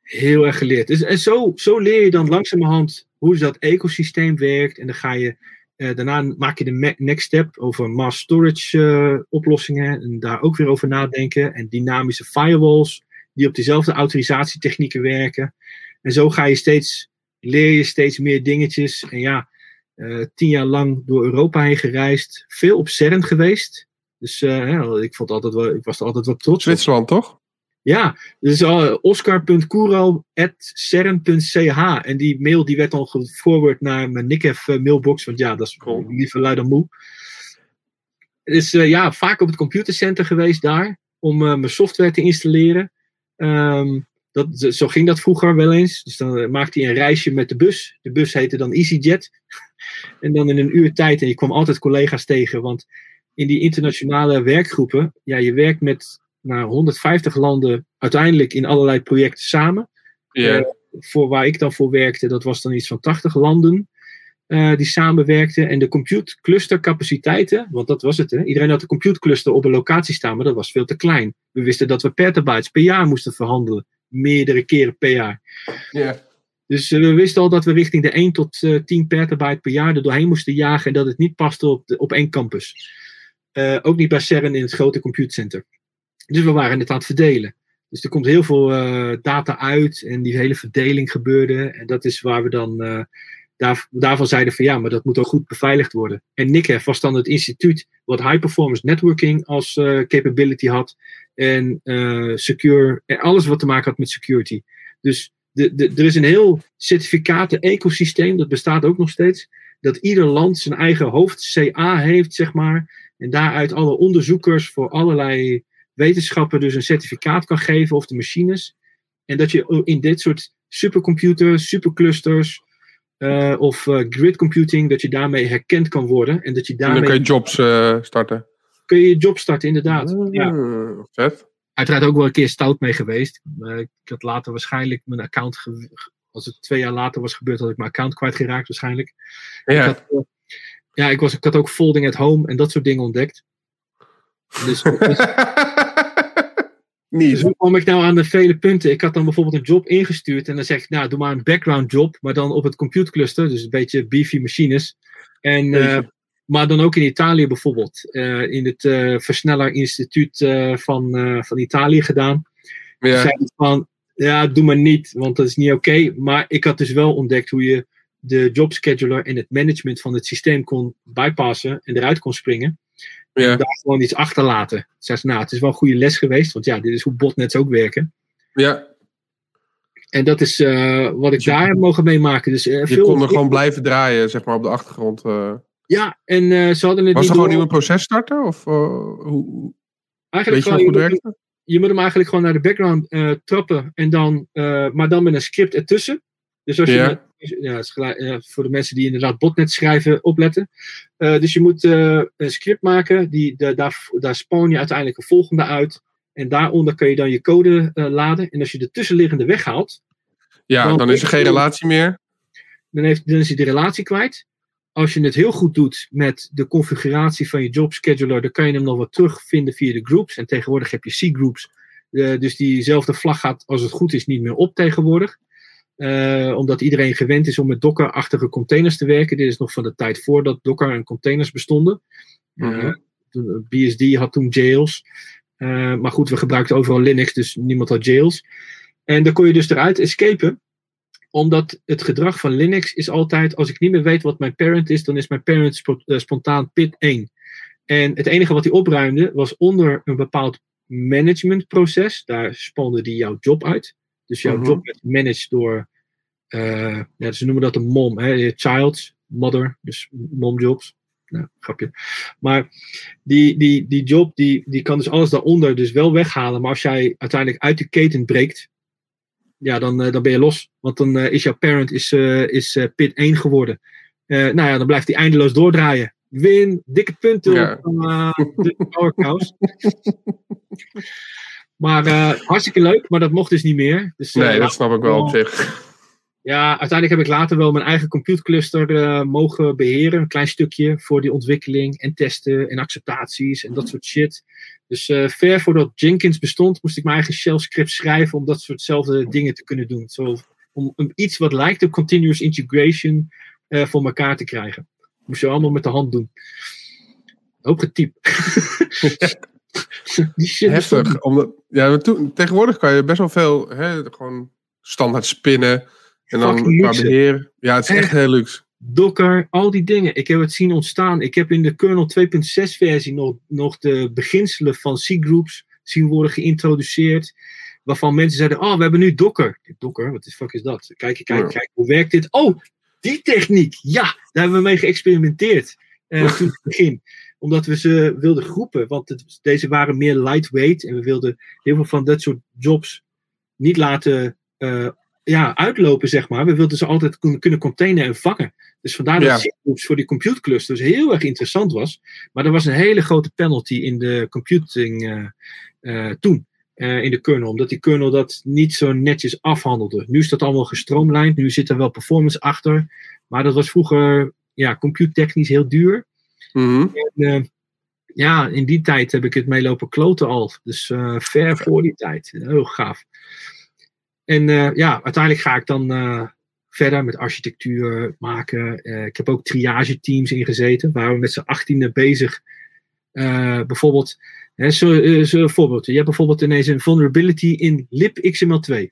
Heel erg geleerd. Dus, en zo, zo leer je dan langzamerhand hoe dat ecosysteem werkt. En dan ga je, eh, daarna maak je de next step over mass storage eh, oplossingen. En daar ook weer over nadenken. En dynamische firewalls die op dezelfde autorisatietechnieken werken. En zo ga je steeds, leer je steeds meer dingetjes. En ja, eh, tien jaar lang door Europa heen gereisd. Veel op CERN geweest. Dus ik, vond altijd wel, ik was er altijd wel trots op. Zwitserland, toch? Ja, dus uh. En die mail die werd dan geforward naar mijn Nikef uh, mailbox. Want ja, dat is Cool. liever lui dan moe. Dus uh, ja, vaak op het computercenter geweest daar. Om uh, mijn software te installeren. Um, dat, zo ging dat vroeger wel eens. Dus dan maakte hij een reisje met de bus. De bus heette dan EasyJet. en dan in een uur tijd. En je kwam altijd collega's tegen. Want in die internationale werkgroepen. Ja, je werkt met naar 150 landen uiteindelijk in allerlei projecten samen. Yeah. Uh, voor waar ik dan voor werkte, dat was dan iets van 80 landen uh, die samenwerkten. En de compute cluster capaciteiten, want dat was het. Hè? Iedereen had een compute cluster op een locatie staan, maar dat was veel te klein. We wisten dat we petabytes per jaar moesten verhandelen. Meerdere keren per jaar. Yeah. Dus uh, we wisten al dat we richting de 1 tot 10 petabyte per jaar er doorheen moesten jagen. En dat het niet paste op, de, op één campus. Uh, ook niet bij CERN in het grote computecenter. Dus we waren het aan het verdelen. Dus er komt heel veel uh, data uit en die hele verdeling gebeurde. En dat is waar we dan uh, daar, daarvan zeiden van ja, maar dat moet ook goed beveiligd worden. En NICHEF was dan het instituut wat high performance networking als uh, capability had. En secure, en alles wat te maken had met security. Dus de, de, er is een heel certificaten-ecosysteem, dat bestaat ook nog steeds. Dat ieder land zijn eigen hoofd CA heeft, zeg maar. En daaruit alle onderzoekers voor allerlei wetenschappen dus een certificaat kan geven of de machines. En dat je in dit soort supercomputers, superclusters uh, of uh, grid computing, dat je daarmee herkend kan worden. En dat je daarmee. En dan kun je jobs uh, starten. Kun je je job starten, inderdaad. ja. Vet. Uiteraard ook wel een keer stout mee geweest. ik had later waarschijnlijk mijn account. Als het twee jaar later was gebeurd, had ik mijn account kwijtgeraakt, waarschijnlijk. Ja. Ik had, ja, ik, was, ik had ook folding at home en dat soort dingen ontdekt. Dus, dus, Niet. Dus hoe kwam ik nou aan de vele punten? Ik had dan bijvoorbeeld een job ingestuurd en dan zeg ik, nou, doe maar een background job, maar dan op het computecluster, dus een beetje beefy machines. En, uh, maar dan ook in Italië bijvoorbeeld, uh, in het uh, Versneller Instituut van, van Italië gedaan. Ja. Zei van, ja, doe maar niet, want dat is niet oké. Okay. Maar ik had dus wel ontdekt hoe je de jobscheduler en het management van het systeem kon bypassen en eruit kon springen. Ja. Daar gewoon iets achterlaten. Zeg, nou, het is wel een goede les geweest, want ja, dit is hoe botnets ook werken. Ja. En dat is uh, wat ik daar heb mogen meemaken. Dus, uh, je veel kon er gewoon blijven draaien, zeg maar, op de achtergrond. Uh... Ja, en ze hadden het Was er gewoon door... nieuw proces starten? Of hoe... Eigenlijk Weet je gewoon, je, moet, je moet hem eigenlijk gewoon naar de background trappen. En dan, maar dan met een script ertussen. Dus als je, ja. ja, is gelijk, voor de mensen die inderdaad botnet schrijven, opletten. Uh, dus je moet uh, een script maken, die, de, daar, daar spawn je uiteindelijk een volgende uit. En daaronder kun je dan je code uh, laden. En als je de tussenliggende weghaalt. Ja, dan, dan is er geen relatie meer. Dan, heeft, dan is hij de relatie kwijt. Als je het heel goed doet met de configuratie van je job scheduler, dan kan je hem nog wat terugvinden via de groups. En tegenwoordig heb je C-groups. dus diezelfde vlag gaat, als het goed is, niet meer op tegenwoordig. Uh, omdat iedereen gewend is om met Docker-achtige containers te werken. Dit is nog van de tijd voordat Docker en containers bestonden. Uh, BSD had toen jails. Uh, maar goed, we gebruikten overal Linux, dus niemand had jails. En dan kon je dus eruit escapen. Omdat het gedrag van Linux is altijd, als ik niet meer weet wat mijn parent is, dan is mijn parent sp spontaan pit 1. En het enige wat hij opruimde was onder een bepaald managementproces. Daar spande die jouw job uit. Dus jouw job werd managed door, uh, ja, ze noemen dat een mom, hè, child, mother, dus momjobs. Nou, grapje. Maar die, die, die job, die, die kan dus alles daaronder dus wel weghalen. Maar als jij uiteindelijk uit de keten breekt, ja, dan, uh, dan ben je los. Want dan uh, is jouw parent is, is pit 1 geworden. nou ja, dan blijft hij eindeloos doordraaien. Win, dikke punten ja. op de powerhouse. Maar uh, hartstikke leuk, maar dat mocht dus niet meer. Dus, uh, nee, dat snap ik wel op zich. Ja, uiteindelijk heb ik later wel mijn eigen computecluster uh, mogen beheren. Een klein stukje voor die ontwikkeling en testen en acceptaties en dat soort shit. Dus ver voordat Jenkins bestond, moest ik mijn eigen shell script schrijven om dat soortzelfde dingen te kunnen doen. Zo, om, om iets wat lijkt op continuous integration voor elkaar te krijgen. Moest je allemaal met de hand doen. Ook getypt. Heftig. Omdat, ja, toen, tegenwoordig kan je best wel veel hè, gewoon standaard spinnen. En dan qua beheer. Ja, het is echt, echt heel luxe. Docker, al die dingen. Ik heb het zien ontstaan. Ik heb in de kernel 2.6 versie nog, nog de beginselen van C-groups zien worden geïntroduceerd. Waarvan mensen zeiden, oh, we hebben nu Docker. Docker, wat de fuck is dat? Kijk, kijk, kijk, hoe werkt dit? Oh, die techniek. Ja, daar hebben we mee geëxperimenteerd. Uh, toen het begin omdat we ze wilden groepen. Want het, deze waren meer lightweight. En we wilden heel veel van dat soort jobs niet laten uh, ja, uitlopen, zeg maar. We wilden ze altijd kunnen, kunnen containen en vangen. Dus vandaar dat ja. groups voor die compute clusters heel erg interessant was. Maar er was een hele grote penalty in de computing uh, uh, toen. in de kernel, omdat die kernel dat niet zo netjes afhandelde. Nu is dat allemaal gestroomlijnd, nu zit er wel performance achter. Maar dat was vroeger ja, compute technisch heel duur. Mm -hmm. en, uh, ja, in die tijd heb ik het meelopen kloten al. Dus uh, ver voor die tijd. Heel gaaf. En uh, ja, uiteindelijk ga ik dan verder met architectuur maken. ik heb ook triage teams ingezeten, waar we met z'n achttiende bezig. bijvoorbeeld, hè, zo, zo voorbeeld. Je hebt bijvoorbeeld ineens een vulnerability in libxml2.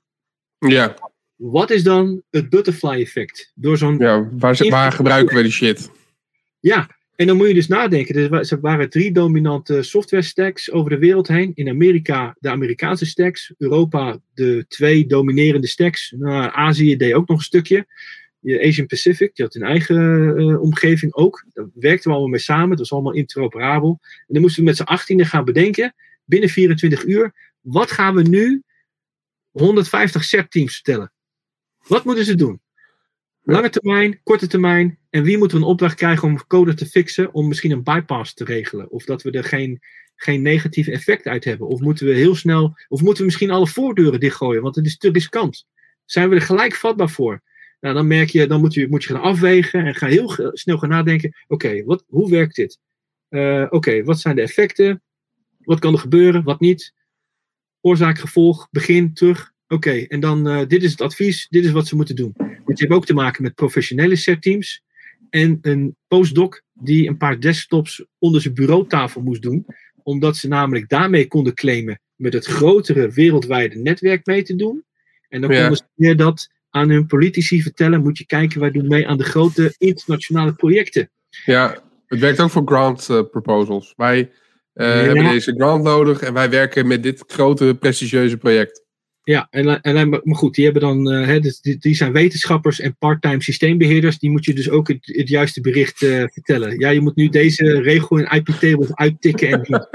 Ja. Wat is dan het butterfly effect? Door zo'n. Ja, waar, waar gebruiken we die shit? Ja, en dan moet je dus nadenken. Er waren drie dominante software stacks over de wereld heen. In Amerika de Amerikaanse stacks. Europa de twee dominerende stacks. Nou, Azië deed ook nog een stukje. Asian Pacific, die had een eigen uh, omgeving ook. Daar werkten we allemaal mee samen. Het was allemaal interoperabel. En dan moesten we met z'n achttiende gaan bedenken. Binnen 24 uur. Wat gaan we nu 150 SEP-teams vertellen? Wat moeten ze doen? Lange termijn, korte termijn. En wie moet er een opdracht krijgen om code te fixen om misschien een bypass te regelen? Of dat we er geen, geen negatief effect uit hebben? Of moeten we heel snel, of moeten we misschien alle voordeuren dichtgooien, want het is te riskant? Zijn we er gelijk vatbaar voor? Nou, dan merk je, dan moet je, moet je gaan afwegen en ga heel snel gaan nadenken. Oké, wat hoe werkt dit? Uh, Oké, wat zijn de effecten? Wat kan er gebeuren? Wat niet? Oorzaak, gevolg, begin, terug. Oké, en dan uh, dit is het advies, dit is wat ze moeten doen. Want je ook te maken met professionele setteams en een postdoc die een paar desktops onder zijn bureautafel moest doen, omdat ze namelijk daarmee konden claimen met het grotere wereldwijde netwerk mee te doen. En dan ja. konden ze meer dat aan hun politici vertellen, moet je kijken, wij doen mee aan de grote internationale projecten. Ja, het werkt ook voor grant uh, proposals. Wij uh, ja. hebben deze grant nodig en wij werken met dit grote prestigieuze project. Ja, en, en, maar goed, die, hebben dan, uh, hè, die, die, zijn wetenschappers en part-time systeembeheerders. Die moet je dus ook het, het juiste bericht uh, vertellen. Ja, je moet nu deze regel in IP-tables uittikken en doen.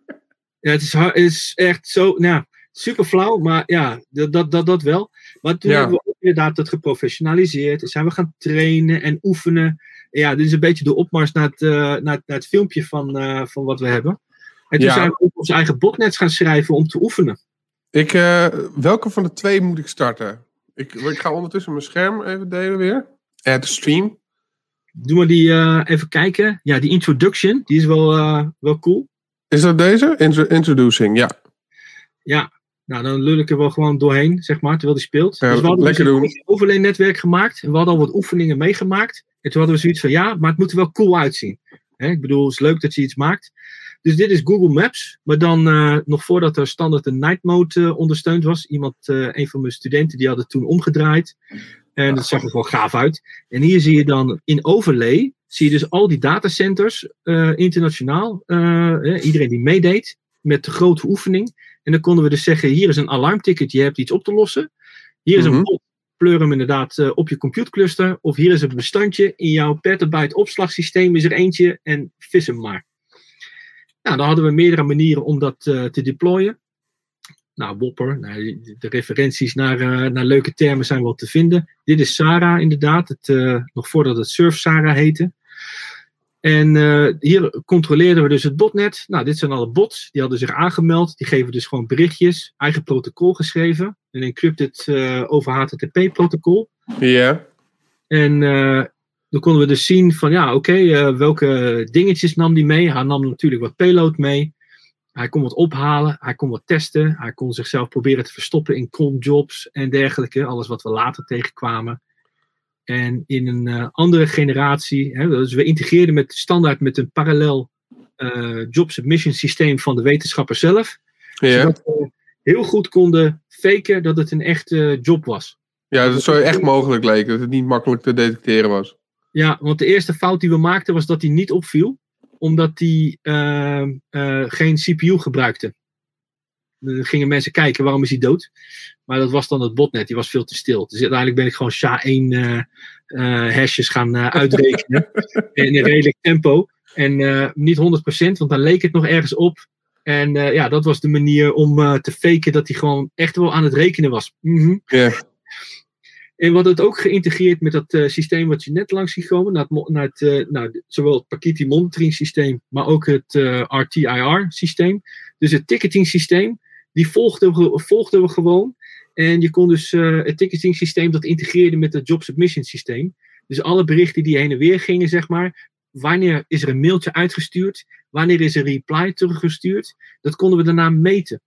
ja, het is, het is echt zo, nou, super flauw, maar ja, dat, dat, dat, dat wel. Maar toen ja. hebben we ook inderdaad dat geprofessionaliseerd. Zijn we gaan trainen en oefenen. En ja, dit is een beetje de opmars naar het, uh, naar, naar het filmpje van, van wat we hebben. En toen Ja. zijn we ook onze eigen botnets gaan schrijven om te oefenen. Ik, eh, welke van de twee moet ik starten? Ik, ik ga ondertussen mijn scherm even delen weer. Add stream. Doe maar die eh, even kijken. Ja, die introduction, die is wel, eh, wel cool. Is dat deze? Intro- introducing, ja. Ja, nou dan lul ik er wel gewoon doorheen, zeg maar, terwijl die speelt. Ja, dus we hadden lekker dus doen. een gemaakt. En we hadden al wat oefeningen meegemaakt. En toen hadden we zoiets van, ja, maar het moet er wel cool uitzien. Hè? Ik bedoel, het is leuk dat je iets maakt. Dus dit is Google Maps, maar dan eh, nog voordat er standaard een night mode eh, ondersteund was. Iemand, eh, een van mijn studenten, die had het toen omgedraaid. En dat zag er gewoon gaaf uit. En hier zie je dan in overlay, zie je dus al die datacenters internationaal. iedereen die meedeed met de grote oefening. En dan konden we dus zeggen, hier is een alarmticket, je hebt iets op te lossen. Hier is Mhm. een bot, pleur hem inderdaad op je computercluster. Of hier is een bestandje, in jouw petabyte opslagsysteem is er eentje en vis hem maar. Nou, dan hadden we meerdere manieren om dat eh, te deployen. Nou, Whopper, nou, de referenties naar, eh, naar leuke termen zijn wel te vinden. Dit is Sarah inderdaad, het, eh, nog voordat het Surf Sarah heette. En hier controleerden we dus het botnet. Nou, dit zijn alle bots. Die hadden zich aangemeld. Die geven dus gewoon berichtjes. Eigen protocol geschreven. Een encrypted over HTTP-protocol. Ja. En dan konden we dus zien van ja, oké, eh, welke dingetjes nam die mee. Hij nam natuurlijk wat payload mee. Hij kon wat ophalen, hij kon wat testen. Hij kon zichzelf proberen te verstoppen in cronjobs en dergelijke. Alles wat we later tegenkwamen. En in een eh, andere generatie, hè, dus we integreerden met standaard met een parallel eh, job submission systeem van de wetenschapper zelf. Ja. Zodat we heel goed konden faken dat het een echte job was. ja, dat zou echt mogelijk leek. Dat het niet makkelijk te detecteren was. Ja, want de eerste fout die we maakten was dat hij niet opviel, omdat hij ehm, eh, geen CPU gebruikte. Dan gingen mensen kijken waarom is hij dood. Maar dat was dan het botnet, die was veel te stil. Dus uiteindelijk ben ik gewoon SHA-1 eh eh, hashes gaan uitrekenen in een redelijk tempo. En niet 100%, want dan leek het nog ergens op. En ja, dat was de manier om te faken dat hij gewoon echt wel aan het rekenen was. Ja. En we hadden het ook geïntegreerd met dat eh, systeem wat je net langs ziet komen. Naar het, naar het, eh, nou, zowel het Pakiti monitoring systeem, maar ook het eh, RTIR systeem. Dus het ticketing systeem, die volgden we, volgden we gewoon. En je kon dus eh, het ticketing systeem dat integreerde met het job submission systeem. Dus alle berichten die heen en weer gingen, zeg maar. Wanneer is er een mailtje uitgestuurd? Wanneer is een reply teruggestuurd? Dat konden we daarna meten.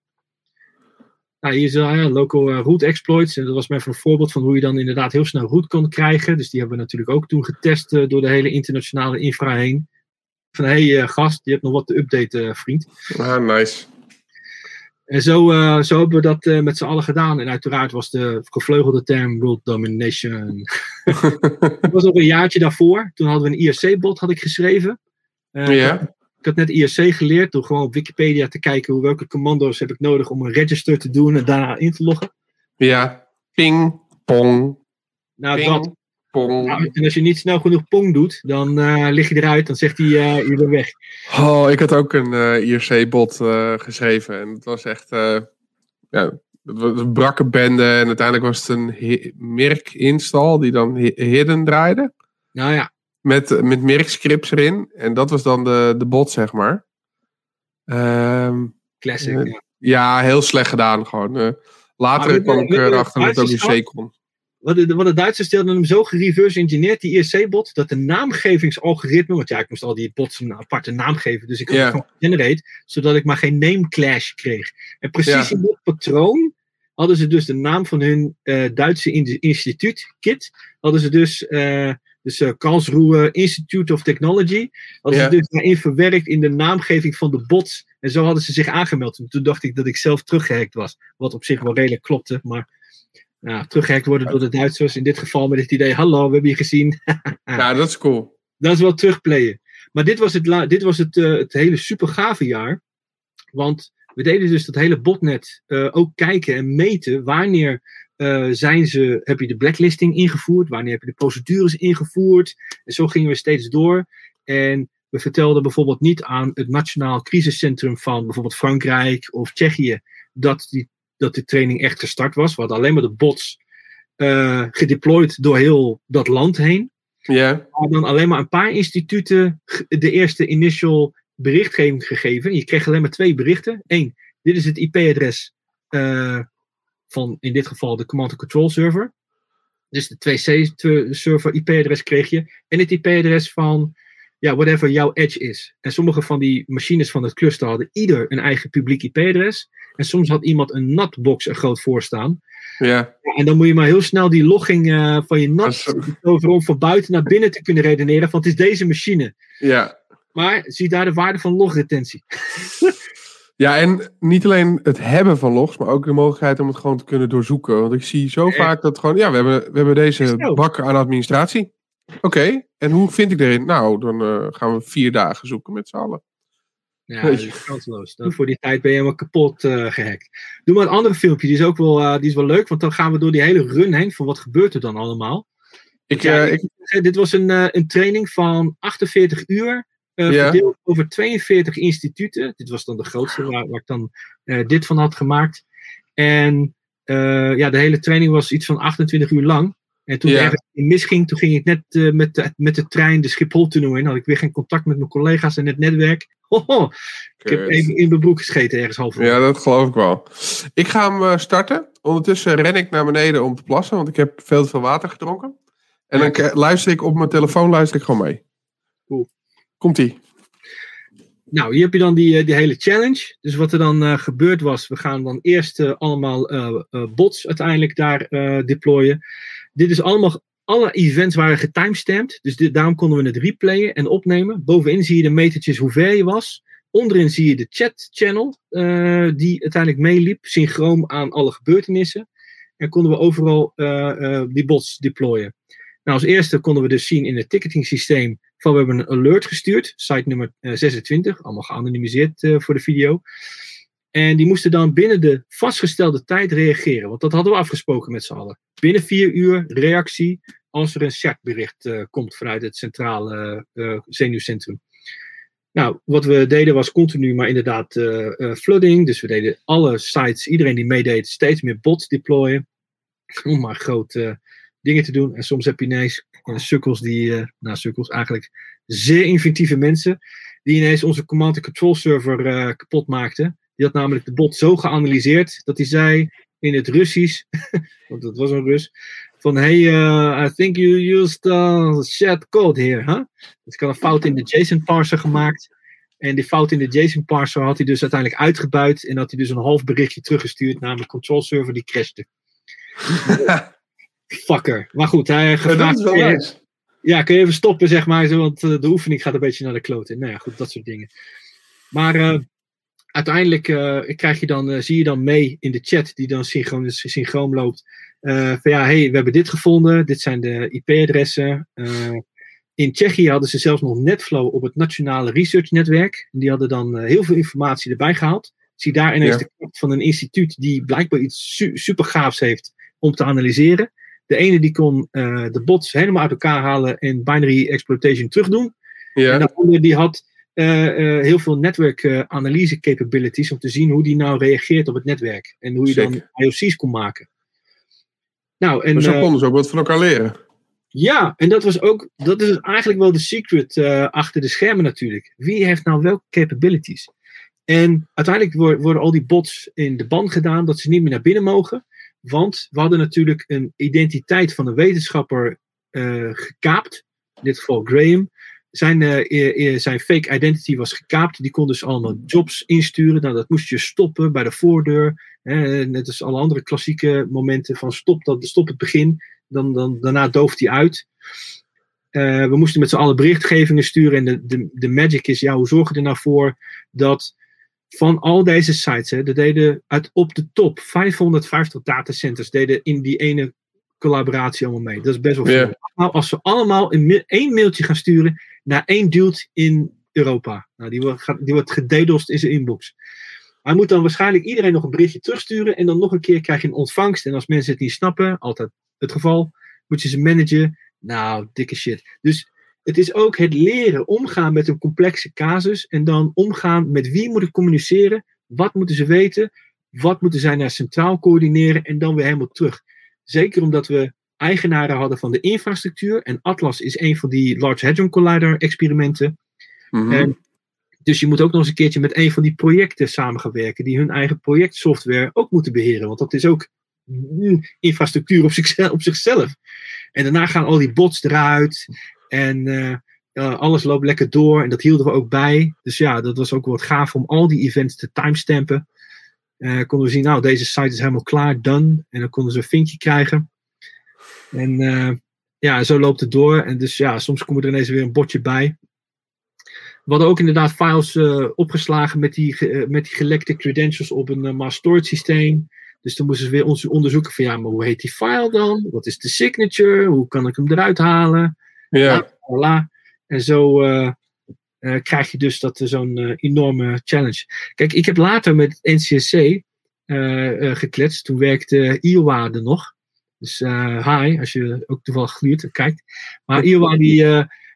Nou, hier is uh, ja, local uh, root exploits. En dat was maar even een voorbeeld van hoe je dan inderdaad heel snel root kon krijgen. Dus die hebben we natuurlijk ook toen getest uh, door de hele internationale infra heen. Van hé hey, gast, je hebt nog wat te updaten, vriend. Ah, nice. En zo, uh, zo hebben we dat uh, met z'n allen gedaan. En uiteraard was de gevleugelde term world domination. dat was nog een jaartje daarvoor. Toen hadden we een IRC-bot had ik geschreven. Uh, ja. Ik had net IRC geleerd door gewoon op Wikipedia te kijken hoe, welke commando's heb ik nodig om een register te doen en daarna in te loggen. Ja, ping, pong. Nou, ping, dat. Pong. Nou, en als je niet snel genoeg pong doet, dan uh, lig je eruit. Dan zegt hij, uh, je bent weg. Oh, ik had ook een uh, IRC-bot geschreven. En het was echt... ja, het was een brakke bende. En uiteindelijk was het een Mirk-install die dan hidden draaide. Nou ja. Met, met Mirk-scripts erin. En dat was dan de, de bot, zeg maar. Um, Classic, ja. ja. heel slecht gedaan gewoon. Uh, later Maar kwam ik erachter dat het ook in C kon. Wat de, wat de Duitsers hadden hem zo gereverse engineerd, die IRC-bot, dat de naamgevingsalgoritme, want ja, ik moest al die bots een aparte naam geven, dus ik had het gewoon generate, zodat ik maar geen name clash kreeg. En precies Ja. in dit patroon hadden ze dus de naam van hun eh, Duitse in- instituut, KIT, hadden ze dus, eh dus eh, Karlsruhe Institute of Technology, hadden Ja. ze dus daarin verwerkt in de naamgeving van de bots. En zo hadden ze zich aangemeld. En toen dacht ik dat ik zelf teruggehackt was, wat op zich wel redelijk klopte, maar nou, teruggehackt worden door de Duitsers. In dit geval met het idee, hallo, we hebben je gezien. Ja, dat is cool. Dat is wel terugplayen. Maar dit was het, dit was het, eh, het hele super gave jaar. Want we deden dus dat hele botnet eh, ook kijken en meten wanneer eh, zijn ze, heb je de blacklisting ingevoerd, wanneer heb je de procedures ingevoerd. En zo gingen we steeds door. En we vertelden bijvoorbeeld niet aan het Nationaal Crisiscentrum van bijvoorbeeld Frankrijk of Tsjechië dat, die, dat de training echt gestart was. We hadden alleen maar de bots uh, gedeployed door heel dat land heen. Ja. Maar dan alleen maar een paar instituten de eerste initial berichtgeving gegeven. Je kreeg alleen maar twee berichten. Eén, dit is het IP-adres uh, van in dit geval de command and control server. Dus de 2C-server IP-adres kreeg je. En het IP-adres van ja, whatever jouw edge is. En sommige van die machines van het cluster hadden ieder een eigen publiek IP-adres. En soms had iemand een NAT-box er groot voor staan. Ja. En dan moet je maar heel snel die logging uh, van je NAT over om van buiten naar binnen te kunnen redeneren. Van het is deze machine. Ja. Maar zie daar de waarde van logretentie. Ja, en niet alleen het hebben van logs, maar ook de mogelijkheid om het gewoon te kunnen doorzoeken. Want ik zie zo vaak dat gewoon, ja, we hebben, we hebben deze bak aan administratie. Oké, en hoe vind ik erin? Nou, dan uh, gaan we vier dagen zoeken met z'n allen. Ja, dat is kansloos. Dan voor die tijd ben je helemaal kapot uh, gehackt. Doe maar een andere filmpje, die is ook wel, uh, die is wel leuk, want dan gaan we door die hele run heen van wat gebeurt er dan allemaal. Ik, ja, ik, dit was een, een training van 48 uur uh, ja. verdeeld over 42 instituten. Dit was dan de grootste waar, waar ik dan uh, dit van had gemaakt. En uh, ja, de hele training was iets van 28 uur lang. En toen ja. ergens misging, toen ging ik net met, de, met de trein de Schiphol-tunnel in. Had ik weer geen contact met mijn collega's en het netwerk. Hoho, ik heb even in mijn broek gescheten ergens half Ja, dat geloof ik wel. Ik ga hem starten. Ondertussen ren ik naar beneden om te plassen, want ik heb veel te veel water gedronken. En dan luister ik op mijn telefoon luister ik gewoon mee. Cool. Komt-ie. Nou, hier heb je dan die, die hele challenge. Dus wat er dan uh, gebeurd was, we gaan dan eerst uh, allemaal bots uiteindelijk daar deployen. Dit is allemaal, alle events waren getimestamped. Dus dit, daarom konden we het replayen en opnemen. Bovenin zie je de metertjes hoe ver je was. Onderin zie je de chat channel die uiteindelijk meeliep, synchroon aan alle gebeurtenissen. En konden we overal die bots deployen. Nou, als eerste konden we dus zien in het ticketing systeem van we hebben een alert gestuurd, site nummer uh, 26, allemaal geanonimiseerd uh, voor de video. En die moesten dan binnen de vastgestelde tijd reageren, want dat hadden we afgesproken met z'n allen. Binnen vier uur reactie als er een chatbericht uh, komt vanuit het centrale zenuwcentrum. Nou, wat we deden was continu, maar inderdaad flooding. Dus we deden alle sites, iedereen die meedeed, steeds meer bots deployen. Om maar grote dingen te doen. En soms heb je ineens sukkels die, uh, nou sukkels eigenlijk zeer inventieve mensen, die ineens onze command and control server uh, kapot maakten. Die had namelijk de bot zo geanalyseerd dat hij zei in het Russisch, want dat was een Rus, van hey, I think you used uh, shared code here, huh? Dus ik had een fout in de JSON parser gemaakt. En die fout in de JSON parser had hij dus uiteindelijk uitgebuit en had hij dus een half berichtje teruggestuurd naar mijn control server die crashte. Fucker. Maar goed, hij gevraagd. Ja, nice. Ja, kun je even stoppen, zeg maar, want uh, de oefening gaat een beetje naar de kloten. Nou ja, goed, dat soort dingen. Maar uh, uiteindelijk uh, krijg je dan, zie je dan mee in de chat, die dan synchroon, synchroon loopt. van ja, hey, we hebben dit gevonden, dit zijn de IP-adressen. in Tsjechië hadden ze zelfs nog Netflow op het Nationale Research Netwerk. Die hadden dan heel veel informatie erbij gehaald. Zie daar ineens ja. de kracht van een instituut die blijkbaar iets su super gaafs heeft om te analyseren. De ene die kon uh, de bots helemaal uit elkaar halen en binary exploitation terugdoen. Ja. En de andere die had uh, uh, heel veel netwerk analyse capabilities om te zien hoe die nou reageert op het netwerk. En hoe je dan IOC's kon maken. Nou, en, Maar zo konden ze ook wat van elkaar leren. ja, en dat was ook, dat is eigenlijk wel de secret achter de schermen natuurlijk. Wie heeft nou welke capabilities? En uiteindelijk worden, worden al die bots in de ban gedaan dat ze niet meer naar binnen mogen. Want we hadden natuurlijk een identiteit van een wetenschapper uh, gekaapt. In dit geval Graham. Zijn, uh, zijn fake identity was gekaapt. Die kon dus allemaal jobs insturen. Nou, dat moest je stoppen bij de voordeur. Hè, net als alle andere klassieke momenten van stop, dat, stop het begin. Dan, dan, daarna dooft hij uit. We moesten met z'n allen berichtgevingen sturen. En de, de, de magic is, ja, hoe zorg je er nou voor dat van al deze sites, hè, dat deden uit op de top 550 datacenters deden in die ene collaboratie allemaal mee. Dat is best wel veel. Nou, als we allemaal een, ma- één mailtje gaan sturen naar één dude in Europa. Nou, die, wordt, die wordt gededost in zijn inbox. Hij moet dan waarschijnlijk iedereen nog een berichtje terugsturen. En dan nog een keer krijg je een ontvangst. En als mensen het niet snappen, altijd het geval, moet je ze managen. Nou, dikke shit. Dus het is ook het leren omgaan met een complexe casus. En dan omgaan met wie moet ik communiceren. Wat moeten ze weten? Wat moeten zij naar centraal coördineren? En dan weer helemaal terug. Zeker omdat we eigenaren hadden van de infrastructuur. En Atlas is een van die Large Hadron Collider experimenten. Mhm. En dus je moet ook nog eens een keertje met een van die projecten samen gaan werken, die hun eigen projectsoftware ook moeten beheren. Want dat is ook infrastructuur op zichzelf. Op zichzelf. En daarna gaan al die bots eruit. En eh, alles loopt lekker door. En dat hielden we ook bij. Dus ja, dat was ook wat gaaf om al die events te timestampen. Eh konden we zien, nou, deze site is helemaal klaar, done. En dan konden ze een vinkje krijgen. En eh, ja, zo loopt het door. En dus ja, soms komt er ineens weer een botje bij. We hadden ook inderdaad files opgeslagen met die, met die gelekte credentials op een mass systeem. Dus dan moesten ze weer onderzoeken van ja, maar hoe heet die file dan? Wat is de signature? Hoe kan ik hem eruit halen? Ja. Voilà. En zo eh, eh, krijg je dus dat, eh, zo'n enorme challenge. Kijk, ik heb later met NCSC gekletst. Toen werkte Iowa er nog. Dus hi, als je ook toevallig gluurt, kijkt. Maar Iowa, die,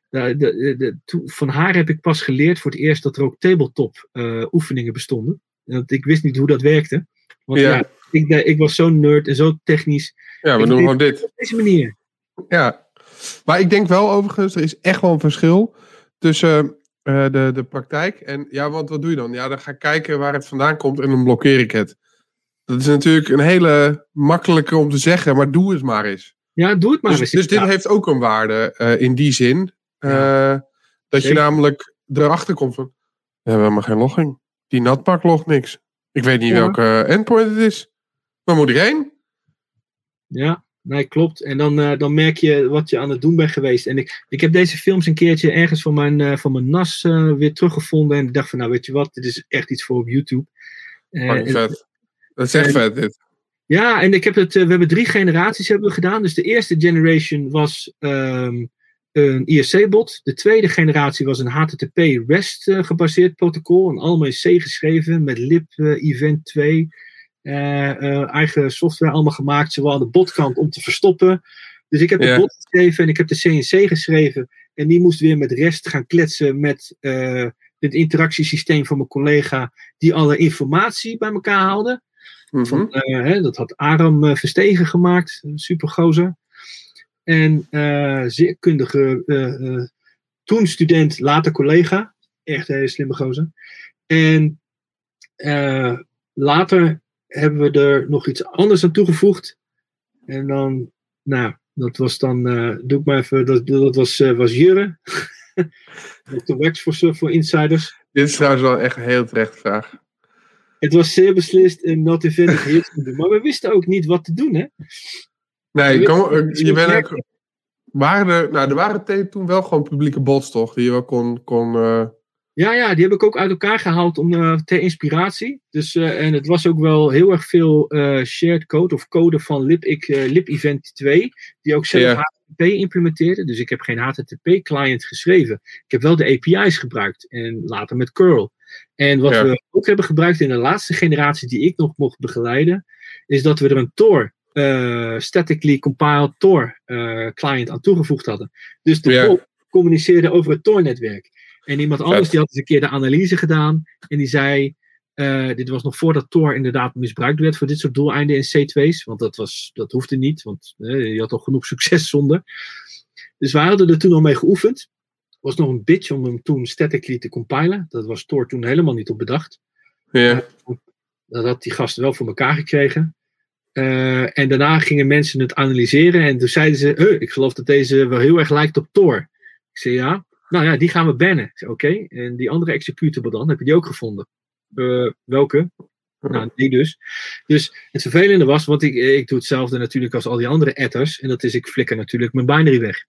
de, de, de, van haar heb ik pas geleerd voor het eerst dat er ook tabletop oefeningen bestonden. Want ik wist niet hoe dat werkte. Want Ja. ja, ik, ik was zo'n nerd en zo technisch. ja, we doen gewoon dit. Op deze manier. Ja, maar ik denk wel overigens, er is echt wel een verschil tussen eh, de, de praktijk en, ja, want wat doe je dan? Ja, dan ga ik kijken waar het vandaan komt en dan blokkeer ik het. Dat is natuurlijk een hele makkelijke om te zeggen, maar doe het maar eens. Ja, doe het maar Dus, eens. dus dit heeft ook een waarde eh, in die zin. eh, dat je namelijk erachter komt van, we hebben helemaal geen logging. Die natpak logt niks. Ik weet niet Ja. welke endpoint het is. Waar moet ik heen? Ja, nee, klopt. En dan, eh, dan merk je wat je aan het doen bent geweest. En ik, ik heb deze films een keertje ergens van mijn, eh, van mijn NAS eh, weer teruggevonden. En ik dacht van, nou weet je wat, dit is echt iets voor op YouTube. En- vet. Dat is echt en- vet dit. ja, en ik heb het, we hebben drie generaties hebben we gedaan. Dus de eerste generation was ehm, een IRC-bot. De tweede generatie was een HTTP-REST eh, gebaseerd protocol. En allemaal in C geschreven met lib event 2. Eh, eh, eigen software allemaal gemaakt, zowel aan de botkant om te verstoppen. Dus ik heb Ja. de bot geschreven en ik heb de CNC geschreven. En die moest weer met REST gaan kletsen met eh, het interactiesysteem van mijn collega, die alle informatie bij elkaar haalde. Mhm. Van, hè, dat had Aram Verstegen gemaakt, supergozer. En eh, zeer kundige, toen student, later collega. Echt een hele slimme gozer. En later hebben we er nog iets anders aan toegevoegd. En dan, nou, dat was dan, eh, doe ik maar even, dat, dat was, eh, was Jurre. Dr. Wax voor, voor insiders. Dit is trouwens wel echt een heel terechte vraag. Het was zeer beslist een not invented. Maar we wisten ook niet wat te doen, hè? Nee, Je eh, je bent ook, waren er, nou, er waren toen wel gewoon publieke bots, toch? Die je wel kon, kon eh, Ja, ja, die heb ik ook uit elkaar gehaald om, eh, ter inspiratie. Dus, eh, en het was ook wel heel erg veel eh, shared code of code van LibIc, eh, LibEvent 2, die ook zelf. HTTP implementeerde. Dus ik heb geen HTTP-client geschreven. Ik heb wel de API's gebruikt en later met curl. En wat we ook hebben gebruikt in de laatste generatie die ik nog mocht begeleiden, is dat we er een Tor, statically compiled Tor client aan toegevoegd hadden. Dus de communiceerde over het Tor-netwerk. En iemand anders Vet. die had eens een keer de analyse gedaan. En die zei, eh, dit was nog voordat Tor inderdaad misbruikt werd voor dit soort doeleinden in C2's. Want dat, was, dat hoefde niet, want eh, je had al genoeg succes zonder. Dus wij hadden er toen al mee geoefend. was nog een bitch om hem toen statically te compilen. Dat was Tor toen helemaal niet op bedacht. ja. Dat had die gasten wel voor elkaar gekregen. Eh, en daarna gingen mensen het analyseren. En toen zeiden ze: "Huh, Ik geloof dat deze wel heel erg lijkt op Tor. Ik zei: Ja. Nou ja, die gaan we bannen. Oké. En die andere executable dan? Heb je die ook gevonden? "Eh, welke? Nou, die dus. Dus het vervelende was, want ik, ik doe hetzelfde natuurlijk als al die andere etters. En dat is, ik flikker natuurlijk mijn binary weg.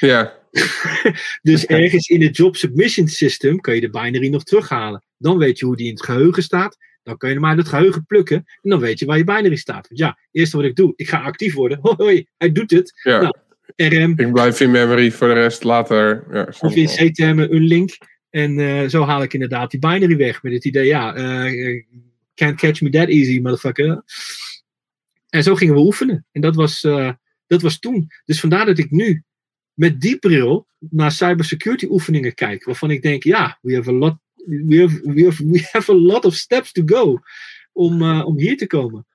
ja. Dus ergens in het job submission system kan je de binary nog terughalen. Dan weet je hoe die in het geheugen staat. Dan kun je hem uit het geheugen plukken. En dan weet je waar je binary staat. Want ja, het eerste wat ik doe, ik ga actief worden. Hoi, hoi hij doet het. ja. Nou, RM Ik blijf in memory voor de rest later. Ja, of in. C-termen een link. En eh, zo haal ik inderdaad die binary weg. Met het idee, ja, eh, can't catch me that easy, motherfucker. En zo gingen we oefenen. En dat was, dat was toen. Dus vandaar dat ik nu met die bril naar cybersecurity oefeningen kijk. Waarvan ik denk, ja, we have a lot, we have, we have, we have a lot of steps to go. Om, om hier te komen.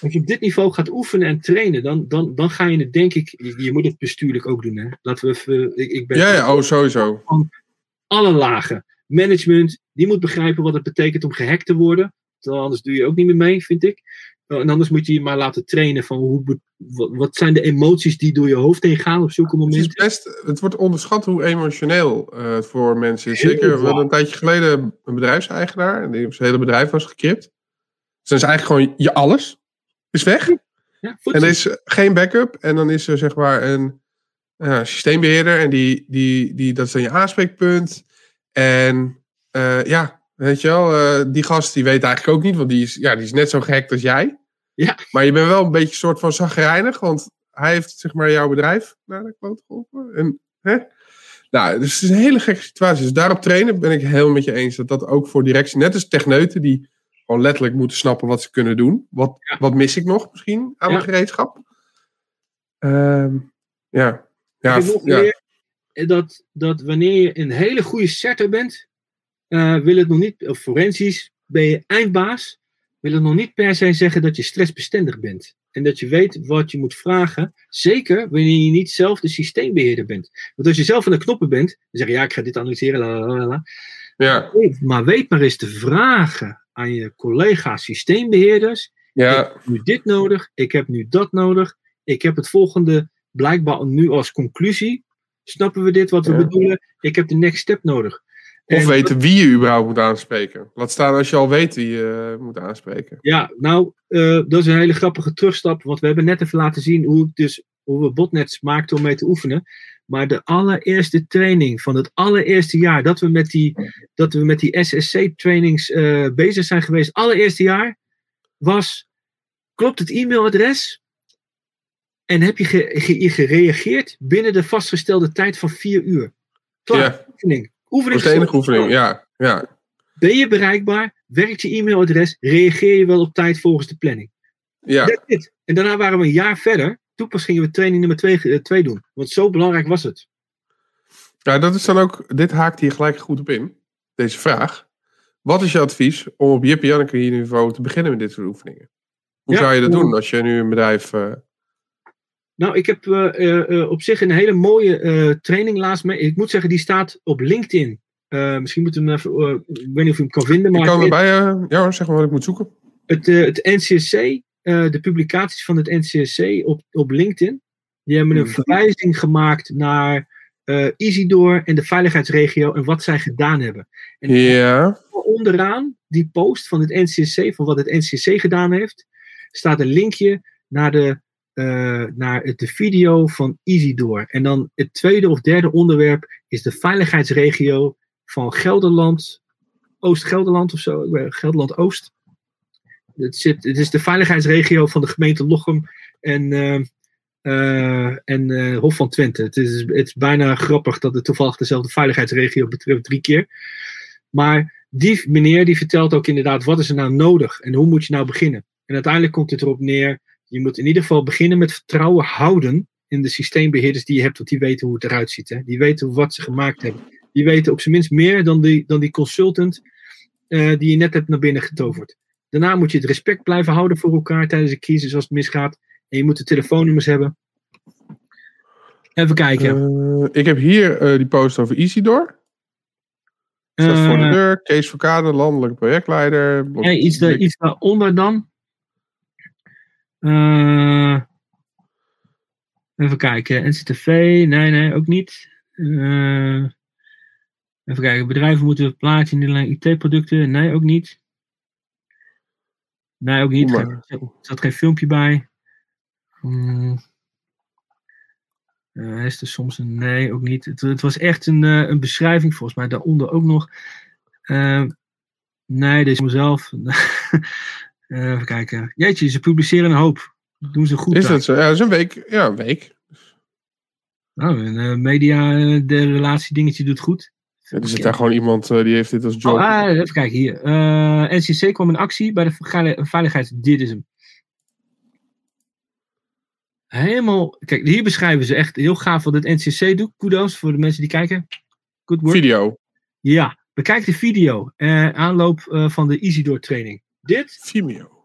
Als je op dit niveau gaat oefenen en trainen, dan, dan, dan ga je het, denk ik, je, je moet het bestuurlijk ook doen. Hè? Laten we even, ik, ik ben Ja, ja, oh, sowieso. alle lagen. Management, die moet begrijpen wat het betekent om gehackt te worden. Anders doe je ook niet meer mee, vind ik. En anders moet je je maar laten trainen van hoe, wat, zijn de emoties die door je hoofd heen gaan op zulke Het, is momenten. best, het wordt onderschat hoe emotioneel eh, het voor mensen is. Zeker, we hadden een tijdje geleden een bedrijfseigenaar. En die, zijn hele bedrijf was gekript. Dus dan is eigenlijk gewoon je alles is weg. Ja, En er is geen backup. En dan is er zeg maar een eh, systeembeheerder. En die, die, die, dat is dan je aanspreekpunt. En eh, ja, weet je wel, eh, die gast die weet eigenlijk ook niet. Want die is, ja, die is net zo gehackt als jij. Ja. Maar je bent wel een beetje soort van zagrijnig. Want hij heeft zeg maar jouw bedrijf naar de kloot geholpen. En, hè? Nou, dus het is een hele gekke situatie. Dus daarop trainen ben ik heel met je eens. Dat dat ook voor directie, net als techneuten die gewoon letterlijk moeten snappen wat ze kunnen doen. Wat, Ja. wat mis ik nog misschien aan Ja. mijn gereedschap? Ehm, ja. Ja, ik nog meer dat, dat wanneer je een hele goede setter bent, eh, wil het nog niet, of forensisch, ben je eindbaas, wil het nog niet per se zeggen dat je stressbestendig bent. En dat je weet wat je moet vragen. Zeker wanneer je niet zelf de systeembeheerder bent. Want als je zelf aan de knoppen bent, dan zeg je ja, ik ga dit analyseren. ja, Maar weet maar eens te vragen aan je collega's systeembeheerders. ja, Ik heb nu dit nodig, ik heb nu dat nodig. Ik heb het volgende blijkbaar nu als conclusie. Snappen we dit wat we Ja. bedoelen? Ik heb de next step nodig. Of En- weten wie je überhaupt moet aanspreken. Laat staan als je al weet wie je eh, moet aanspreken. Ja, nou, eh, dat is een hele grappige terugstap. Want we hebben net even laten zien hoe, ik dus, hoe we botnets maakten om mee te oefenen. Maar de allereerste training van het allereerste jaar dat we met die, dat we met die SSC-trainings eh, bezig zijn geweest, allereerste jaar, was: klopt het e-mailadres? En heb je ge- ge- gereageerd binnen de vastgestelde tijd van vier uur? Klaar, Ja. oefening. Oefening enige oefening. Ja, ja. Ben je bereikbaar? Werkt je e-mailadres? Reageer je wel op tijd volgens de planning? ja. En daarna waren we een jaar verder. Toen pas gingen we training nummer 2 twee doen. Want zo belangrijk was het. Ja, dat is dan ook, dit haakt hier gelijk goed op in, deze vraag. Wat is je advies om op Jip Janneke niveau te beginnen met dit soort oefeningen? Hoe Ja, zou je dat doen als je nu een bedrijf... eh, Nou, ik heb eh, eh, eh, op zich een hele mooie eh, training laatst mee. Ik moet zeggen, die staat op LinkedIn. Eh, misschien moeten we hem even. eh, ik weet niet of je hem kan vinden. ik Maar kan het, erbij, eh, ja zeg maar wat ik moet zoeken. het, eh, het NCSC, eh, de publicaties van het NCSC op, op LinkedIn. Die hebben een Mhm. verwijzing gemaakt naar eh Isidor en de veiligheidsregio en wat zij gedaan hebben. En onderaan die post van het NCSC, van wat het NCSC gedaan heeft, staat een linkje naar de, eh, naar het- de video van Isidor. En dan het tweede of derde onderwerp is de veiligheidsregio van Gelderland, Oost-Gelderland of zo, Gelderland-Oost. Het, zit, het is de veiligheidsregio van de gemeente Lochem en, eh, eh, en eh, Hof van Twente. Het is, het is bijna grappig dat het toevallig dezelfde veiligheidsregio betreft drie keer. Maar die meneer die vertelt ook inderdaad wat is er nou nodig en hoe moet je nou beginnen. En uiteindelijk komt het erop neer, je moet in ieder geval beginnen met vertrouwen houden in de systeembeheerders die je hebt, want die weten hoe het eruit ziet. Hè? Die weten wat ze gemaakt hebben. Die weten op zijn minst meer dan die, dan die consultant die je net hebt naar binnen getoverd. Daarna moet je het respect blijven houden voor elkaar tijdens een crisis als het misgaat. En je moet de telefoonnummers hebben. Even kijken. eh, ik heb hier eh, die post over Isidor. Staat voor de Eh, deur, Kees Verkade, landelijke projectleider. blok- Nee, iets, daar, iets daaronder dan. Eh, even kijken. NCTV. Nee, nee, ook niet. Eh, even kijken. Bedrijven moeten plaatsen in de IT-producten. Nee, ook niet. Nee, ook niet. Er maar. zat- er zat geen filmpje bij. Hmm. Eh, is er soms een nee, ook niet. Het, het was echt een, eh, een beschrijving, volgens mij daaronder ook nog. Eh, nee, deze mezelf. Eh, even kijken. Jeetje, ze publiceren een hoop. Dat doen ze goed. Is daar. dat zo? Ja, dat is een week. Ja, een week. Nou, een media, de relatie dingetje doet goed. Ja, er zit daar gewoon iemand eh, die heeft dit als job. Oh, ah, even kijken hier. Eh, NCC kwam in actie bij de veili- veiligheids. Dit is hem. Helemaal. Kijk, hier beschrijven ze echt heel gaaf wat het NCC doet. Kudos voor de mensen die kijken. Good work. Video. Ja, bekijk de video. eh, aanloop van de Isidor training. Dit Vimeo.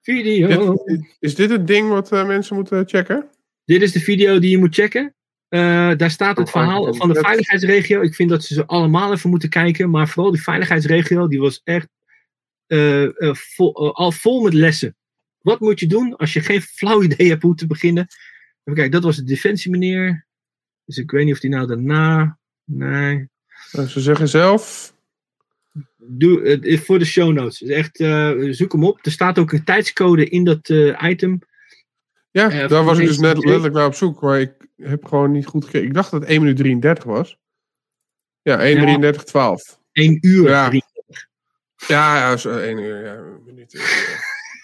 Video. Dit- is dit het ding wat mensen moeten checken? Dit is de video die je moet checken. Eh, daar staat het verhaal van de veiligheidsregio. Ik vind dat ze ze allemaal even moeten kijken. Maar vooral die veiligheidsregio, die was echt eh, eh, vol, al vol met lessen. Wat moet je doen als je geen flauw idee hebt hoe te beginnen? Even kijken, dat was de defensie meneer. Dus ik weet niet of die nou daarna... Nee. Nou, ze zeggen zelf. Doe, voor de show notes. Dus echt, eh, zoek hem op. Er staat ook een tijdscode in dat eh, item. Ja, daar was ik dus net letterlijk naar op zoek. Maar ik heb gewoon niet goed gekeken. Ik dacht dat het 1 minuut 33 was. Ja, 1 Ja. 33 12. 1 uur. Ja. drie- Ja, ja, zo 1 uur. Ja, minuut.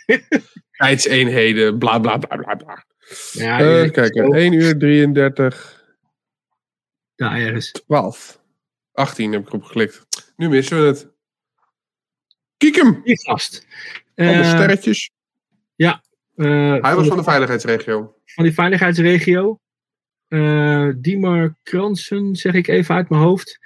Tijdseenheden, bla bla bla bla bla. Ja, Eh, kijk, zo, 1 uur 33 daar ergens. 12. 18 heb ik erop geklikt. Nu missen we het. Kiek hem! Die gast. Allemaal Eh, sterretjes. eh, Hij was van de veiligheidsregio. van die veiligheidsregio. Eh Diemar Kransen, zeg ik even uit mijn hoofd.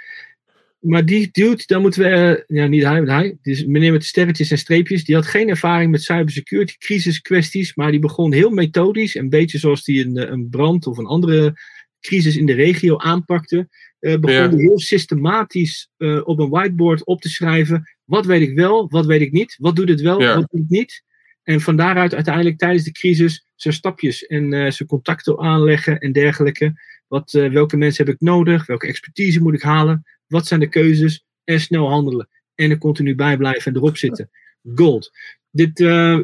Maar die dude, daar moeten we. eh, ja, niet hij, maar hij. Dus meneer met de sterretjes en streepjes. Die had geen ervaring met cybersecurity crisiskwesties. Maar die begon heel methodisch. Een beetje zoals die een, eh, een brand of een andere crisis in de regio aanpakte. eh, begon Ja. heel systematisch eh, op een whiteboard op te schrijven. Wat weet ik wel, wat weet ik niet? Wat doet het wel, Ja. wat doet het niet? En van daaruit uiteindelijk tijdens de crisis zijn stapjes en eh, zijn contacten aanleggen en dergelijke. Wat, eh, welke mensen heb ik nodig? Welke expertise moet ik halen? Wat zijn de keuzes? En snel handelen. En er continu bij blijven en erop zitten. Gold. Dit, eh,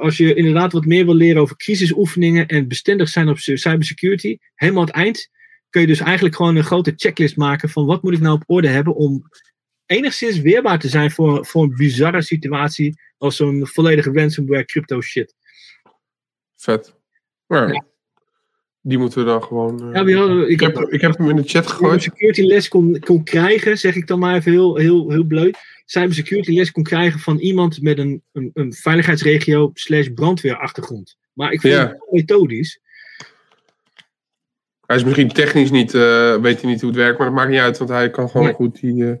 als je inderdaad wat meer wil leren over crisisoefeningen en bestendig zijn op cybersecurity, helemaal het eind kun je dus eigenlijk gewoon een grote checklist maken van wat moet ik nou op orde hebben om enigszins weerbaar te zijn voor, voor een bizarre situatie als zo'n volledige ransomware crypto shit. Vet. Ja. Die moeten we dan gewoon. eh, Ja, we hadden- ik, heb, ik heb hem in de chat Als je gegooid. security les kon, kon krijgen, zeg ik dan maar even heel, heel, heel bleu. Cybersecurity les kon krijgen van iemand met een, een, een veiligheidsregio slash brandweerachtergrond. Maar ik vind Ja. het wel methodisch. Hij is misschien technisch niet, eh, weet hij niet hoe het werkt, maar dat maakt niet uit, want hij kan gewoon Nee. goed die. eh,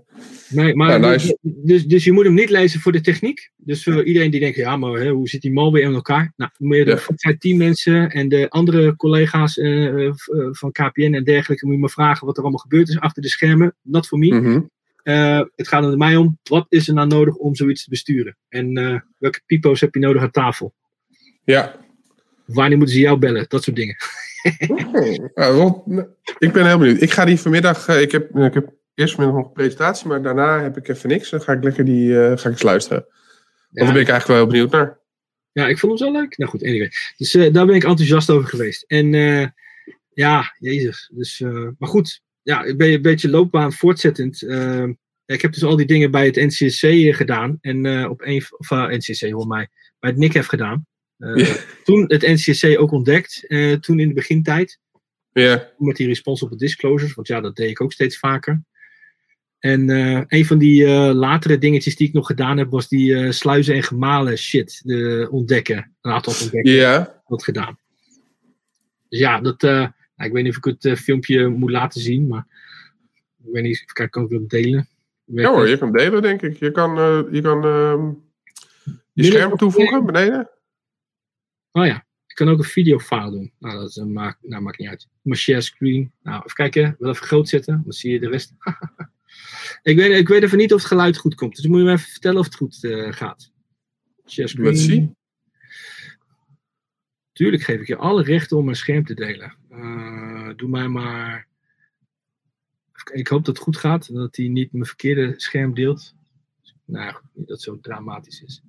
Nee, maar Ja, nice. dus, dus je moet hem niet lezen voor de techniek. Dus voor iedereen die denkt, ja, maar hè, hoe zit die malware in elkaar? Nou, moet je de Ja. Teammensen en de andere collega's eh, van KPN en dergelijke, moet je maar vragen wat er allemaal gebeurd is achter de schermen. Not for me. mhm. Het gaat er mij om, wat is er nou nodig om zoiets te besturen? En welke pipo's heb je nodig aan tafel? Ja. Wanneer moeten ze jou bellen? Dat soort dingen. Nou, ik ben heel benieuwd. Ik ga die vanmiddag. eh, ik, heb, ik heb eerst vanmiddag nog een presentatie, maar daarna heb ik even niks. Dan ga ik lekker die. eh, ga ik eens luisteren. Want Ja, daar ben ik eigenlijk wel heel benieuwd naar. ja, ik vond hem zo leuk. Nou goed, anyway. Dus eh, daar ben ik enthousiast over geweest. En ja, jezus. Dus, maar goed, ja, ik ben een beetje loopbaan voortzettend. Eh, ik heb dus al die dingen bij het NCSC gedaan. En op een, of NCSC hoor mij, bij het NIC gedaan. Uh, Ja. Toen het NCSC ook ontdekt, uh, toen in de begintijd. Ja. Met die responsible disclosures, want ja, dat deed ik ook steeds vaker. En uh, een van die latere dingetjes die ik nog gedaan heb, was die sluizen en gemalen shit ontdekken. Een aantal ontdekken. Ja. Dat gedaan. Dus ja, dat, nou, ik weet niet of ik het filmpje moet laten zien, maar ik weet niet, ik kan ik het delen. Ja hoor, je kan delen denk ik. Je kan, je, kan uh, je scherm toevoegen beneden. Oh ja, ik kan ook een videofile doen. Nou, dat maakt, nou, maakt niet uit. Maar share screen. Nou, even kijken. Wel even groot zetten. Dan zie je de rest. ik, weet, ik weet even niet of het geluid goed komt. Dus moet je me even vertellen of het goed uh, gaat. Share screen. Let's see. Tuurlijk geef ik je alle rechten om mijn scherm te delen. Uh, doe mij maar. Ik hoop dat het goed gaat. Dat hij niet mijn verkeerde scherm deelt. Nou, niet dat het zo dramatisch is.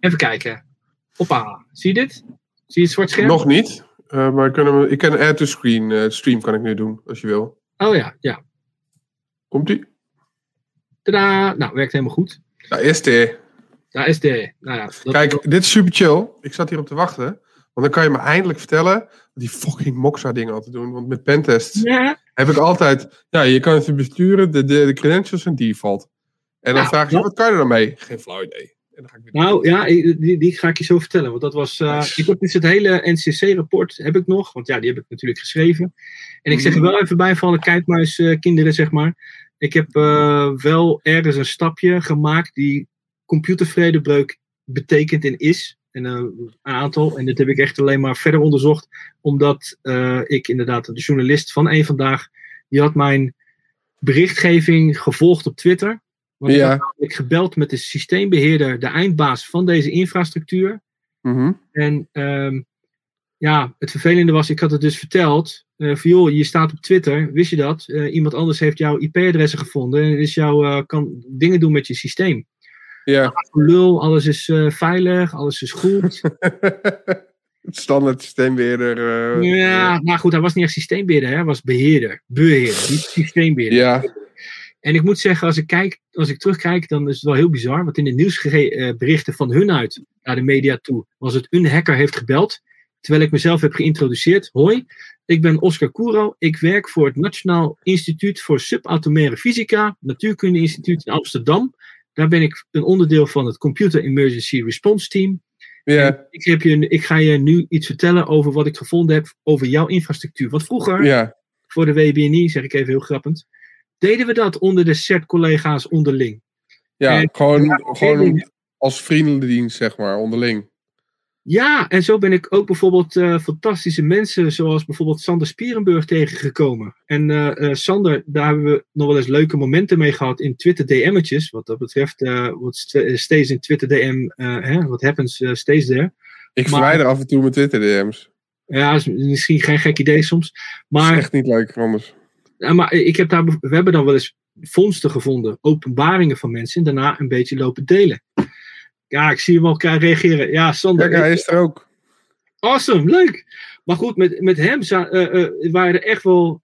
Even kijken. Hoppa, zie je dit? Zie je het zwart scherm? Nog niet, uh, maar ik kan, ik kan add to screen. Uh, stream kan ik nu doen, als je wil. Oh ja, ja. Komt-ie? Tadaa! Nou, werkt helemaal goed. Daar is de. Daar is de. Nou ja, dat... Kijk, dit is super chill. Ik zat hier op te wachten. Want dan kan je me eindelijk vertellen die fucking Moxa dingen altijd doen. Want met pentests ja. heb ik altijd... Ja, je kan het besturen, de, de, de credentials zijn default. En dan vraag je, wat kan je er dan mee? Geen flauw idee. Nou ja, die, die, ga ik je zo vertellen. Want dat was. Uh, nice. Ik heb dus het hele NCC-rapport heb ik nog. Want ja, die heb ik natuurlijk geschreven. En ik zeg er wel even bij van de kijkmuis uh, kinderen, zeg maar. Ik heb uh, wel ergens een stapje gemaakt die computervredebreuk betekent en is. En, een aantal. En dit heb ik echt alleen maar verder onderzocht. Omdat ik inderdaad, de journalist van één vandaag, die had mijn berichtgeving gevolgd op Twitter. Want Ja. ik had gebeld met de systeembeheerder, de eindbaas van deze infrastructuur. Mhm. En ehm, ja, het vervelende was, ik had het dus verteld. eh van joh, je staat op Twitter, wist je dat? Eh, iemand anders heeft jouw IP-adressen gevonden en is jou, eh, kan dingen doen met je systeem. Ja. Lul, alles is veilig, alles is goed. Het standaard systeembeheerder. eh, ja, maar goed, hij was niet echt systeembeheerder, hè? hij was beheerder. Beheerder, niet systeembeheerder. Ja. En ik moet zeggen, als ik, kijk, als ik terugkijk, dan is het wel heel bizar. Want in de nieuwsberichten van hun uit naar de media toe, was het een hacker heeft gebeld. Terwijl ik mezelf heb geïntroduceerd. Hoi, ik ben Oscar Kouro. Ik werk voor het Nationaal Instituut voor Subatomaire Fysica, Natuurkunde Instituut in Amsterdam. Daar ben ik een onderdeel van het Computer Emergency Response Team. Ja. Ik, heb je, ik ga je nu iets vertellen over wat ik gevonden heb over jouw infrastructuur. Want vroeger, Ja. voor de WBNI, zeg ik even heel grappend, deden we dat onder de CERT-collega's onderling. Ja. En- Gewoon, gewoon als vriendendienst, zeg maar, onderling. Ja, en zo ben ik ook bijvoorbeeld eh, fantastische mensen, zoals bijvoorbeeld Sander Spierenburg, tegengekomen. En eh, eh, Sander, daar hebben we nog wel eens leuke momenten mee gehad in Twitter DM'tjes. Wat dat betreft, eh what st- stays in Twitter DM, hè, what happens stays there. Ik Maar- verwijder af en toe mijn Twitter-DM's. Ja, is misschien geen gek idee soms. Dat Maar is echt niet leuk anders. Ja, maar ik heb daar, we hebben dan wel eens vondsten gevonden, openbaringen van mensen, en daarna een beetje lopen delen. Ja, ik zie hem al elkaar reageren. Ja, Sander, Kijk, hij is er ook. awesome, leuk. Maar goed, met, met hem eh, eh, waren er echt wel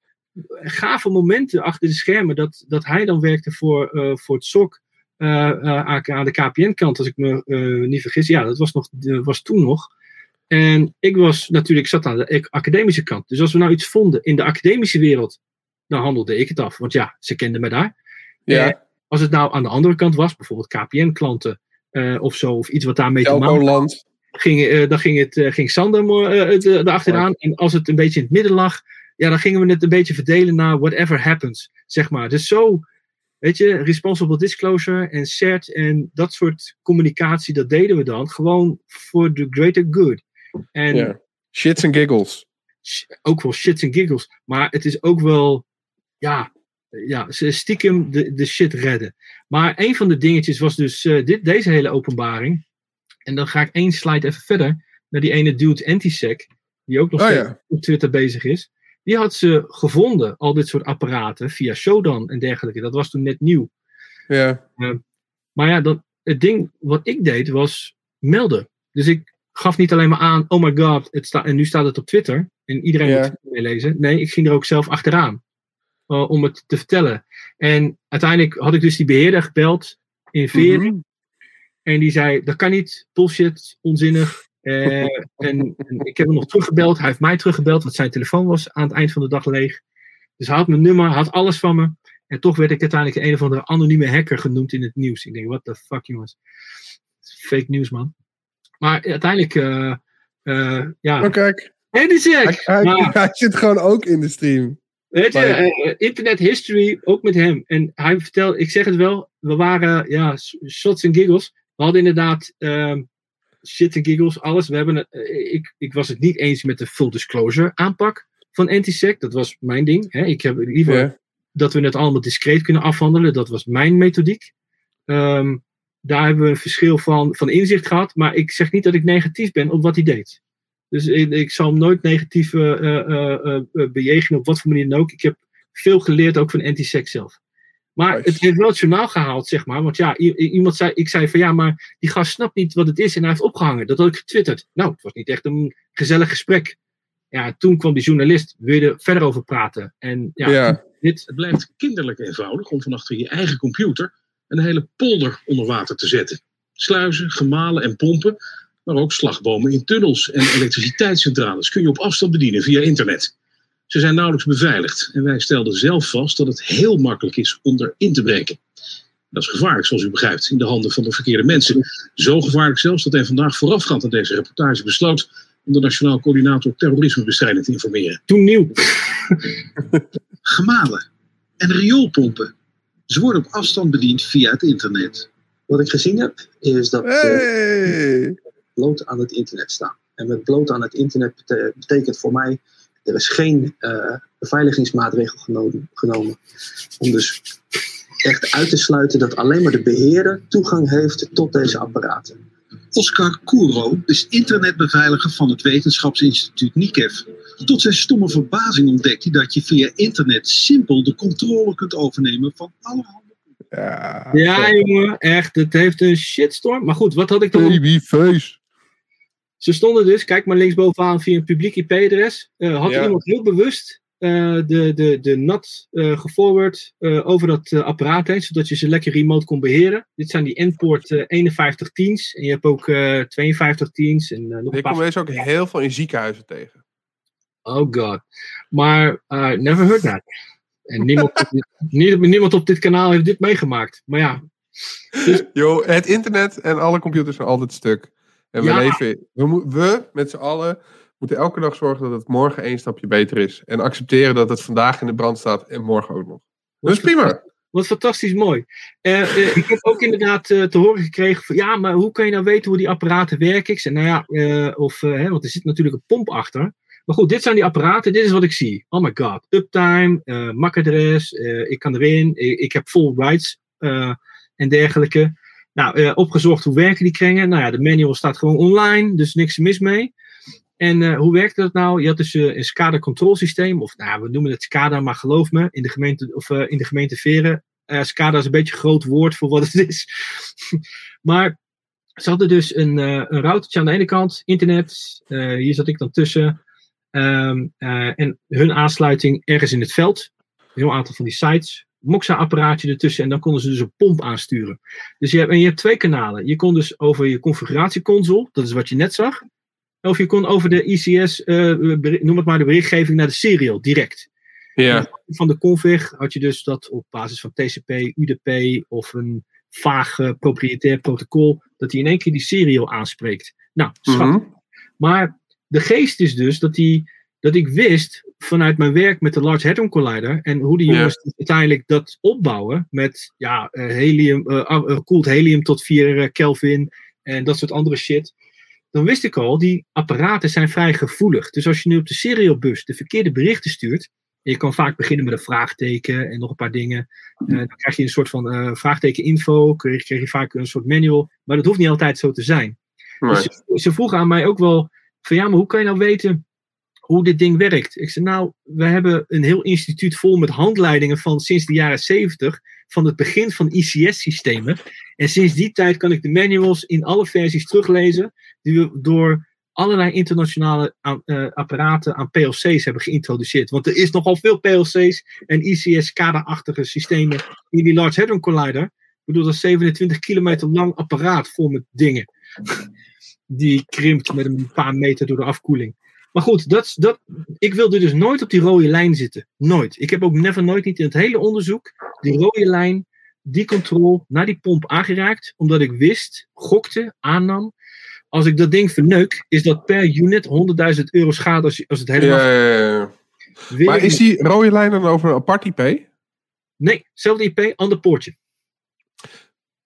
gave momenten achter de schermen dat, dat hij dan werkte voor, eh, voor het SOC. aan de KPN-kant, als ik me niet vergis. Ja, dat was, nog, was toen nog. En ik was natuurlijk, zat aan de ac- academische kant. Dus als we nou iets vonden in de academische wereld, dan handelde ik het af. Want ja, ze kenden me daar. Ja. Eh, als het nou aan de andere kant was, bijvoorbeeld KPN-klanten eh, of zo, of iets wat daarmee te maken Telco-land. ging, eh, dan ging, het, eh, ging Sander erachteraan. En als het een beetje in het midden lag, ja, dan gingen we het een beetje verdelen naar whatever happens, zeg maar. Dus zo, weet je, responsible disclosure en CERT en dat soort communicatie, dat deden we dan gewoon voor the greater good. En Ja. Shits and giggles. ook wel shits en giggles, maar het is ook wel, ja, ja ze stiekem de, de shit redden. Maar een van de dingetjes was dus eh, dit, deze hele openbaring. En dan ga ik één slide even verder naar die ene dude Antisec, die ook nog Oh, steeds ja. op Twitter bezig is. Die had ze gevonden, al dit soort apparaten, via Shodan en dergelijke. Dat was toen net nieuw. Ja. Maar ja, dan, het ding wat ik deed was melden. Dus ik gaf niet alleen maar aan, oh my god, het staat en nu staat het op Twitter. En iedereen Ja. moet het meelezen. Nee, ik ging er ook zelf achteraan. Eh, om het te vertellen. En uiteindelijk had ik dus die beheerder gebeld in Veer. Mhm. En die zei, dat kan niet, bullshit, onzinnig. Eh, en, en ik heb hem nog teruggebeld. Hij heeft mij teruggebeld, want zijn telefoon was aan het eind van de dag leeg. Dus hij had mijn nummer, hij had alles van me. En toch werd ik uiteindelijk een of andere anonieme hacker genoemd in het nieuws. Ik denk, what the fuck jongens. Fake nieuws man. Maar uiteindelijk, eh, eh, ja. Oh, kijk. En die Hij, zeg, hij, maar, hij zit gewoon ook in de stream. Weet je, eh, eh, internet history, ook met hem. En hij vertelde, ik zeg het wel, we waren, ja, shots en giggles. We hadden inderdaad ehm, shit en giggles, alles. We hebben, eh, ik, ik was het niet eens met de full disclosure aanpak van Antisec. Dat was mijn ding. Hè. Ik heb liever Ja. dat we het allemaal discreet kunnen afhandelen. Dat was mijn methodiek. Ehm, daar hebben we een verschil van, van inzicht gehad. Maar ik zeg niet dat ik negatief ben op wat hij deed. Dus ik, ik zal hem nooit negatief eh, eh, eh, bejegenen op wat voor manier dan ook. Ik heb veel geleerd ook van anti-sex zelf. Maar Nice. het heeft wel het journaal gehaald, zeg maar. Want ja, iemand zei, ik zei van ja, maar die gast snapt niet wat het is en hij heeft opgehangen. Dat had ik getwitterd. Nou, het was niet echt een gezellig gesprek. Ja, toen kwam die journalist, wil je er verder over praten. En ja, Ja. dit, Het blijft kinderlijk eenvoudig om van achter je eigen computer een hele polder onder water te zetten. Sluizen, gemalen en pompen, maar ook slagbomen in tunnels en elektriciteitscentrales kun je op afstand bedienen via internet. Ze zijn nauwelijks beveiligd en wij stelden zelf vast dat het heel makkelijk is om erin te breken. Dat is gevaarlijk, zoals u begrijpt, in de handen van de verkeerde mensen. Zo gevaarlijk zelfs dat hij vandaag voorafgaand aan deze reportage besloot om de Nationaal Coördinator Terrorismebestrijding te informeren. toen nieuw. gemalen en rioolpompen. Ze worden op afstand bediend via het internet. Wat ik gezien heb, is dat. eh. Bloot aan het internet staan. En met bloot aan het internet betekent voor mij, er is geen uh, beveiligingsmaatregel genomen, genomen. Om dus echt uit te sluiten dat alleen maar de beheerder toegang heeft tot deze apparaten. Oscar Kouro is internetbeveiliger van het wetenschapsinstituut NICEF. Tot zijn stomme verbazing ontdekt hij dat je via internet simpel de controle kunt overnemen van alle handen. Ja, ja jongen, echt. Het heeft een shitstorm. Maar goed, wat had ik dan? Babyface. Ze stonden dus, kijk maar linksbovenaan via een publiek IP-adres. Uh, had iemand heel bewust uh, de, de, de NAT uh, geforward over dat apparaat heen, zodat je ze lekker remote kon beheren. Dit zijn die endpoort 51 teams. En je hebt ook 52 teams. En, nog Ik kom deze ook heel veel in ziekenhuizen tegen. Oh god. Maar never heard that. En niemand, op dit, niemand op dit kanaal heeft dit meegemaakt. Maar ja. Dus... Yo, het internet en alle computers zijn altijd stuk. En we ja. leven, we, we met z'n allen moeten elke dag zorgen dat het morgen één stapje beter is. En accepteren dat het vandaag in de brand staat en morgen ook nog. Dat is prima. Wat fantastisch mooi. Uh, uh, ik heb ook inderdaad uh, te horen gekregen van ja, maar hoe kan je nou weten hoe die apparaten werken? Ik zei, nou ja, of, hè, want er zit natuurlijk een pomp achter. Maar goed, dit zijn die apparaten, dit is wat ik zie. Oh my god, uptime, MAC-adres, ik kan erin, ik, ik heb full rights en dergelijke. Nou, opgezocht hoe werken die kringen. Nou ja, de manual staat gewoon online, dus niks mis mee. En uh, hoe werkt dat nou? Je had dus uh, een SCADA controlsysteem, of nou, we noemen het SCADA, maar geloof me, in de gemeente, of, in de gemeente Veren, SCADA is een beetje een groot woord voor wat het is. maar ze hadden dus een, een routertje aan de ene kant, internet, hier zat ik dan tussen, um, en hun aansluiting ergens in het veld, een heel aantal van die sites, Moxa-apparaatje ertussen en dan konden ze dus een pomp aansturen. Dus je hebt, en je hebt twee kanalen. Je kon dus over je configuratieconsole, dat is wat je net zag, of je kon over de ICS, uh, noem het maar de berichtgeving naar de serial, direct. Ja. Van de config had je dus dat op basis van TCP, UDP of een vaag uh, proprietair protocol, dat hij in één keer die serial aanspreekt. Nou, schat. Mm -hmm. Maar de geest is dus dat, die, dat ik wist vanuit mijn werk met de Large Hadron Collider en hoe die jongens ja. uiteindelijk dat opbouwen met ja, uh, helium, koeld helium tot 4 Kelvin en dat soort andere shit dan wist ik al, die apparaten zijn vrij gevoelig. Dus als je nu op de serialbus de verkeerde berichten stuurt, en je kan vaak beginnen met een vraagteken en nog een paar dingen, uh, dan krijg je een soort van uh, vraagteken info, krijg, krijg je vaak een soort manual, maar dat hoeft niet altijd zo te zijn. Nee. Dus ze, ze vroegen aan mij ook wel, van ja, maar hoe kan je nou weten hoe dit ding werkt? Ik zei, nou, we hebben een heel instituut vol met handleidingen van sinds de jaren 70, van het begin van ICS-systemen. En sinds die tijd kan ik de manuals in alle versies teruglezen, die we door allerlei internationale uh, apparaten aan PLC's hebben geïntroduceerd. Want er is nogal veel PLC's en ICS-SCADA-achtige systemen in die Large Hadron Collider. Ik bedoel, dat is 27 kilometer lang apparaat vol met dingen. Die krimpt met een paar meter door de afkoeling. Maar goed, dat, dat, ik wilde dus nooit op die rode lijn zitten. Nooit. Ik heb ook never nooit niet in het hele onderzoek die rode lijn, die controle naar die pomp aangeraakt. Omdat ik wist, gokte, aannam. Als ik dat ding verneuk, is dat per unit 100.000 euro schade als, als het helemaal... Ja, ja, ja. Maar is die rode lijn dan over een apart IP? Nee, hetzelfde IP, ander poortje.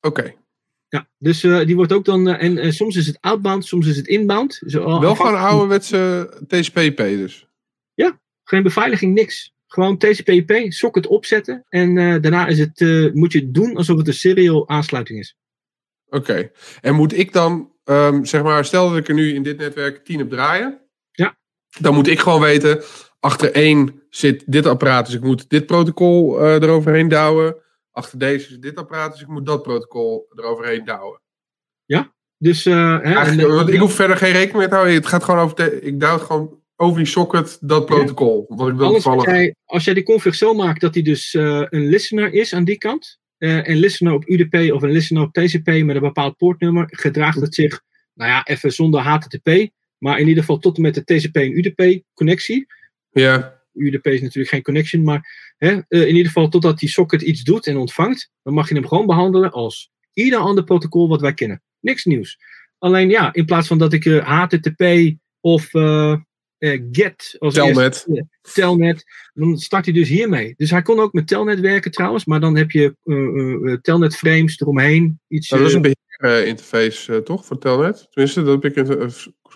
Oké. Okay. Ja, dus uh, die wordt ook dan. Uh, en uh, soms is het outbound, soms is het inbound. Zo, Wel gewoon ouderwetse TCP/IP dus. Ja, geen beveiliging, niks. Gewoon TCP/IP, socket opzetten. En daarna is het, moet je het doen alsof het een serial aansluiting is. Oké. Okay. En moet ik dan, um, zeg maar, stel dat ik er nu in dit netwerk 10 op draaien. Ja. Dan moet ik gewoon weten, achter één zit dit apparaat. Dus ik moet dit protocol eroverheen douwen achter deze is dit apparaat, dus ik moet dat protocol eroverheen douwen. Ja, dus... Uh, hè, ik hoef verder geen rekening mee te houden. Het gaat gewoon over... De, ik douw het gewoon over die socket, dat protocol. Ja. Wat ik wil als, jij, als jij die config zo maakt dat hij dus uh, een listener is aan die kant, uh, een listener op UDP of een listener op TCP met een bepaald poortnummer, gedraagt het zich, nou ja, even zonder HTTP, maar in ieder geval tot en met de TCP en UDP connectie. Ja. UDP is natuurlijk geen connection, maar hè, uh, in ieder geval totdat die socket iets doet en ontvangt, dan mag je hem gewoon behandelen als ieder ander protocol wat wij kennen. Niks nieuws. Alleen ja, in plaats van dat ik uh, HTTP of uh, GET als Telnet. Eerste, telnet, dan start hij dus hiermee. Dus hij kon ook met Telnet werken trouwens, maar dan heb je Telnet frames eromheen. Iets, dat is een beheerder eh, interface, eh, toch? Voor Telnet. Tenminste, dat heb ik...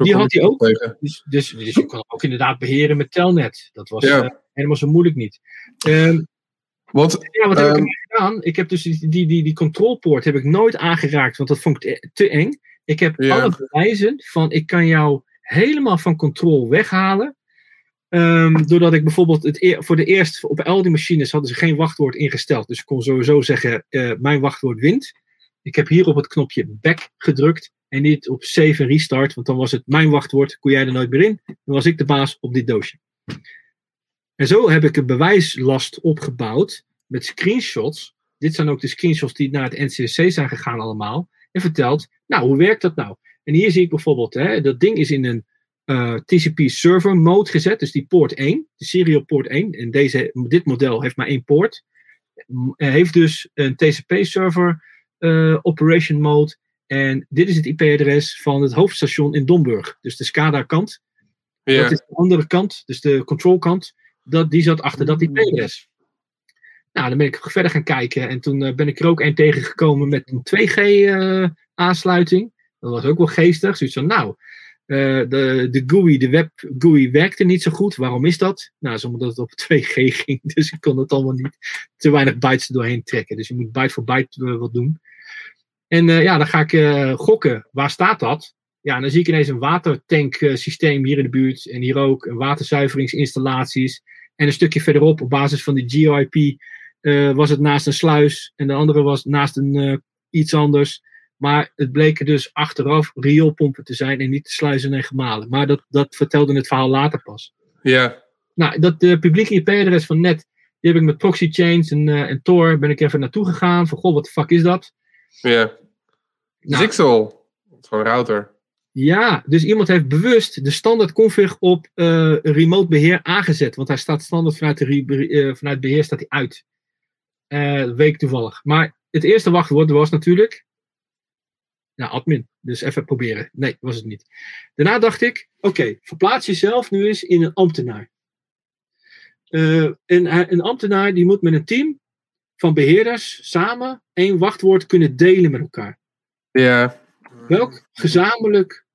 Die had hij ook. Dus, dus, dus je kon hem ook inderdaad beheren met Telnet. Dat was Ja. eh, helemaal zo moeilijk niet. Want, ja, wat heb ik Ehm. ermee gedaan? Ik heb dus die, die, die, die controlpoort heb ik nooit aangeraakt, want dat vond ik te, eng. Ik heb alle bewijzen van ik kan jou helemaal van control weghalen. Ehm, doordat ik bijvoorbeeld het voor de eerst op al die machines hadden ze geen wachtwoord ingesteld. Dus ik kon sowieso zeggen: eh, mijn wachtwoord wint. Ik heb hier op het knopje back gedrukt en niet op save en restart, want dan was het mijn wachtwoord, kon jij er nooit meer in. Dan was ik de baas op dit doosje. En zo heb ik een bewijslast opgebouwd met screenshots. Dit zijn ook de screenshots die naar het NCSC zijn gegaan allemaal. En verteld, nou, hoe werkt dat nou? En hier zie ik bijvoorbeeld, hè, dat ding is in een eh, TCP server mode gezet. Dus die poort 1, de serial port 1. En deze, dit model heeft maar één poort. Eh, Heeft dus een TCP server operation mode. En dit is het IP-adres van het hoofdstation in Domburg. Dus de SCADA kant. ja. Dat is de andere kant, dus de control kant. Dat, die zat achter dat IP-adres. Nou, dan ben ik verder gaan kijken. En toen eh, ben ik er ook een tegengekomen met een 2G-aansluiting. dat was ook wel geestig. Zoiets van, nou, eh, de, de GUI, de web GUI werkte niet zo goed. Waarom is dat? Nou, is omdat het op 2G ging. Dus ik kon het allemaal niet te weinig bytes doorheen trekken. Dus je moet byte voor byte eh, wat doen. En eh, ja, dan ga ik gokken. Waar staat dat? Ja, en dan zie ik ineens een watertanksysteem hier in de buurt. En hier ook een waterzuiveringsinstallaties. En een stukje verderop, op basis van die eh, was het naast een sluis. En de andere was naast een iets anders. Maar het bleken dus achteraf rioolpompen te zijn en niet de sluizen en gemalen. Maar dat, dat vertelde het verhaal later pas. ja. Nou, dat de publieke IP-adres van net, die heb ik met proxy chains en, en Tor, ben ik even naartoe gegaan. Van, goh, wat de fuck is dat? Ja. Nou. Zixel. Van router. Ja, dus iemand heeft bewust de standaard config op eh, remote beheer aangezet. Want hij staat standaard vanuit, de eh, vanuit beheer staat hij uit. Ik toevallig. Maar het eerste wachtwoord was natuurlijk. Nou, admin. Dus even proberen. Nee, was het niet. Daarna dacht ik: oké, verplaats jezelf nu eens in een ambtenaar. Eh, een, een ambtenaar die moet met een team van beheerders samen één wachtwoord kunnen delen met elkaar. Ja. Welk gezamenlijk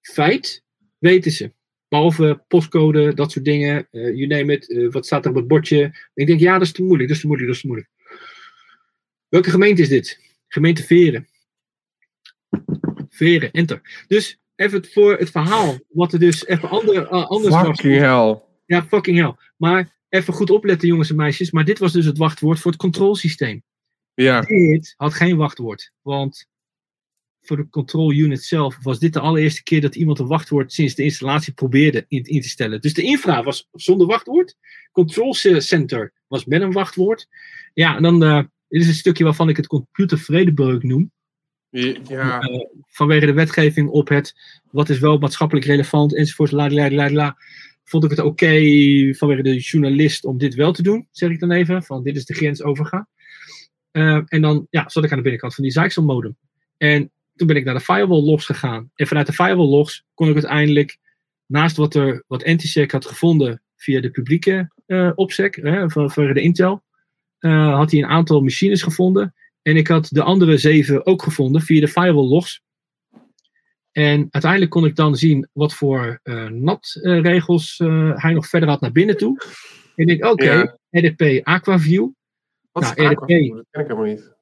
feit weten ze? Behalve postcode, dat soort dingen, eh you name it, eh, wat staat er op het bordje? Ik denk, ja, dat is te moeilijk, dat is te moeilijk, dat is te moeilijk. Welke gemeente is dit? Gemeente Veren. Veren, enter. Dus even voor het verhaal, wat er dus even ander, eh, anders was. Fucking hell. Ja, fucking hell. Maar even goed opletten, jongens en meisjes. Maar dit was dus het wachtwoord voor het controlsysteem. Ja. Dit had geen wachtwoord. Want voor de control unit zelf was dit de allereerste keer dat iemand een wachtwoord sinds de installatie probeerde in, in te stellen. Dus de infra was zonder wachtwoord. Control center was met een wachtwoord. Ja, en dan eh, dit is een stukje waarvan ik het computervredebreuk noem. Eh, vanwege de wetgeving op het wat is wel maatschappelijk relevant enzovoort. La, la, la, la, vond ik het oké vanwege de journalist om dit wel te doen, zeg ik dan even. Van dit is de grens overgaan. Eh, en dan ja, zat ik aan de binnenkant van die Zyxel modem. En toen ben ik naar de firewall logs gegaan. En vanuit de firewall logs kon ik uiteindelijk, naast wat, er, wat Antisec had gevonden via de publieke eh opsec, hè, van, de Intel, had hij een aantal machines gevonden. En ik had de andere zeven ook gevonden via de firewall logs. En uiteindelijk kon ik dan zien wat voor eh NAT-regels hij nog verder had naar binnen toe. En ik denk, oké, Ja. RDP Aquaview. Wat Nou, is RDP. Aquaview? Dat ken ik helemaal niet.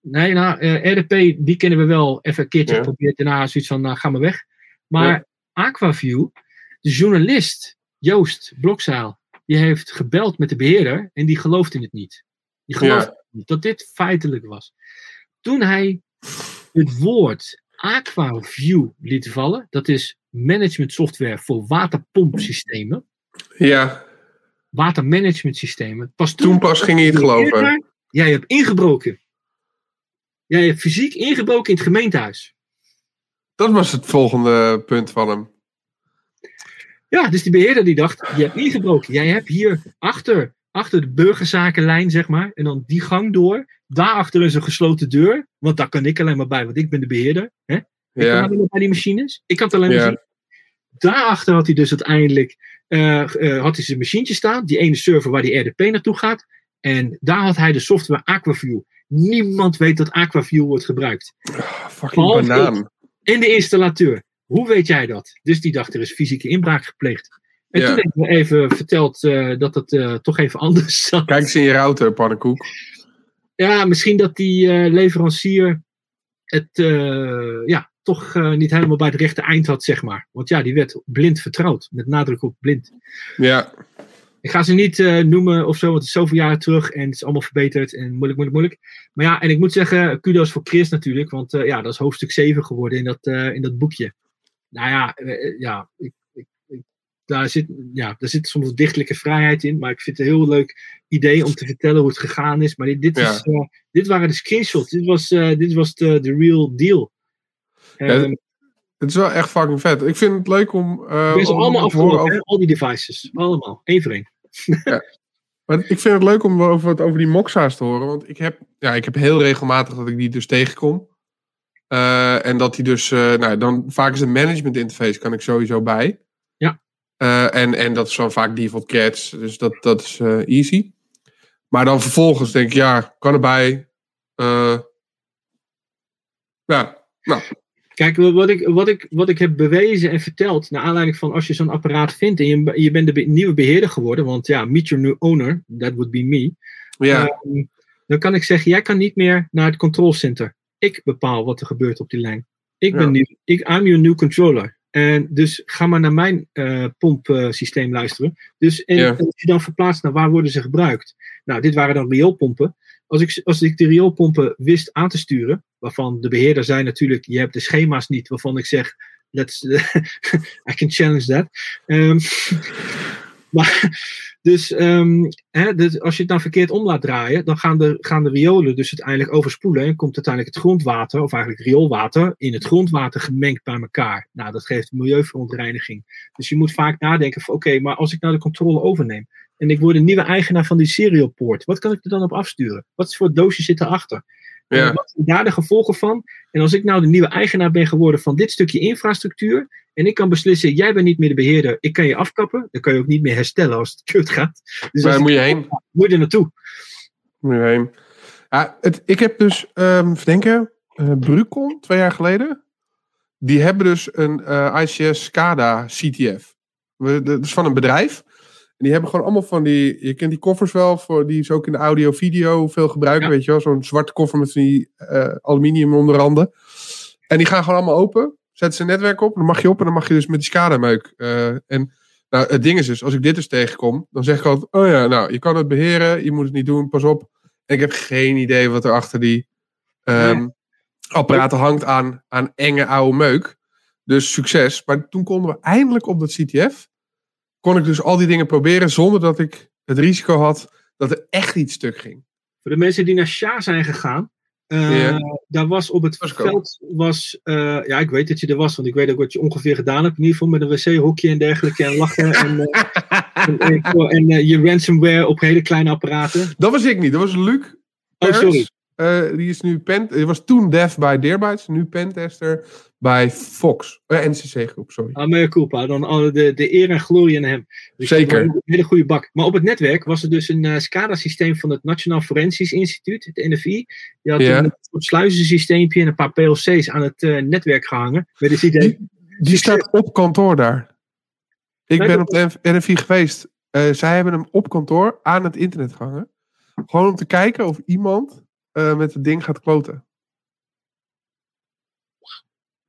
Nee, nou, eh, RDP, die kennen we wel even een keertje Ja. geprobeerd. Daarna zoiets van, nou, ga maar weg. Maar Ja. Aquaview, de journalist Joost Blokzaal, die heeft gebeld met de beheerder en die geloofde het niet. Die niet dat dit feitelijk was. Toen hij het woord Aquaview liet vallen, dat is management software voor waterpompsystemen, Ja. watermanagement systemen. Pas toen, Toen pas ging hij het geloven. Jij hebt ingebroken. Jij hebt fysiek ingebroken in het gemeentehuis. Dat was het volgende punt van hem. Ja, dus die beheerder die dacht, je hebt ingebroken. Jij hebt hier achter, achter de burgerzakenlijn, zeg maar, en dan die gang door. Daarachter is een gesloten deur, want daar kan ik alleen maar bij, want ik ben de beheerder. Hè? Ik kan Ja. alleen maar bij die machines. Ik kan het alleen maar Ja. zien. Daarachter had hij dus uiteindelijk eh, eh, had hij zijn machientje staan, die ene server waar die RDP naartoe gaat. En daar had hij de software Aquaview. Niemand weet dat Aquaview wordt gebruikt. Ah, fucking banaan. En de installateur. Hoe weet jij dat? Dus die dacht, er is fysieke inbraak gepleegd. En Ja. toen hebben we even verteld eh, dat het eh, toch even anders zat. Kijk eens in je router, pannenkoek. Ja, misschien dat die eh, leverancier het ja, toch niet helemaal bij het rechte eind had, zeg maar. Want ja, die werd blind vertrouwd. Met nadruk op blind. Ja, Ik ga ze niet noemen of zo, want het is zoveel jaren terug en het is allemaal verbeterd en moeilijk, moeilijk, moeilijk. Maar ja, en ik moet zeggen, kudos voor Chris natuurlijk, want ja, dat is hoofdstuk 7 geworden in dat, in dat boekje. Nou ja, ja, ik, ik, ik- daar, zit, ja, daar zit soms dichtelijke vrijheid in, maar ik vind het een heel leuk idee om te vertellen hoe het gegaan is. Maar dit, dit, Ja. is, eh, dit waren de screenshots, dit was, eh, dit was de, de real deal. Ehm, het is wel echt fucking vet. Ik vind het leuk om... ze om allemaal te horen afgelopen, over- al die devices. Allemaal, één voor één. Maar ik vind het leuk om over, wat over die Moxa's te horen. Want ik heb, ja, ik heb heel regelmatig dat ik die dus tegenkom. En dat die dus, eh, nou, dan vaak is een management interface kan ik sowieso bij. Eh, en, en dat is dan vaak default cats, dus dat, dat is eh, easy. Maar dan vervolgens denk ik, ja, kan erbij. Eh, ja, nou, Kijk, wat ik, wat, ik, wat ik heb bewezen en verteld, naar aanleiding van als je zo'n apparaat vindt en je, je bent de be- nieuwe beheerder geworden, want ja, meet your new owner, that would be me, ja, Ehm, dan kan ik zeggen, jij kan niet meer naar het control center. Ik bepaal wat er gebeurt op die lijn. Ik ben Ja. nieuw, ik, I'm your new controller. En dus ga maar naar mijn eh pompsysteem luisteren. Dus en, Ja. en als je dan verplaatst naar waar worden ze gebruikt. Nou, dit waren dan rioolpompen. Als ik, als ik de rioolpompen wist aan te sturen, waarvan de beheerder zei natuurlijk, je hebt de schema's niet, waarvan ik zeg, let's, I can challenge that. Ehm, dus, ehm, hè, dus als je het nou verkeerd om laat draaien, dan gaan de, gaan de riolen dus uiteindelijk overspoelen en komt uiteindelijk het grondwater, of eigenlijk rioolwater, in het grondwater gemengd bij elkaar. Nou, dat geeft milieuverontreiniging. Dus je moet vaak nadenken oké, maar als ik nou de controle overneem en ik word een nieuwe eigenaar van die serial port, wat kan ik er dan op afsturen? Wat voor doosje zit erachter? Ja, wat zijn daar de gevolgen van? En als ik nou de nieuwe eigenaar ben geworden van dit stukje infrastructuur. En ik kan beslissen, jij bent niet meer de beheerder, ik kan je afkappen. Dan kan je ook niet meer herstellen als het kut gaat. Dus daar als moet je heen. moet je er naartoe. Moet je heen. Ja, het, ik heb dus, even denken, eh Brucon, twee jaar geleden. Die hebben dus een eh, ICS SCADA CTF. We- Dat is van een bedrijf. En die hebben gewoon allemaal van die, je kent die koffers wel, voor, die ze ook in de audio-video veel gebruiken, Ja. weet je wel. Zo'n zwarte koffer met die eh, aluminium onderranden. En die gaan gewoon allemaal open. Zetten ze netwerk op, dan mag je op en dan mag je dus met die SCADA-meuk. eh, en nou, het ding is dus, als ik dit dus tegenkom, dan zeg ik altijd, oh ja, nou, je kan het beheren, je moet het niet doen, pas op. En ik heb geen idee wat er achter die ehm, apparaten hangt aan, aan enge oude meuk. Dus succes. Maar toen konden we eindelijk op dat CTF, kon ik dus al die dingen proberen zonder dat ik het risico had dat er echt iets stuk ging. Voor de mensen die naar Sja zijn gegaan. eh. Daar was op het Was veld, was, eh, ja ik weet dat je er was, want ik weet ook wat je ongeveer gedaan hebt. In ieder geval met een wc-hokje en dergelijke en lachen en, eh, en, en, en, je ransomware op hele kleine apparaten. Dat was ik niet, dat was Luc. Oh, sorry. Eh, die is nu pen, die was toen dev bij Deerbytes, nu pentester bij Fox. Eh, NCC groep, sorry. Ah, culpa. Dan alle de, de eer en glorie aan hem. Dus Zeker. Een hele goede bak. Maar op het netwerk was er dus een eh, SCADA-systeem van het Nationaal Forensisch Instituut, het NFI. Die had een soort sluizensysteempje en een paar PLC's aan het netwerk gehangen. Met het idee, Die, die staat op kantoor daar. Ik ben op- de NFI geweest. Zij hebben hem op kantoor aan het internet gehangen. Gewoon om te kijken of iemand eh, met het ding gaat kloten.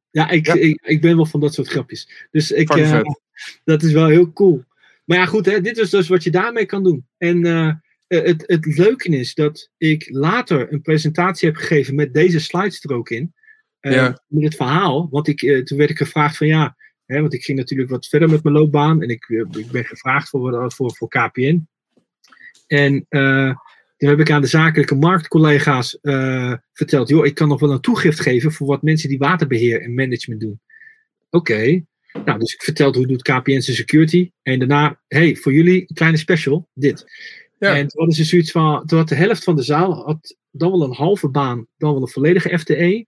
Ja, ik, Ja. Ik, ik ben wel van dat soort grapjes. Dus ik, eh, dat is wel heel cool. Maar ja, goed, hè, dit is dus wat je daarmee kan doen. En eh, het, het leuke is dat ik later een presentatie heb gegeven met deze slides er ook in. Ja. Met het verhaal. Want ik, toen werd ik gevraagd van ja, hè, want ik ging natuurlijk wat verder met mijn loopbaan. En ik, ik ben gevraagd voor, voor, voor KPN. En eh, toen heb ik aan de zakelijke marktcollega's eh, verteld, joh, ik kan nog wel een toegift geven voor wat mensen die waterbeheer en management doen. Oké. Nou, dus ik vertelde hoe doet KPN zijn security. En daarna, hey, voor jullie een kleine special, dit. Ja. En toen hadden ze zoiets van, toen had de helft van de zaal had dan wel een halve baan, dan wel een volledige FTE.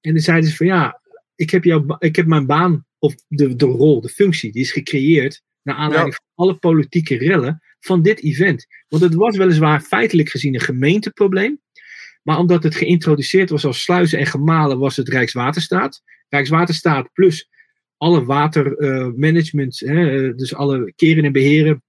En dan zeiden ze van ja, ik heb, jouw, ba- ik heb mijn baan, of de, de rol, de functie, die is gecreëerd naar aanleiding van alle politieke rellen van dit event. Want het was weliswaar feitelijk gezien een gemeenteprobleem. Maar omdat het geïntroduceerd was als sluizen en gemalen, was het Rijkswaterstaat. Rijkswaterstaat plus alle watermanagement, dus alle keren en beheren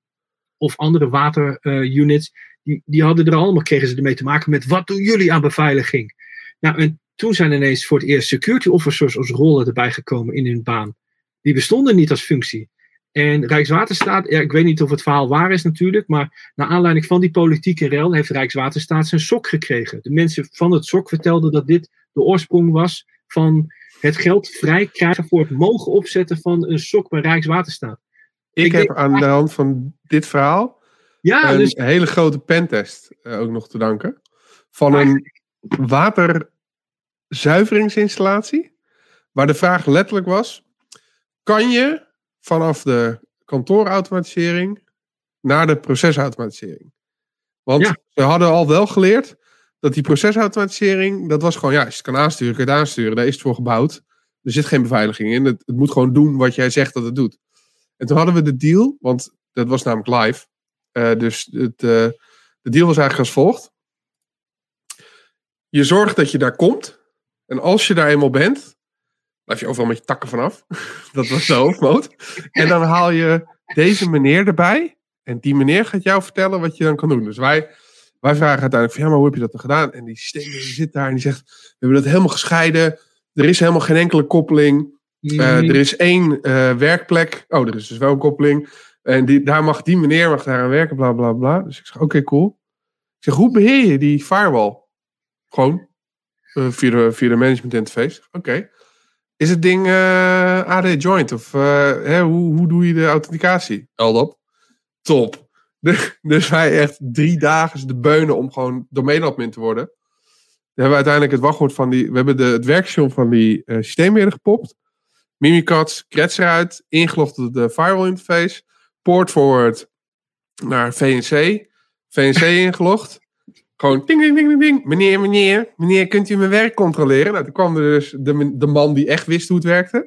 of andere waterunits, die, die hadden er allemaal, kregen ze ermee te maken met wat doen jullie aan beveiliging? Nou, en toen zijn ineens voor het eerst security officers als rollen erbij gekomen in hun baan. Die bestonden niet als functie. En Rijkswaterstaat, ja, ik weet niet of het verhaal waar is natuurlijk, maar naar aanleiding van die politieke rel heeft Rijkswaterstaat zijn sok gekregen. De mensen van het sok vertelden dat dit de oorsprong was van het geld vrij krijgen voor het mogen opzetten van een sok bij Rijkswaterstaat. Ik, heb aan de hand van dit verhaal ja, een dus, hele grote pentest uh, ook nog te danken. Van een waterzuiveringsinstallatie. Waar de vraag letterlijk was: kan je vanaf de kantoorautomatisering naar de procesautomatisering? Want Ja. we hadden al wel geleerd dat die procesautomatisering, dat was gewoon, ja, als je het kan aansturen, kun je het aansturen. Daar is het voor gebouwd. Er zit geen beveiliging in. Het, het moet gewoon doen wat jij zegt dat het doet. En toen hadden we de deal, want dat was namelijk live. Eh, dus het, eh, de deal was eigenlijk als volgt. Je zorgt dat je daar komt. En als je daar eenmaal bent, blijf je overal met je takken vanaf. dat was de hoofdmoot. En dan haal je deze meneer erbij. En die meneer gaat jou vertellen wat je dan kan doen. Dus wij, wij vragen uiteindelijk van, ja, maar hoe heb je dat dan gedaan? En die systeem zit daar en die zegt, we hebben dat helemaal gescheiden. Er is helemaal geen enkele koppeling. Eh, er is één eh, werkplek. Oh, er is dus wel een koppeling. En die, daar mag die meneer mag daar aan werken, bla bla bla. Dus ik zeg, oké, cool. Ik zeg, hoe beheer je die firewall? Gewoon eh, via, de, via de management interface. Oké. Is het ding eh, AD joint? Of eh, hè, hoe, hoe doe je de authenticatie? LDAP. Top. De- dus wij echt drie dagen de beunen om gewoon domeinadmin te worden. We hebben uiteindelijk het wachtwoord van die. We hebben de, het werkshop van die eh systeembeheerder gepopt. Mimikatz, krets eruit, ingelogd op de firewall interface, port forward naar VNC, VNC ingelogd. Gewoon ding, ding, ding, ding, ding. Meneer, meneer, meneer, kunt u mijn werk controleren? Nou, toen kwam er dus de, de man die echt wist hoe het werkte.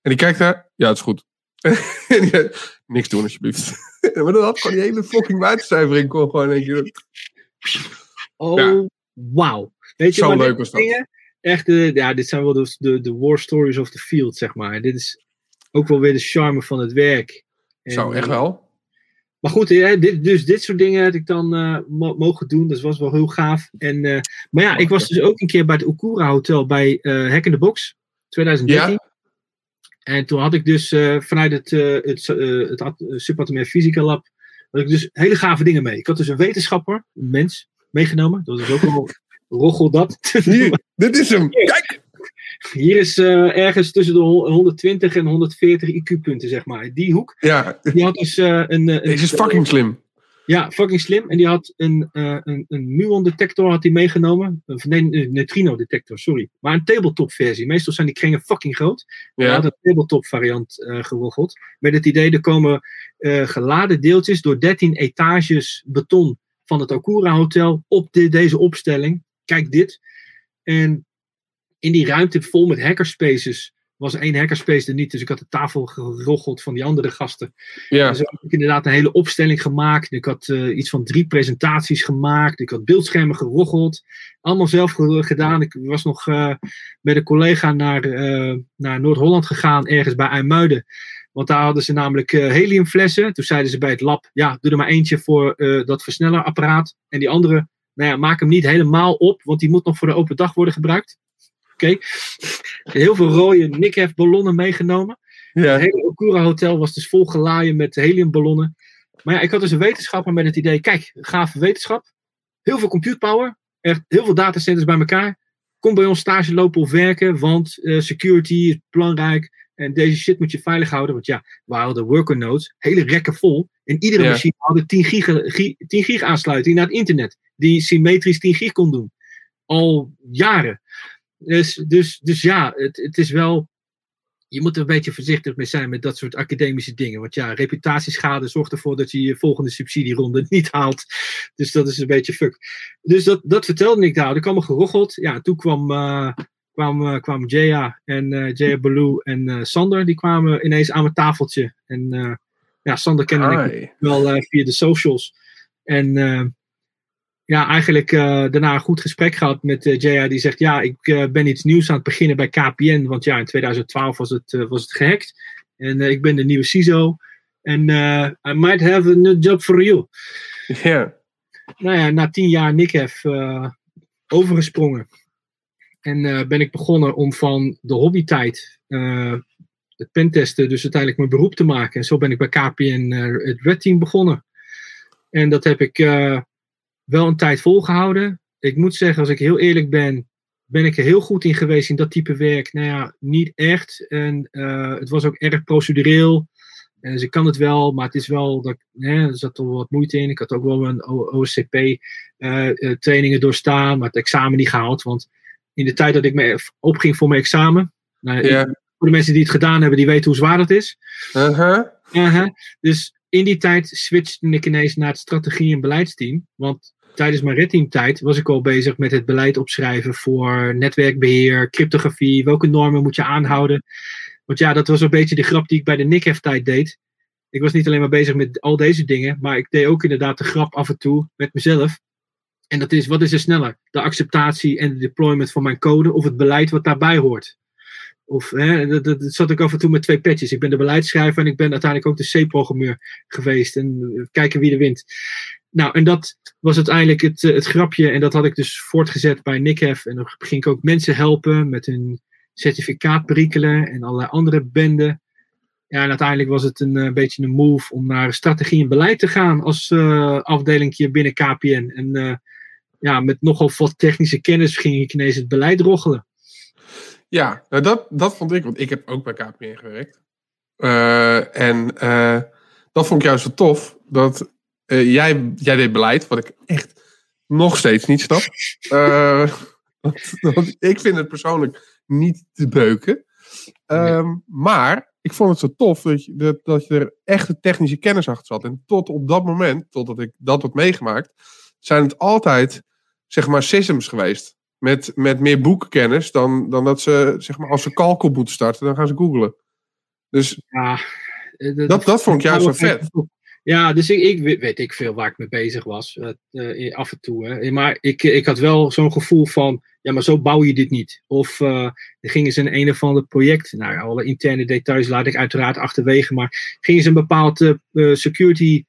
En die kijkt daar, ja, het is goed. En die Niks doen, alsjeblieft. maar dan had gewoon die hele fucking buitencijfering kon gewoon een keer. Oh, Ja. wauw. Weet je Zo leuk was dat. dingen? Echt, de, ja, dit zijn wel de, de, de war stories of the field, zeg maar. Dit is ook wel weer de charme van het werk. En, Zo, echt eh, wel. Maar goed, hè, dit, dus dit soort dingen had ik dan eh, mo- mogen doen. Dat was wel heel gaaf. En, eh, maar ja, ik was dus ook een keer bij het Okura Hotel bij eh Hack in the Box 2013. Ja. En toen had ik dus vanuit het, het, het Subatomair Physica Lab had ik dus hele gave dingen mee. Ik had dus een wetenschapper, een mens, meegenomen. Dat is ook wel roggel dat. Hier, dit is hem. Kijk! Hier is eh, ergens tussen de hon- 120 en 140 IQ-punten, zeg maar. Die hoek, Ja, die had dus eh, een... eh, een deze is fucking slim. Ja, fucking slim. En die had een, een, een muon-detector had hij meegenomen. Of nee, een neutrino-detector, sorry. Maar een tabletop-versie. Meestal zijn die kringen fucking groot. Hij had Ja, een tabletop-variant geroggeld. Met het idee, er komen eh, geladen deeltjes door 13 etages beton van het Okura Hotel op de, deze opstelling. Kijk dit. En in die ruimte vol met hackerspaces was één hackerspace er niet. Dus ik had de tafel geroggeld van die andere gasten. ja. Dus heb ik inderdaad een hele opstelling gemaakt. Ik had eh, iets van drie presentaties gemaakt. Ik had beeldschermen geroggeld. Allemaal zelf ge- gedaan. Ik was nog eh, met een collega naar, eh, naar Noord-Holland gegaan, ergens bij IJmuiden. Want daar hadden ze namelijk heliumflessen. Toen zeiden ze bij het lab, ja, doe er maar eentje voor dat versnellerapparaat. En die andere, nou ja, maak hem niet helemaal op, want die moet nog voor de open dag worden gebruikt. Oké. Heel veel rode Nikhef ballonnen meegenomen. Het ja. hele Okura Hotel was dus vol gelaaien met heliumballonnen. Maar ja, ik had dus een wetenschapper met het idee: kijk, gave wetenschap. Heel veel compute power. Echt heel veel datacenters bij elkaar. Kom bij ons stage lopen of werken, want eh, security is belangrijk. En deze shit moet je veilig houden. Want ja, we hadden worker nodes, hele rekken vol. En iedere Ja. machine had 10 gig, gi- 10 gig aansluiting naar het internet. Die symmetrisch 10 gig kon doen. Al jaren. Dus, dus, dus ja, het, het is wel je moet er een beetje voorzichtig mee zijn met dat soort academische dingen. Want ja, reputatieschade zorgt ervoor dat je je volgende subsidieronde niet haalt. Dus dat is een beetje fuck. Dus dat, dat vertelde ik daar. Er kwam er geroggeld. Ja, toen kwam, eh kwam, eh, kwamen Jaya en eh Jaya Baloo en Sander. Die kwamen ineens aan mijn tafeltje. En ja, Sander kende ik wel via de socials. En ja, eigenlijk eh, daarna een goed gesprek gehad met uh, Jaya. Die zegt, ja, ik eh, ben iets nieuws aan het beginnen bij KPN. Want ja, in 2012 was het, was het gehackt. En ik ben de nieuwe CISO. En I might have a new job for you. Ja. Nou ja, na tien jaar NICF overgesprongen. En ben ik begonnen om van de hobbytijd het pentesten dus uiteindelijk mijn beroep te maken. En zo ben ik bij KPN het Red Team begonnen. En dat heb ik wel een tijd volgehouden. Ik moet zeggen, als ik heel eerlijk ben, ben ik er heel goed in geweest in dat type werk. Nou ja, niet echt. En uh, het was ook erg procedureel. En dus ik kan het wel, maar het is wel, dat, hè, er zat toch wel wat moeite in. Ik had ook wel een OSCP-trainingen uh, uh, doorstaan, maar het examen niet gehaald. Want in de tijd dat ik me opging voor mijn examen, nou, ik- voor de mensen die het gedaan hebben, die weten hoe zwaar dat is. Uh-huh. Uh-huh. Dus in die tijd switchte ik ineens naar het strategie- en beleidsteam. Want tijdens mijn redteamtijd was ik al bezig met het beleid opschrijven voor netwerkbeheer, cryptografie, welke normen moet je aanhouden. Want ja, dat was een beetje de grap die ik bij de NICF-tijd deed. Ik was niet alleen maar bezig met al deze dingen, maar ik deed ook inderdaad de grap af en toe met mezelf. En dat is, wat is er sneller? De acceptatie en de deployment van mijn code of het beleid wat daarbij hoort? Of, hè, dat, zat ik af en toe met twee petjes. Ik ben de beleidsschrijver en ik ben uiteindelijk ook de C-programmeur geweest. En eh, kijken wie er wint. Nou, en dat was uiteindelijk het, eh, het grapje. En dat had ik dus voortgezet bij NICF. En dan ging ik ook mensen helpen met hun certificaat prikkelen en allerlei andere benden. Ja, en uiteindelijk was het een, eh, beetje een move om naar strategie en beleid te gaan als uh, afdelingje binnen KPN. En ja, met nogal wat technische kennis ging ik ineens het beleid roggelen. Ja, nou dat, dat vond ik, want ik heb ook bij KPN gewerkt. Uh, en uh, dat vond ik juist zo tof, dat uh, jij, jij deed beleid, wat ik echt nog steeds niet snap. want, want ik vind het persoonlijk niet te beuken. Um, maar ik vond het zo tof dat je, dat, dat je er echte technische kennis achter zat. En tot op dat moment, totdat ik dat had meegemaakt, zijn het altijd, zeg maar, systems geweest met, met meer boekkennis dan, dan dat ze, zeg maar, als ze kalkel moeten starten, dan gaan ze googlen. Dus ja, dat, dat, dat vond ik juist zo vet. Ja, dus ik, ik weet ik veel waar ik mee bezig was. Uh, af en toe. Hè. Maar ik, ik had wel zo'n gevoel van, ja, maar zo bouw je dit niet. Of uh, er gingen ze een een of ander project, nou, alle interne details laat ik uiteraard achterwege, maar gingen ze een bepaald uh, security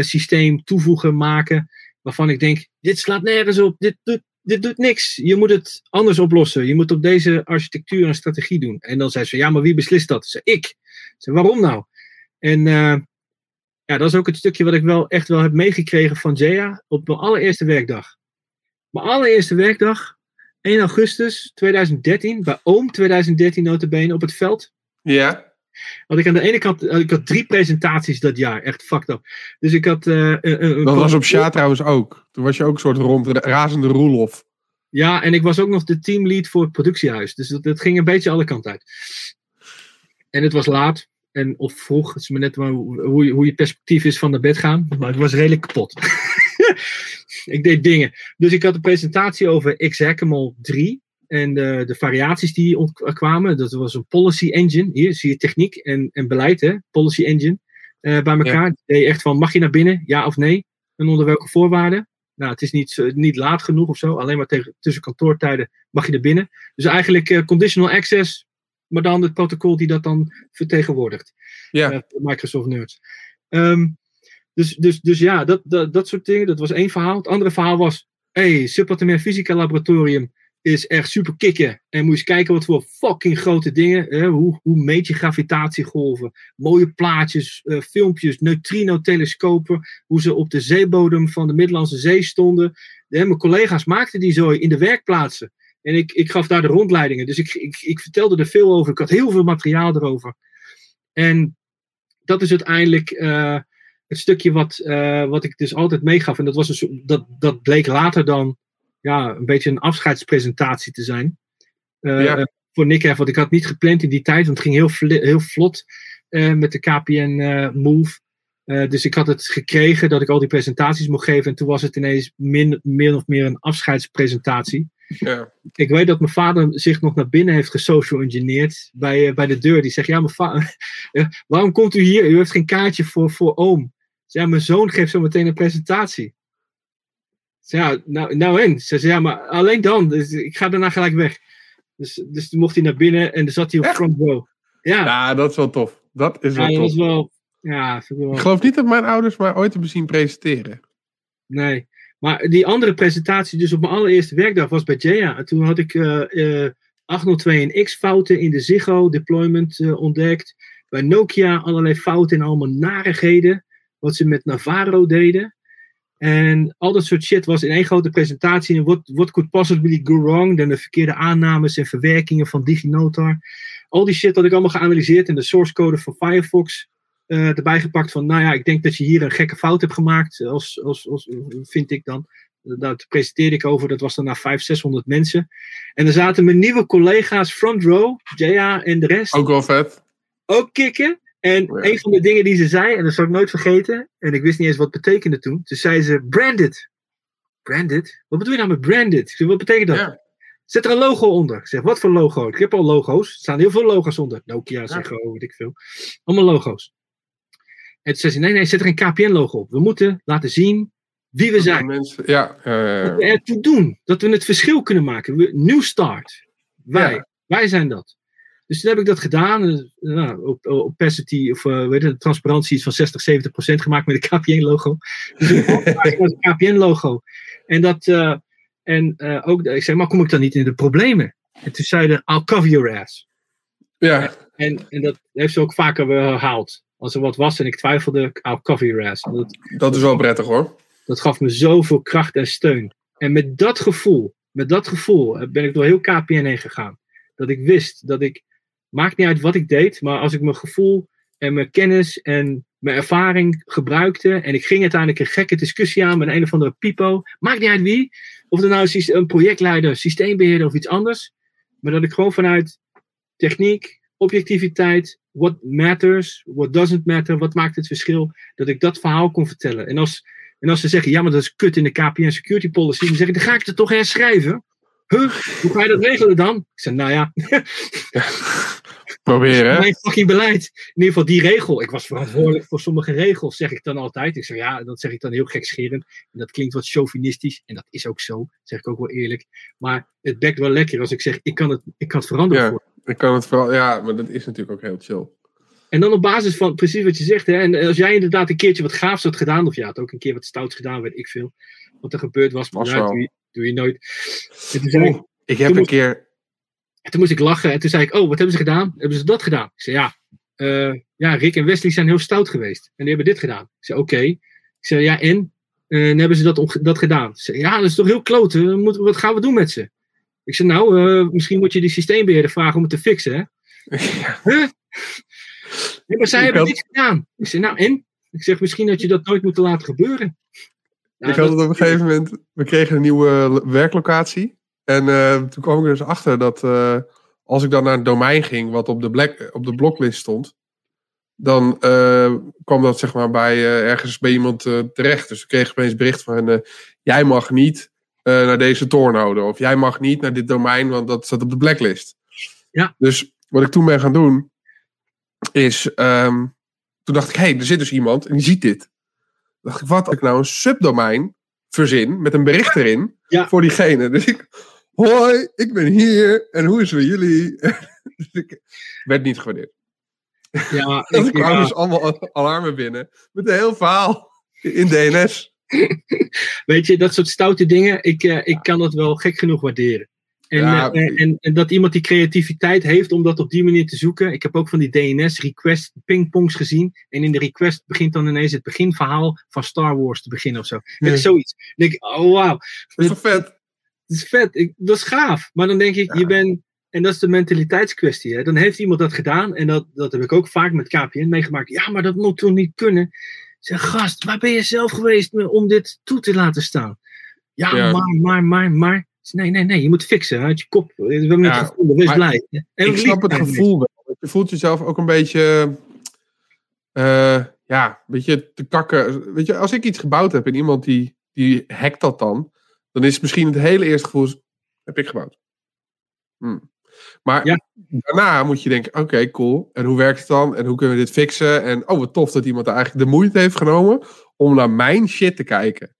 systeem toevoegen, maken, waarvan ik denk, dit slaat nergens op, dit dit doet niks. Je moet het anders oplossen. Je moet op deze architectuur een strategie doen. En dan zei ze, ja, maar wie beslist dat? Ze, ik. Ze, zei, waarom nou? En uh, ja, dat is ook het stukje wat ik wel echt wel heb meegekregen van Jaya op mijn allereerste werkdag. Mijn allereerste werkdag, 1 augustus 2013, bij Oom 2013 notabene op het veld. Ja. Want ik aan de ene kant, ik had drie presentaties dat jaar, echt fucked up. Dus ik had... Uh, een, dat was op Sja trouwens ook. Toen was je ook een soort rond razende roelof. Ja, en ik was ook nog de teamlead voor het productiehuis. Dus dat, dat ging een beetje alle kanten uit. En het was laat. En, of vroeg, het is maar net hoe, hoe je perspectief is van naar bed gaan. Maar het was redelijk kapot. ik deed dingen. Dus ik had een presentatie over XHackamol 3 en de, de variaties die kwamen. Dat was een policy engine. Hier zie je techniek en, en beleid, hè? policy engine. Uh, bij elkaar. Ja. Deed je echt van, mag je naar binnen? Ja of nee? En onder welke voorwaarden? Nou, het is niet, niet laat genoeg of zo. Alleen maar tegen, tussen kantoortijden mag je naar binnen. Dus eigenlijk uh, conditional access, maar dan het protocol die dat dan vertegenwoordigt. Ja. Uh, Microsoft Nerds. Um, dus, dus, dus ja, dat, dat, dat soort dingen. Dat was één verhaal. Het andere verhaal was, hey, Subatomair Fysica Laboratorium is echt super kicken. En moet je eens kijken wat voor fucking grote dingen. Hè? Hoe, hoe meet je gravitatiegolven? Mooie plaatjes, uh, filmpjes, neutrino-telescopen. Hoe ze op de zeebodem van de Middellandse Zee stonden. Mijn collega's maakten die zo in de werkplaatsen. En ik, ik gaf daar de rondleidingen. Dus ik, ik, ik vertelde er veel over. Ik had heel veel materiaal erover. En dat is uiteindelijk uh, het stukje wat, uh, wat ik dus altijd meegaf. En dat, was een, dat, dat bleek later dan ja, een beetje een afscheidspresentatie te zijn. Uh, ja. Voor Nick want ik had niet gepland in die tijd, want het ging heel, heel vlot uh, met de KPN uh, Move. dus ik had het gekregen dat ik al die presentaties mocht geven. En toen was het ineens min, meer of meer een afscheidspresentatie. Ja. Ik weet dat mijn vader zich nog naar binnen heeft gesocial engineerd bij, bij de deur. Die zegt, ja, mijn vader, waarom komt u hier? U heeft geen kaartje voor, voor oom. Ja, mijn zoon geeft zo meteen een presentatie. Ja, nou, nou en. Ze zei, ja, maar alleen dan. Dus ik ga daarna gelijk weg. Dus, dus toen mocht hij naar binnen en dan zat hij op Echt? front row. Ja, Ja, dat is wel tof. Dat is wel ja, dat tof. wel... Ja, ik wel... Ik geloof niet dat mijn ouders mij ooit hebben zien presenteren. Nee. Maar die andere presentatie, dus op mijn allereerste werkdag, was bij Jaya. En toen had ik eh, eh, 802 X-fouten in de Ziggo deployment eh, ontdekt. Bij Nokia allerlei fouten en allemaal narigheden. Wat ze met Navarro deden. En al dat soort shit was in één grote presentatie. En what, what could possibly go wrong? Dan de verkeerde aannames en verwerkingen van DigiNotar. Al die shit had ik allemaal geanalyseerd. En de source code van Firefox eh, erbij gepakt. Van nou ja, ik denk dat je hier een gekke fout hebt gemaakt. Als, als, als, vind ik dan. Daar presenteerde ik over. Dat was dan naar 500, 600 mensen. En er zaten mijn nieuwe collega's front row. Jaya en de rest Ook wel vet. ook kicken. En Ja. een van de dingen die ze zei, en dat zal ik nooit vergeten, en ik wist niet eens wat het betekende toen. Toen zei ze, branded. Branded? Wat bedoel je nou met branded? Ik wat betekent dat? Ja. Zet er een logo onder. Ik zeg, wat voor logo? Ik heb al logo's. Er staan heel veel logo's onder. Nokia, Ja. Ziggo, weet ik veel. Allemaal logo's. En toen zei ze, nee, nee, zet er een KPN-logo op. We moeten laten zien wie we zijn. Mensen, ja, Wat we ertoe doen. Dat we het verschil kunnen maken. We- New start. Wij. Ja. Wij zijn dat. Dus toen heb ik dat gedaan. eh, Nou, op, op opacity of eh, weet je, transparantie is van 60, 70 procent gemaakt met een KPN-logo. Dus een KPN-logo. En dat. eh, en eh, ook, ik zei, maar kom ik dan niet in de problemen? En toen zeiden, I'll cover your ass. ja, En, en dat heeft ze ook vaker weer herhaald. Als er wat was en ik twijfelde, I'll cover your ass. Dat, dat is wel prettig hoor. dat gaf me zoveel kracht en steun. En met dat gevoel, met dat gevoel eh, ben ik door heel KPN heen gegaan. Dat ik wist dat ik, maakt niet uit wat ik deed, maar als ik mijn gevoel en mijn kennis en mijn ervaring gebruikte en ik ging uiteindelijk een gekke discussie aan met een of andere pipo, maakt niet uit wie, of er nou een projectleider, systeembeheerder of iets anders, maar dat ik gewoon vanuit techniek, objectiviteit, what matters, what doesn't matter, wat maakt het verschil, dat ik dat verhaal kon vertellen. En als en als ze zeggen, ja, maar dat is kut in de KPN security policy, dan zeg ik, dan ga ik het toch herschrijven. Huh? Hoe ga je dat regelen dan? Ik zeg, nou ja, Proberen hè. mijn fucking beleid. In ieder geval die regel. Ik was verantwoordelijk voor sommige regels, zeg ik dan altijd. Ik zeg, ja, dat zeg ik dan heel gekscherend. En dat klinkt wat chauvinistisch. En dat is ook zo, zeg ik ook wel eerlijk. Maar het bekt wel lekker als ik zeg, ik kan het, ik kan het veranderen Ja. voor Ik kan het vooral, ja, maar dat is natuurlijk ook heel chill. En dan op basis van precies wat je zegt. Hè, en als jij inderdaad een keertje wat gaafs had gedaan, of ja, had ook een keer wat stouts gedaan, weet ik veel. Wat er gebeurd was, maar nou, doe, je, doe je nooit. En toen, zei ik, ik heb een moest- keer, en toen moest ik lachen en toen zei ik, oh, wat hebben ze gedaan? Hebben ze dat gedaan? Ik zei, ja, eh, ja, Rick en Wesley zijn heel stout geweest. En die hebben dit gedaan. Ik zei, oké. Ik zei, ja, en? Eh, en hebben ze dat, dat gedaan? Ze zei, ja, dat is toch heel kloten. Wat gaan we doen met ze? Ik zei, nou, eh, misschien moet je die systeembeheerder vragen om het te fixen, hè? ja, Huh? Ja, maar zij Ik hebben dit gedaan. Ik zeg, nou en? Ik zeg, misschien had je dat nooit moeten laten gebeuren. Nou, ik had het op een gegeven moment, we kregen een nieuwe lo- werklocatie. En eh, toen kwam ik er dus achter dat eh, als ik dan naar een domein ging wat op de, black, op de bloklist stond, dan eh, kwam dat zeg maar bij ergens bij iemand terecht. Dus ik kreeg opeens bericht van, jij mag niet naar deze toornode. Of jij mag niet naar dit domein, want dat staat op de blacklist. Ja. Dus wat ik toen ben gaan doen, is, ehm, toen dacht ik, hé, hey, er zit dus iemand en die ziet dit. Dacht ik, wat ik nou een subdomein verzin met een bericht erin Ja. voor diegene. Dus ik, hoi, ik ben hier en hoe is het met jullie? dus ik werd niet gewaardeerd. Ja, ik, kwamen ja, dus allemaal alarmen binnen met een heel verhaal in DNS. weet je, dat soort stoute dingen, ik, eh, ik kan dat wel gek genoeg waarderen. En, Ja, eh, en, en, en dat iemand die creativiteit heeft om dat op die manier te zoeken. Ik heb ook van die DNS-request pingpongs gezien. En in de request begint dan ineens het beginverhaal van Star Wars te beginnen of zo. Met zoiets. Dan denk ik, oh wauw. Dat is toch vet? Dat is vet. Ik, dat is gaaf. Maar dan denk ik, je bent. En dat is de mentaliteitskwestie. Hè? Dan heeft iemand dat gedaan. En dat, dat heb ik ook vaak met KPN meegemaakt. Ja, maar dat moet toch niet kunnen. Ik Zeg, gast, waar ben je zelf geweest om dit toe te laten staan? Ja, Ja. maar, maar, maar, maar. Nee, nee, nee, je moet fixen. Uit je kop. We hebben het Ja, gevonden. Wees maar blij. En ik snap het gevoel wel. Je voelt jezelf ook een beetje, eh, ja, een beetje te kakken. Weet je, als ik iets gebouwd heb en iemand die, die hackt dat dan, dan is misschien het hele eerste gevoel, heb ik gebouwd. Hm. Maar Ja. daarna moet je denken, oké, cool. En hoe werkt het dan? En hoe kunnen we dit fixen? En oh, wat tof dat iemand eigenlijk de moeite heeft genomen om naar mijn shit te kijken.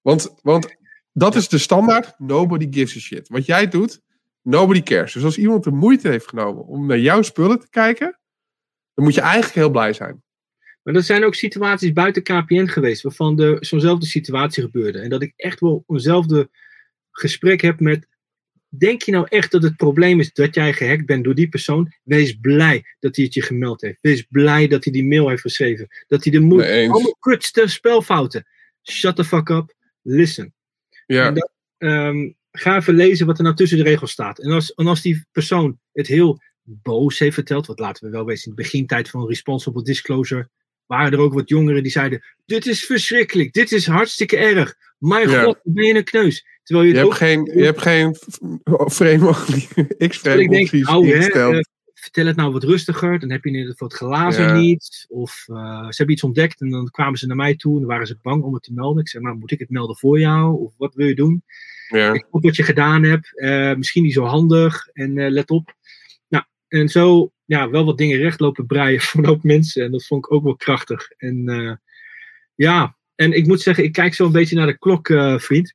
Want, want Dat is de standaard. Nobody gives a shit. Wat jij doet, nobody cares. Dus als iemand de moeite heeft genomen om naar jouw spullen te kijken, dan moet je eigenlijk heel blij zijn. Maar er zijn ook situaties buiten KPN geweest waarvan er zo'nzelfde situatie gebeurde. En dat ik echt wel eenzelfde gesprek heb met. Denk je nou echt dat het probleem is dat jij gehackt bent door die persoon? Wees blij dat hij het je gemeld heeft. Wees blij dat hij die mail heeft geschreven. Dat hij de moeite. Nee, eens. Allemaal krutste spelfouten. Shut the fuck up. Listen. Ja, En dat, ehm, ga even lezen wat er nou tussen de regels staat. En als, en als die persoon het heel boos heeft verteld, wat laten we wel wezen, in de begintijd van Responsible Disclosure, waren er ook wat jongeren die zeiden: Dit is verschrikkelijk, dit is hartstikke erg. Mijn Ja. god, ben je een kneus. Terwijl je je hebt ook. geen, je hebt geen frame terwijl x-frame opties ingesteld. eh, vertel het nou wat rustiger. Dan heb je in ieder geval het glazen Ja. niet. Of eh, ze hebben iets ontdekt en dan kwamen ze naar mij toe en dan waren ze bang om het te melden. Ik zei, nou moet ik het melden voor jou? Of wat wil je doen? ja. Ik hoop wat je gedaan hebt. Eh, misschien niet zo handig. En eh, let op. Nou, en zo ja, wel wat dingen recht lopen breien voor een hoop mensen. En dat vond ik ook wel krachtig. En ja, en ik moet zeggen, ik kijk zo een beetje naar de klok, vriend.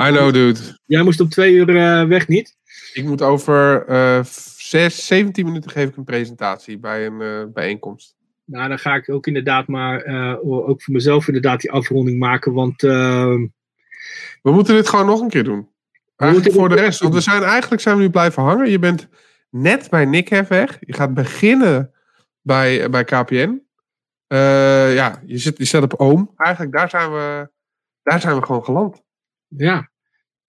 I know, dude. Jij moest om twee uur eh, weg, niet? Ik moet over eh zes, 17 minuten geef ik een presentatie bij een eh, bijeenkomst. Nou, dan ga ik ook inderdaad maar, ook voor mezelf inderdaad die afronding maken. Want eh, We moeten dit gewoon nog een keer doen. Eigenlijk moeten voor de rest. Want we zijn, eigenlijk zijn we nu blijven hangen. Je bent net bij Nick weg. Je gaat beginnen bij, bij KPN. Ja, je, zit, je zet op Oom. Eigenlijk daar zijn we, daar zijn we gewoon geland. Ja.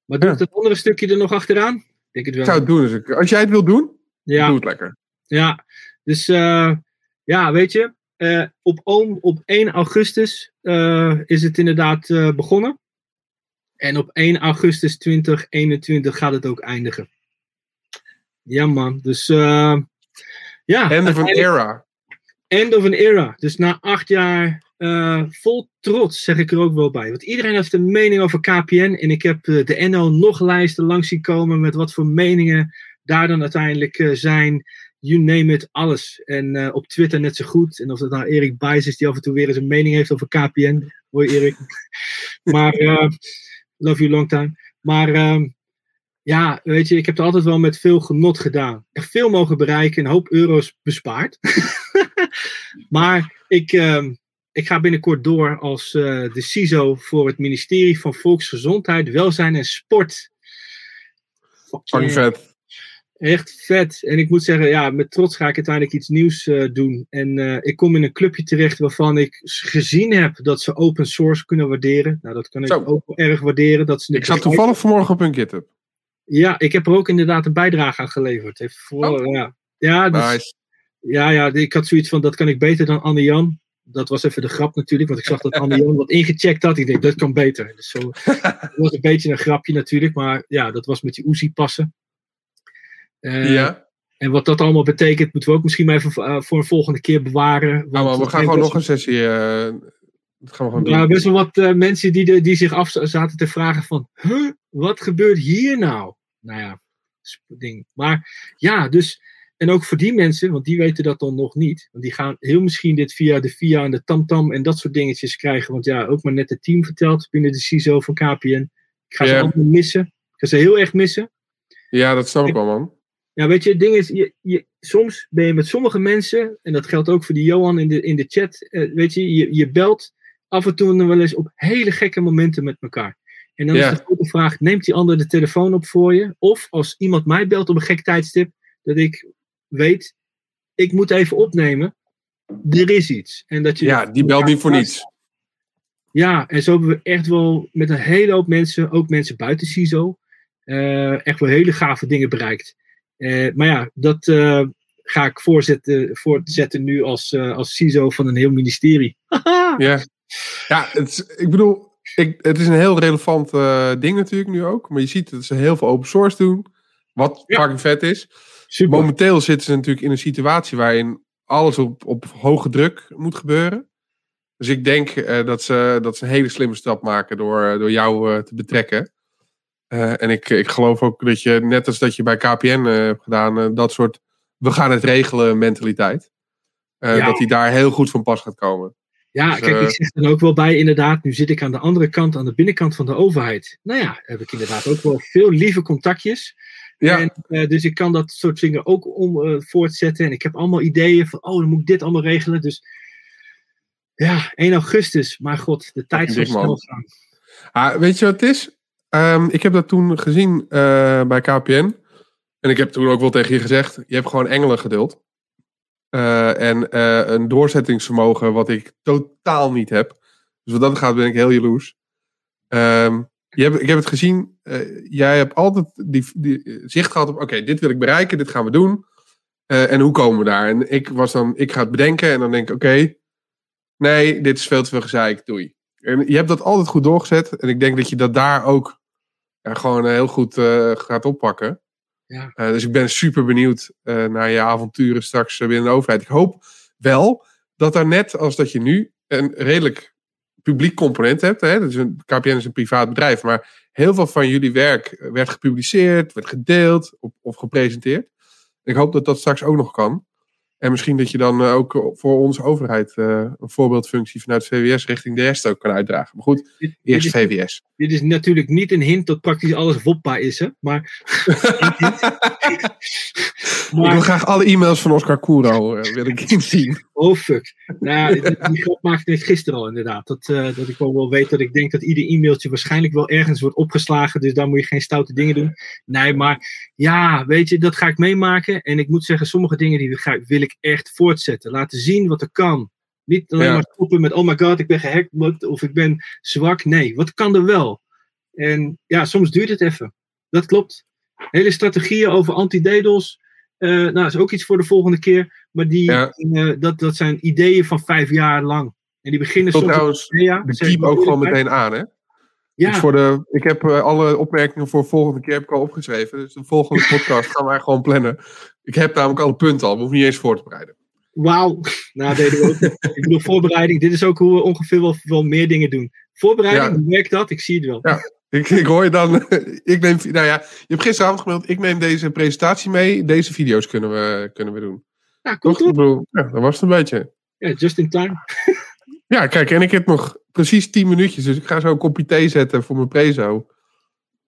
Maar doe ik dat andere stukje er nog achteraan? Ik denk het wel. Ik zou het doen. Dus ik- als jij het wil doen, ja. doe het lekker. Ja, dus eh, ja, weet je, eh, op Oom op 1 augustus eh, is het inderdaad begonnen. En op 1 augustus 2021 gaat het ook eindigen. Ja, man. Dus ja, End of an era. end of an era. Dus na acht jaar eh, vol trots, zeg ik er ook wel bij. Want iedereen heeft een mening over KPN. En ik heb eh, de NL nog lijsten langs zien komen met wat voor meningen daar dan uiteindelijk eh, zijn. You name it, alles. En op Twitter net zo goed. En of dat nou Erik Bijs is die af en toe weer eens een mening heeft over KPN. Hoi Erik. maar, love you long time. Maar ehm, ja, weet je, ik heb het altijd wel met veel genot gedaan. Echt veel mogen bereiken, een hoop euro's bespaard. maar ik, ehm, ik ga binnenkort door als eh, de CISO voor het ministerie van Volksgezondheid, Welzijn en Sport. Fucking vet. Echt vet. En ik moet zeggen, ja, met trots ga ik uiteindelijk iets nieuws eh, doen. En eh, ik kom in een clubje terecht waarvan ik gezien heb dat ze open source kunnen waarderen. Nou, dat kan ik Zo. ook erg waarderen. Dat ze Ik zat toevallig vanmorgen op een GitHub. Ja, ik heb er ook inderdaad een bijdrage aan geleverd. Heeft voor, ja. Ja, dus, Nice. ja, ja, ik had zoiets van, dat kan ik beter dan Anne Jan. Dat was even de grap natuurlijk, want ik zag dat Anne Jan wat ingecheckt had. Ik denk, dat kan beter. Dus zo, dat was een beetje een grapje natuurlijk, maar ja, dat was met die Uzi passen. Eh, ja. En wat dat allemaal betekent, moeten we ook misschien maar even eh, voor een volgende keer bewaren. Nou, maar we gaan gewoon nog een sessie. dat gaan we gewoon doen. Ja, best wel wat mensen die, de, die zich af zaten te vragen van, huh, wat gebeurt hier nou? Nou ja, ding. Maar ja, dus, en ook voor die mensen, want die weten dat dan nog niet. Want die gaan heel misschien dit via de VIA en de TamTam en dat soort dingetjes krijgen. Want ja, ook maar net het team verteld binnen de CISO van KPN. Ik ga ze allemaal missen. Ik ga ze heel erg missen. Ja, dat snap ik wel, man. Ja, weet je, het ding is, je, je, soms ben je met sommige mensen, en dat geldt ook voor die Johan in de, in de chat, eh, weet je, je, je belt af en toe wel eens op hele gekke momenten met elkaar. En dan Ja. is de grote vraag, neemt die ander de telefoon op voor je? Of als iemand mij belt op een gek tijdstip, dat ik weet, ik moet even opnemen, er is iets. En dat je Ja, die belt niet voor niets. ja, en zo hebben we echt wel met een hele hoop mensen, ook mensen buiten CISO, eh, echt wel hele gave dingen bereikt. Eh, maar ja, dat eh, ga ik voorzetten, voortzetten nu als, als CISO van een heel ministerie. Ja, ja het, ik bedoel, ik, het is een heel relevant ding natuurlijk nu ook. Maar je ziet dat ze heel veel open source doen. Wat Ja. fucking vet is. Super. Momenteel zitten ze natuurlijk in een situatie waarin alles op, op hoge druk moet gebeuren. Dus ik denk eh, dat, ze, dat ze een hele slimme stap maken door, eh, door jou eh, te betrekken. En ik, ik geloof ook dat je, net als dat je bij KPN hebt gedaan, dat soort we gaan het regelen mentaliteit. Ja. Dat die daar heel goed van pas gaat komen. Ja, Dus, kijk, ik zeg er ook wel bij, inderdaad. Nu zit ik aan de andere kant, aan de binnenkant van de overheid. Nou ja, heb ik inderdaad ook wel veel lieve contactjes. Ja, En, eh, dus ik kan dat soort dingen ook om, eh, voortzetten. En ik heb allemaal ideeën van, oh, dan moet ik dit allemaal regelen. Dus ja, 1 augustus. Maar god, de tijd zal snel gaan. Ah, weet je wat het is? Ehm, ik heb dat toen gezien eh, bij KPN. En ik heb toen ook wel tegen je gezegd: je hebt gewoon engelen geduld. Eh, en eh, een doorzettingsvermogen wat ik totaal niet heb. Dus wat dat gaat ben ik heel jaloers. Ehm, je hebt, ik heb het gezien. eh, jij hebt altijd die, die zicht gehad op: oké, dit wil ik bereiken, dit gaan we doen. Eh, en hoe komen we daar? En ik was dan, ik ga het bedenken en dan denk ik: oké, nee, dit is veel te veel gezeik, doei. En je hebt dat altijd goed doorgezet. En ik denk dat je dat daar ook ja, gewoon eh, heel goed eh, gaat oppakken. Ja. Eh, dus ik ben super benieuwd eh, naar je avonturen straks eh, binnen de overheid. Ik hoop wel dat daar net als dat je nu een redelijk publiek component hebt. Hè? Dus een, KPN is een privaat bedrijf. Maar heel veel van jullie werk werd gepubliceerd, werd gedeeld of gepresenteerd. Ik hoop dat dat straks ook nog kan. En misschien dat je dan eh, ook voor onze overheid eh, een voorbeeldfunctie vanuit VWS richting de rest ook kan uitdragen. Maar goed, Dit, dit, eerst is, VWS. dit is natuurlijk niet een hint dat praktisch alles wopbaar is, hè? Maar. Ik wil graag alle e-mails van Oscar Kouro eh, wil ik inzien. oh fuck. Nou, die, grap maakte ik gisteren al inderdaad. Dat, dat ik wel wel weet dat ik denk dat ieder e-mailtje waarschijnlijk wel ergens wordt opgeslagen. Dus daar moet je geen stoute dingen doen. Nee, maar ja, weet je, dat ga ik meemaken. En ik moet zeggen, sommige dingen die ga, wil ik echt voortzetten. Laten zien wat er kan. Niet alleen Ja. maar stoppen met, oh my god, ik ben gehackt of ik ben zwak. Nee, wat kan er wel? En ja, soms duurt het even. Dat klopt. Hele strategieën over anti-DDoS. eh nou, is ook iets voor de volgende keer. Maar die, Ja. eh, dat, dat zijn ideeën van vijf jaar lang. En die beginnen soms... trouwens de keep ook gewoon meteen aan, hè? Ja, Dus voor de, ik heb eh, alle opmerkingen voor de volgende keer heb ik al opgeschreven. Dus de volgende podcast gaan wij gewoon plannen. Ik heb namelijk alle punten al. We hoeven niet eens voor te bereiden. wauw. Nou, deden we ook. ik bedoel, voorbereiding. Dit is ook hoe we ongeveer wel, wel meer dingen doen. Voorbereiding, Ja. werkt dat? Ik zie het wel. Ja. Ik, ik hoor je dan. ik neem, nou ja, je hebt gisteravond gemeld. Ik neem deze presentatie mee. Deze video's kunnen we, kunnen we doen. Ja, komt Toch? Ik op. bedoel, ja, dat was het een beetje. Ja, just in time. Ja, kijk, en ik heb nog precies 10 minuutjes. Dus ik ga zo een kopje thee zetten voor mijn prezo.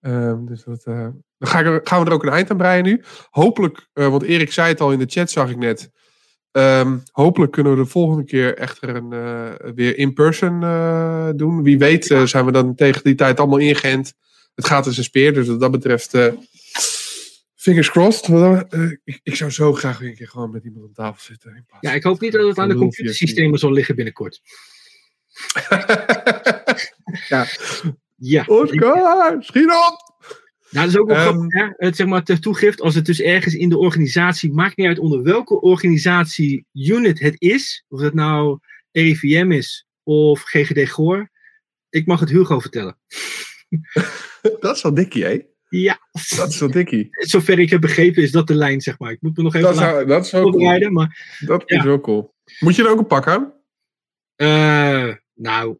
Ehm, dus dat, eh, dan ga ik gaan we er ook een eind aan breien nu. Hopelijk, eh, want Erik zei het al in de chat, zag ik net. Ehm, hopelijk kunnen we de volgende keer echter een, eh, weer in person doen. Wie weet zijn we dan tegen die tijd allemaal ingeënt. Het gaat als een speer, dus wat dat betreft... fingers crossed. Ik, ik zou zo graag weer een keer gewoon met iemand aan tafel zitten. Ja, ik hoop niet dat het aan de computersystemen zal liggen binnenkort. Ja. Ja. Oscar, schiet op! Nou, dat is ook wel Ehm, grappig, hè? Het, zeg maar, ter toegift, als het dus ergens in de organisatie, maakt niet uit onder welke organisatie unit het is, of het nou RIVM is of GGD Goor, ik mag het Hugo vertellen. Dat is wel dikkie, hè? Ja, Dat is wel dikkie. zover ik heb begrepen is dat de lijn, zeg maar. Ik moet me nog even Dat laten dat is wel cool. maar Dat is wel cool. Moet je er ook een pak aan? eh, nou,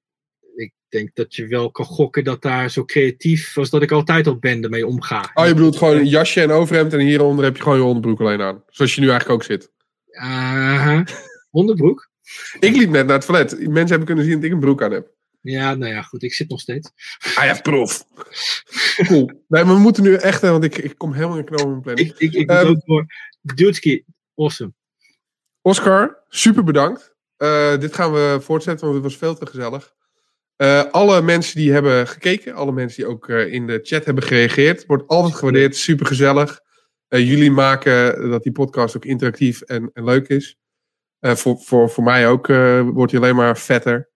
ik denk dat je wel kan gokken dat daar zo creatief als dat ik altijd al ben ermee omga. Oh, je bedoelt gewoon een jasje en overhemd en hieronder heb je gewoon je onderbroek alleen aan. Zoals je nu eigenlijk ook zit. Aha. onderbroek? Ik liep net naar het toilet. Mensen hebben kunnen zien dat ik een broek aan heb. Ja, nou ja, goed, ik zit nog steeds. Ah ja, prof. Cool. Nee, maar we moeten nu echt, hè, want ik, ik kom helemaal in knoop in mijn planning. Ik, ik, ik moet ook voor. Awesome. Oscar, super bedankt. Eh, dit gaan we voortzetten, want het was veel te gezellig. Eh, alle mensen die hebben gekeken, alle mensen die ook eh, in de chat hebben gereageerd, wordt altijd gewaardeerd, super gezellig. Jullie maken dat die podcast ook interactief en, en leuk is. Voor, voor, voor mij ook wordt hij alleen maar vetter.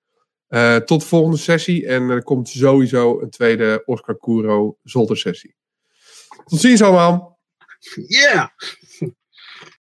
Tot de volgende sessie en er komt sowieso een tweede Oscar Kuro zolder sessie. Tot ziens allemaal. Yeah!